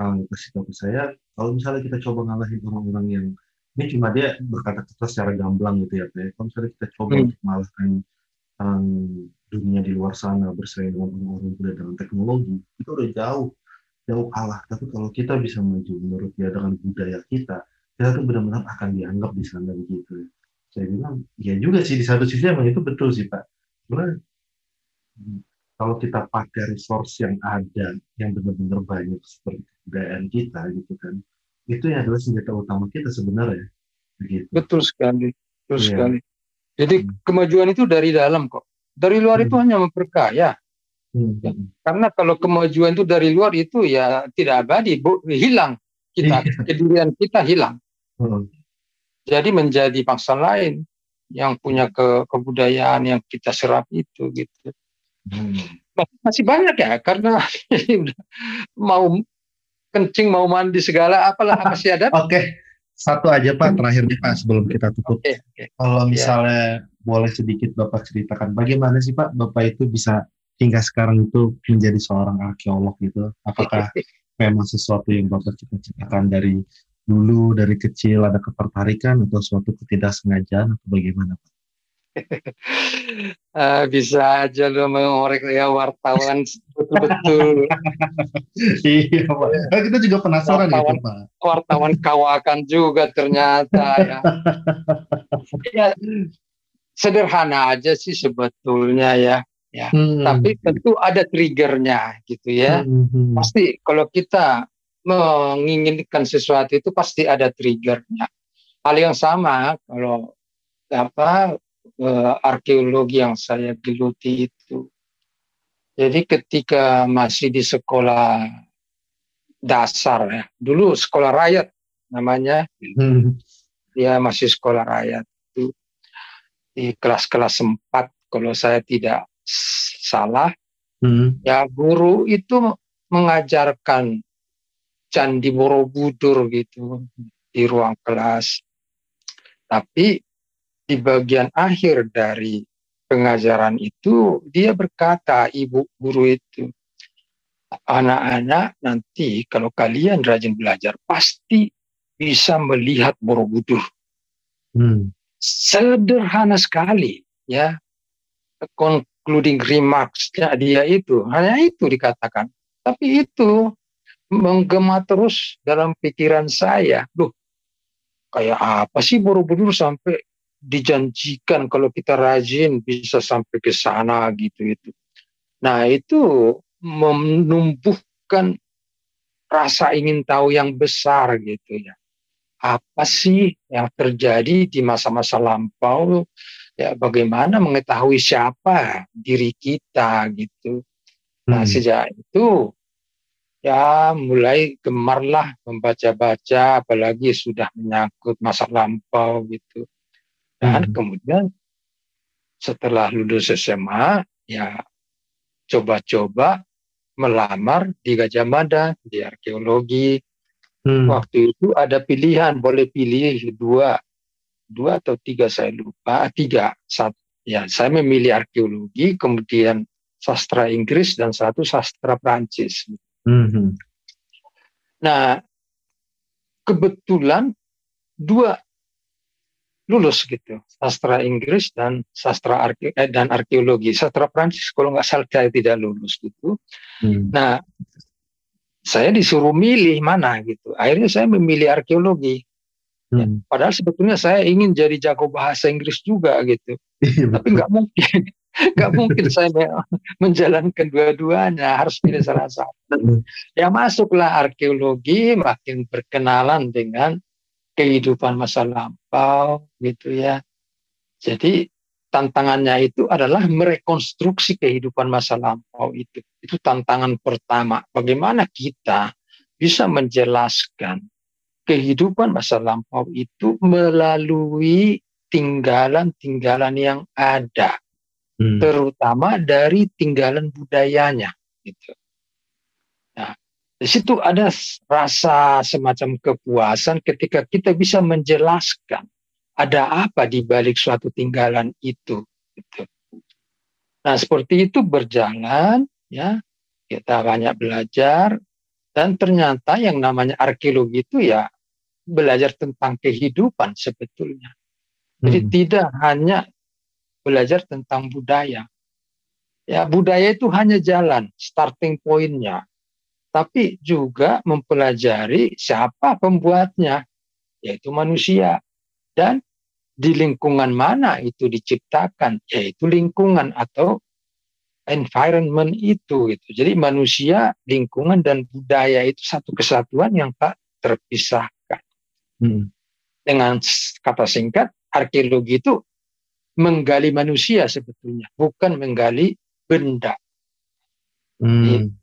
um, kasih tahu ke saya, kalau misalnya kita coba ngalahin orang-orang yang ini cuma dia berkata-kata secara gamblang gitu ya, Pak. Kalau misalnya kita coba hmm. untuk mengalahkan um, dunia di luar sana bersaing dengan orang-orang muda dengan teknologi, itu udah jauh jauh kalah. Tapi kalau kita bisa maju menurut dia dengan budaya kita, kita tuh benar-benar akan dianggap di sana begitu. Saya bilang, ya juga sih di satu sisi emang itu betul sih Pak. Karena kalau kita pakai resource yang ada yang benar-benar banyak seperti kebudayaan kita gitu kan itu yang adalah senjata utama kita sebenarnya begitu. betul sekali betul yeah. sekali jadi hmm. kemajuan itu dari dalam kok dari luar hmm. itu hanya memperkaya hmm. ya. karena kalau kemajuan itu dari luar itu ya tidak abadi bu, hilang kita iya. kedirian kita hilang hmm. jadi menjadi bangsa lain yang punya ke kebudayaan yang kita serap itu gitu Hmm. Masih banyak ya karena mau kencing mau mandi segala apalah masih ada. Oke. Okay. Satu aja Pak terakhir nih Pak sebelum kita tutup. Okay, okay. Kalau iya. misalnya yeah. boleh sedikit Bapak ceritakan bagaimana sih Pak Bapak itu bisa hingga sekarang itu menjadi seorang arkeolog gitu. Apakah <laughs> memang sesuatu yang Bapak cita-citakan dari dulu dari kecil ada ketertarikan atau suatu ketidaksengajaan atau bagaimana Pak? Uh, <laughs> bisa aja lo mengorek ya wartawan betul-betul. <laughs> iya pak. Nah, kita juga penasaran wartawan, gitu pak. Wartawan kawakan juga ternyata ya. <laughs> ya. Sederhana aja sih sebetulnya ya. Ya, hmm. tapi tentu ada triggernya gitu ya. Hmm. Pasti kalau kita menginginkan sesuatu itu pasti ada triggernya. Hal yang sama kalau apa uh, arkeologi yang saya geluti itu. Jadi ketika masih di sekolah dasar ya, dulu sekolah rakyat namanya, hmm. dia masih sekolah rakyat itu di kelas-kelas 4 kalau saya tidak salah, hmm. ya guru itu mengajarkan Candi Borobudur gitu di ruang kelas. Tapi di bagian akhir dari pengajaran itu dia berkata ibu guru itu anak-anak nanti kalau kalian rajin belajar pasti bisa melihat Borobudur. Hmm. Sederhana sekali ya. Concluding remarks dia itu hanya itu dikatakan. Tapi itu menggema terus dalam pikiran saya. Duh, kayak apa sih Borobudur sampai dijanjikan kalau kita rajin bisa sampai ke sana gitu itu. Nah itu menumbuhkan rasa ingin tahu yang besar gitu ya. Apa sih yang terjadi di masa-masa lampau? Ya bagaimana mengetahui siapa diri kita gitu. Nah hmm. sejak itu ya mulai gemarlah membaca-baca apalagi sudah menyangkut masa lampau gitu dan hmm. kemudian setelah lulus SMA ya coba-coba melamar di Gajah Mada di arkeologi hmm. waktu itu ada pilihan boleh pilih dua dua atau tiga saya lupa tiga satu ya saya memilih arkeologi kemudian sastra Inggris dan satu sastra Prancis Hmm. Nah, kebetulan dua lulus gitu, sastra Inggris dan sastra arke eh, dan arkeologi. Sastra Prancis kalau nggak salah saya tidak lulus gitu. Hmm. Nah, saya disuruh milih mana gitu. Akhirnya saya memilih arkeologi. Ya, hmm. Ya, padahal sebetulnya saya ingin jadi jago bahasa Inggris juga gitu, iya, tapi nggak mungkin. <laughs> Gak mungkin saya menjalankan dua-duanya, harus pilih salah satu. Ya masuklah arkeologi, makin berkenalan dengan kehidupan masa lampau, gitu ya. Jadi tantangannya itu adalah merekonstruksi kehidupan masa lampau itu. Itu tantangan pertama. Bagaimana kita bisa menjelaskan kehidupan masa lampau itu melalui tinggalan-tinggalan yang ada hmm. terutama dari tinggalan budayanya gitu. Di situ ada rasa semacam kepuasan ketika kita bisa menjelaskan ada apa di balik suatu tinggalan itu gitu. Nah, seperti itu berjalan ya. Kita banyak belajar dan ternyata yang namanya arkeologi itu ya belajar tentang kehidupan sebetulnya. Jadi hmm. tidak hanya belajar tentang budaya. Ya, budaya itu hanya jalan, starting pointnya. Tapi juga mempelajari siapa pembuatnya, yaitu manusia. Dan di lingkungan mana itu diciptakan, yaitu lingkungan atau environment itu. Gitu. Jadi manusia, lingkungan, dan budaya itu satu kesatuan yang tak terpisahkan. Hmm. Dengan kata singkat, arkeologi itu menggali manusia sebetulnya, bukan menggali benda. Hmm.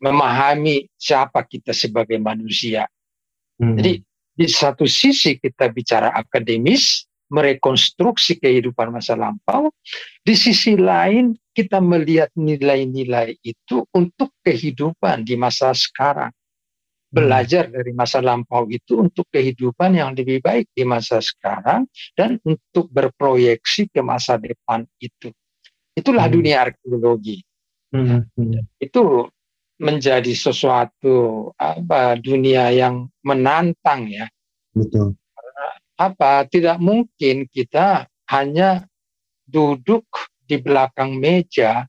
Memahami siapa kita sebagai manusia. Hmm. Jadi di satu sisi kita bicara akademis, merekonstruksi kehidupan masa lampau. Di sisi lain kita melihat nilai-nilai itu untuk kehidupan di masa sekarang. Hmm. belajar dari masa lampau itu untuk kehidupan yang lebih baik di masa sekarang dan untuk berproyeksi ke masa depan itu. Itulah hmm. dunia arkeologi. Hmm. Hmm. Itu menjadi sesuatu apa dunia yang menantang ya. Betul. apa tidak mungkin kita hanya duduk di belakang meja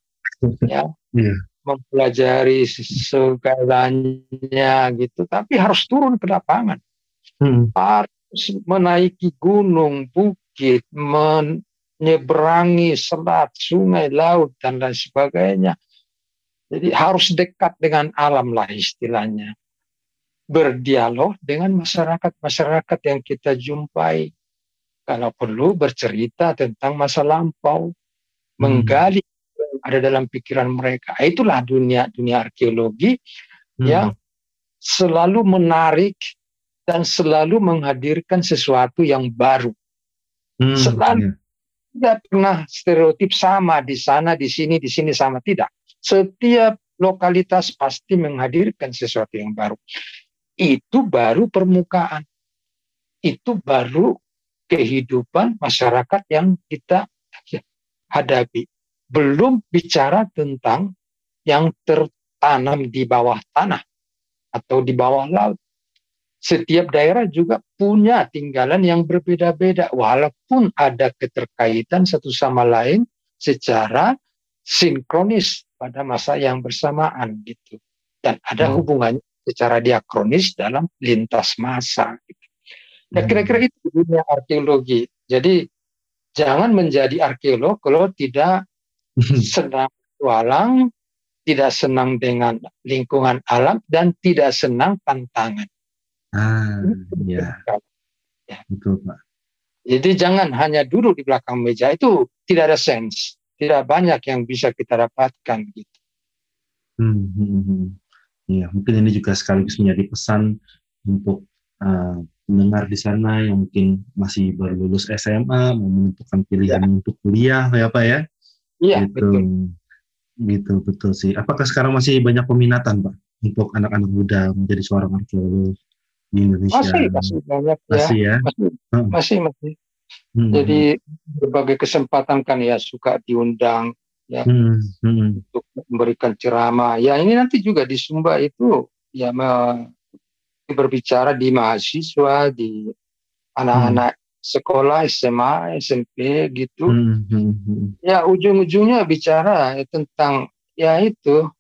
ya. Yeah mempelajari segalanya gitu, tapi harus turun ke lapangan. Hmm. Harus menaiki gunung, bukit, menyeberangi selat, sungai, laut dan lain sebagainya. Jadi harus dekat dengan alam lah istilahnya. Berdialog dengan masyarakat-masyarakat yang kita jumpai. Kalau perlu bercerita tentang masa lampau, hmm. menggali ada dalam pikiran mereka. Itulah dunia dunia arkeologi hmm. yang selalu menarik dan selalu menghadirkan sesuatu yang baru. Hmm. Selalu yeah. tidak pernah stereotip sama di sana, di sini, di sini sama tidak. Setiap lokalitas pasti menghadirkan sesuatu yang baru. Itu baru permukaan. Itu baru kehidupan masyarakat yang kita hadapi belum bicara tentang yang tertanam di bawah tanah atau di bawah laut. Setiap daerah juga punya tinggalan yang berbeda-beda, walaupun ada keterkaitan satu sama lain secara sinkronis pada masa yang bersamaan gitu. Dan ada hmm. hubungannya secara diakronis dalam lintas masa. Ya kira-kira itu dunia arkeologi. Jadi jangan menjadi arkeolog kalau tidak <laughs> senang walang, tidak senang dengan lingkungan alam dan tidak senang tantangan. Ah, iya. Ya. Betul, Pak. Jadi jangan hanya duduk di belakang meja itu tidak ada sense, tidak banyak yang bisa kita dapatkan gitu. Hmm, hmm, hmm. Ya, mungkin ini juga sekaligus menjadi pesan untuk uh, mendengar di sana yang mungkin masih baru lulus SMA mau menentukan pilihan ya. untuk kuliah ya Pak ya. Iya gitu. betul. Gitu betul sih. Apakah sekarang masih banyak peminatan Pak untuk anak-anak muda menjadi seorang arkeolog di Indonesia? Masih masih banyak ya. Masih ya. Masih hmm. masih. masih. Hmm. Jadi berbagai kesempatan kan ya suka diundang ya hmm. Hmm. untuk memberikan ceramah. Ya ini nanti juga di Sumba itu ya berbicara di mahasiswa, di anak-anak hmm. sekolah SMA, SMP gitu. Hmm, hmm. Hmm. Ya ujung-ujungnya bicara tentang ya itu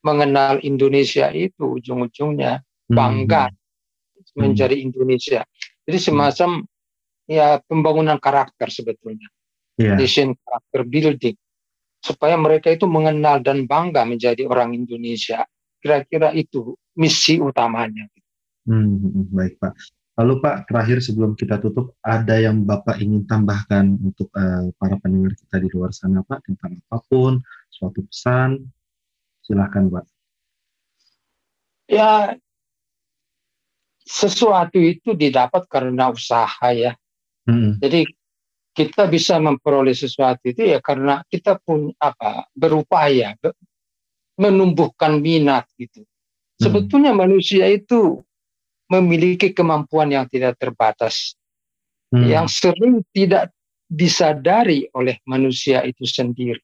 mengenal Indonesia itu ujung-ujungnya hmm, bangga hmm. menjadi Indonesia. Jadi semacam ya pembangunan karakter sebetulnya. Yeah. Nation karakter building supaya mereka itu mengenal dan bangga menjadi orang Indonesia. Kira-kira itu misi utamanya. Hmm, hmm, hmm, baik Pak. Lalu Pak, terakhir sebelum kita tutup, ada yang Bapak ingin tambahkan untuk uh, para pendengar kita di luar sana Pak tentang apa pun, suatu pesan, silahkan Pak. Ya, sesuatu itu didapat karena usaha ya. Hmm. Jadi kita bisa memperoleh sesuatu itu ya karena kita pun apa berupaya menumbuhkan minat gitu. Sebetulnya manusia itu memiliki kemampuan yang tidak terbatas, hmm. yang sering tidak disadari oleh manusia itu sendiri.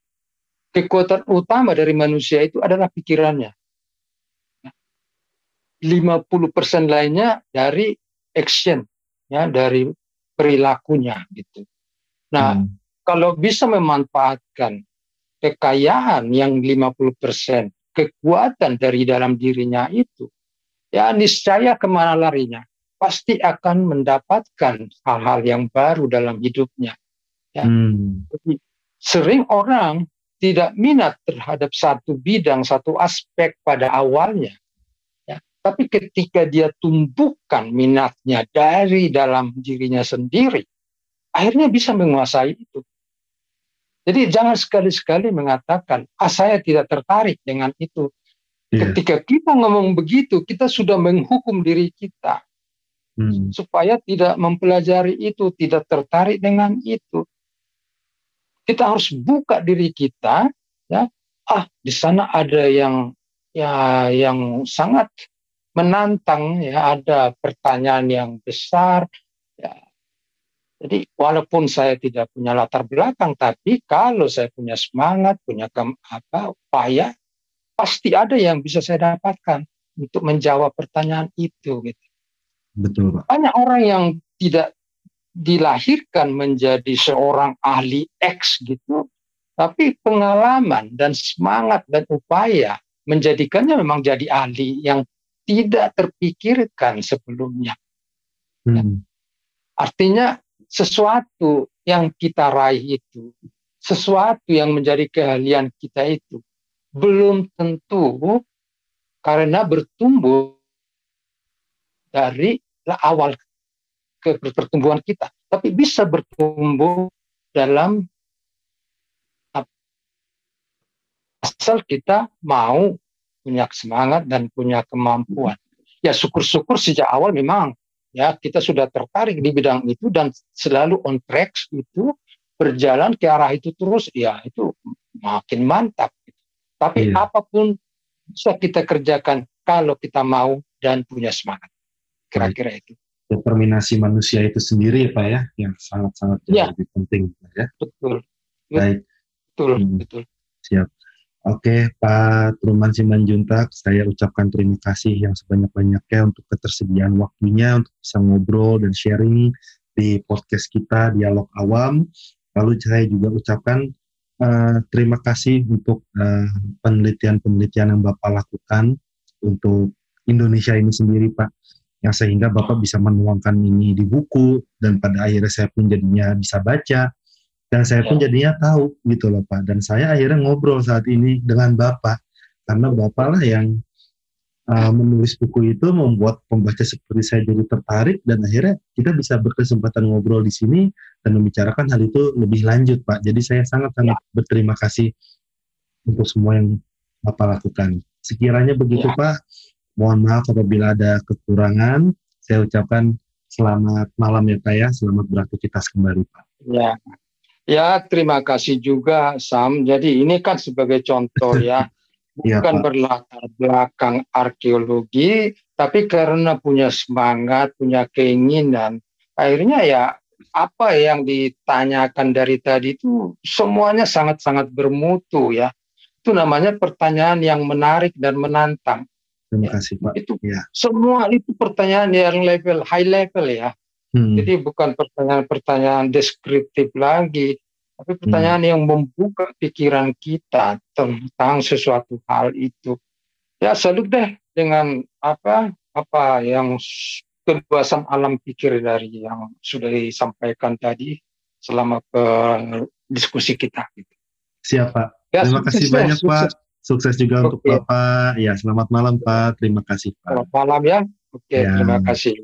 Kekuatan utama dari manusia itu adalah pikirannya. 50% lainnya dari action, ya, dari perilakunya gitu. Nah, hmm. kalau bisa memanfaatkan kekayaan yang 50%, kekuatan dari dalam dirinya itu, ya niscaya ke mana larinya pasti akan mendapatkan hal-hal yang baru dalam hidupnya. Ya. Hmm. Jadi, sering orang tidak minat terhadap satu bidang, satu aspek pada awalnya. Tapi ketika dia tumbuhkan minatnya dari dalam dirinya sendiri, akhirnya bisa menguasai itu. Jadi jangan sekali-sekali mengatakan, ah saya tidak tertarik dengan itu. Yeah. Ketika kita ngomong begitu, kita sudah menghukum diri kita hmm. supaya tidak mempelajari itu, tidak tertarik dengan itu. Kita harus buka diri kita, ya. Ah, di sana ada yang ya yang sangat menantang, ya. Ada pertanyaan yang besar, ya. Jadi walaupun saya tidak punya latar belakang, tapi kalau saya punya semangat, punya apa upaya, pasti ada yang bisa saya dapatkan untuk menjawab pertanyaan itu gitu. Betul, Pak. Banyak orang yang tidak dilahirkan menjadi seorang ahli X gitu, tapi pengalaman dan semangat dan upaya menjadikannya memang jadi ahli yang tidak terpikirkan sebelumnya. Hmm. Artinya sesuatu yang kita raih itu, sesuatu yang menjadi keahlian kita itu belum tentu karena bertumbuh dari awal ke pertumbuhan kita, tapi bisa bertumbuh dalam asal kita mau punya semangat dan punya kemampuan. Ya syukur-syukur sejak awal memang ya kita sudah tertarik di bidang itu dan selalu on track itu berjalan ke arah itu terus ya itu makin mantap tapi iya. apa pun bisa kita kerjakan kalau kita mau dan punya semangat. Kira-kira itu. Determinasi manusia itu sendiri ya Pak ya, yang sangat-sangat ya. lebih penting ya. Betul. Baik. Betul, hmm. betul. Siap. Oke, Pak Truman Simanjuntak, saya ucapkan terima kasih yang sebanyak-banyaknya untuk ketersediaan waktunya untuk bisa ngobrol dan sharing di podcast kita Dialog Awam. Lalu saya juga ucapkan uh, terima kasih untuk eh, penelitian-penelitian yang Bapak lakukan untuk Indonesia ini sendiri Pak yang sehingga Bapak bisa menuangkan ini di buku dan pada akhirnya saya pun jadinya bisa baca dan saya pun ya. jadinya tahu gitu loh Pak. Dan saya akhirnya ngobrol saat ini dengan Bapak. Karena Bapak lah yang uh, menulis buku itu membuat pembaca seperti saya jadi tertarik. Dan akhirnya kita bisa berkesempatan ngobrol di sini dan membicarakan hal itu lebih lanjut Pak. Jadi saya sangat-sangat ya. berterima kasih untuk semua yang Bapak lakukan. Sekiranya begitu ya. Pak mohon maaf apabila ada kekurangan. Saya ucapkan selamat malam ya Pak ya. Selamat beraktivitas kembali Pak. Ya Ya, terima kasih juga Sam. Jadi ini kan sebagai contoh <laughs> ya, iya, bukan ya, berlatar belakang arkeologi, tapi karena punya semangat, punya keinginan, akhirnya ya apa yang ditanyakan dari tadi itu semuanya sangat-sangat bermutu ya. Itu namanya pertanyaan yang menarik dan menantang. Terima kasih Pak. Itu ya. semua itu pertanyaan yang level high level ya. Hmm. Jadi bukan pertanyaan-pertanyaan deskriptif lagi, tapi pertanyaan hmm. yang membuka pikiran kita tentang sesuatu hal itu. Ya salut deh dengan apa apa yang keluasan alam pikir dari yang sudah disampaikan tadi selama ke diskusi kita. Siapa? Ya, Terima sukses, kasih banyak sukses. Pak. Sukses juga Oke. untuk Bapak. Ya, selamat malam Pak. Terima kasih Pak. Selamat malam ya. Oke, ya. terima kasih.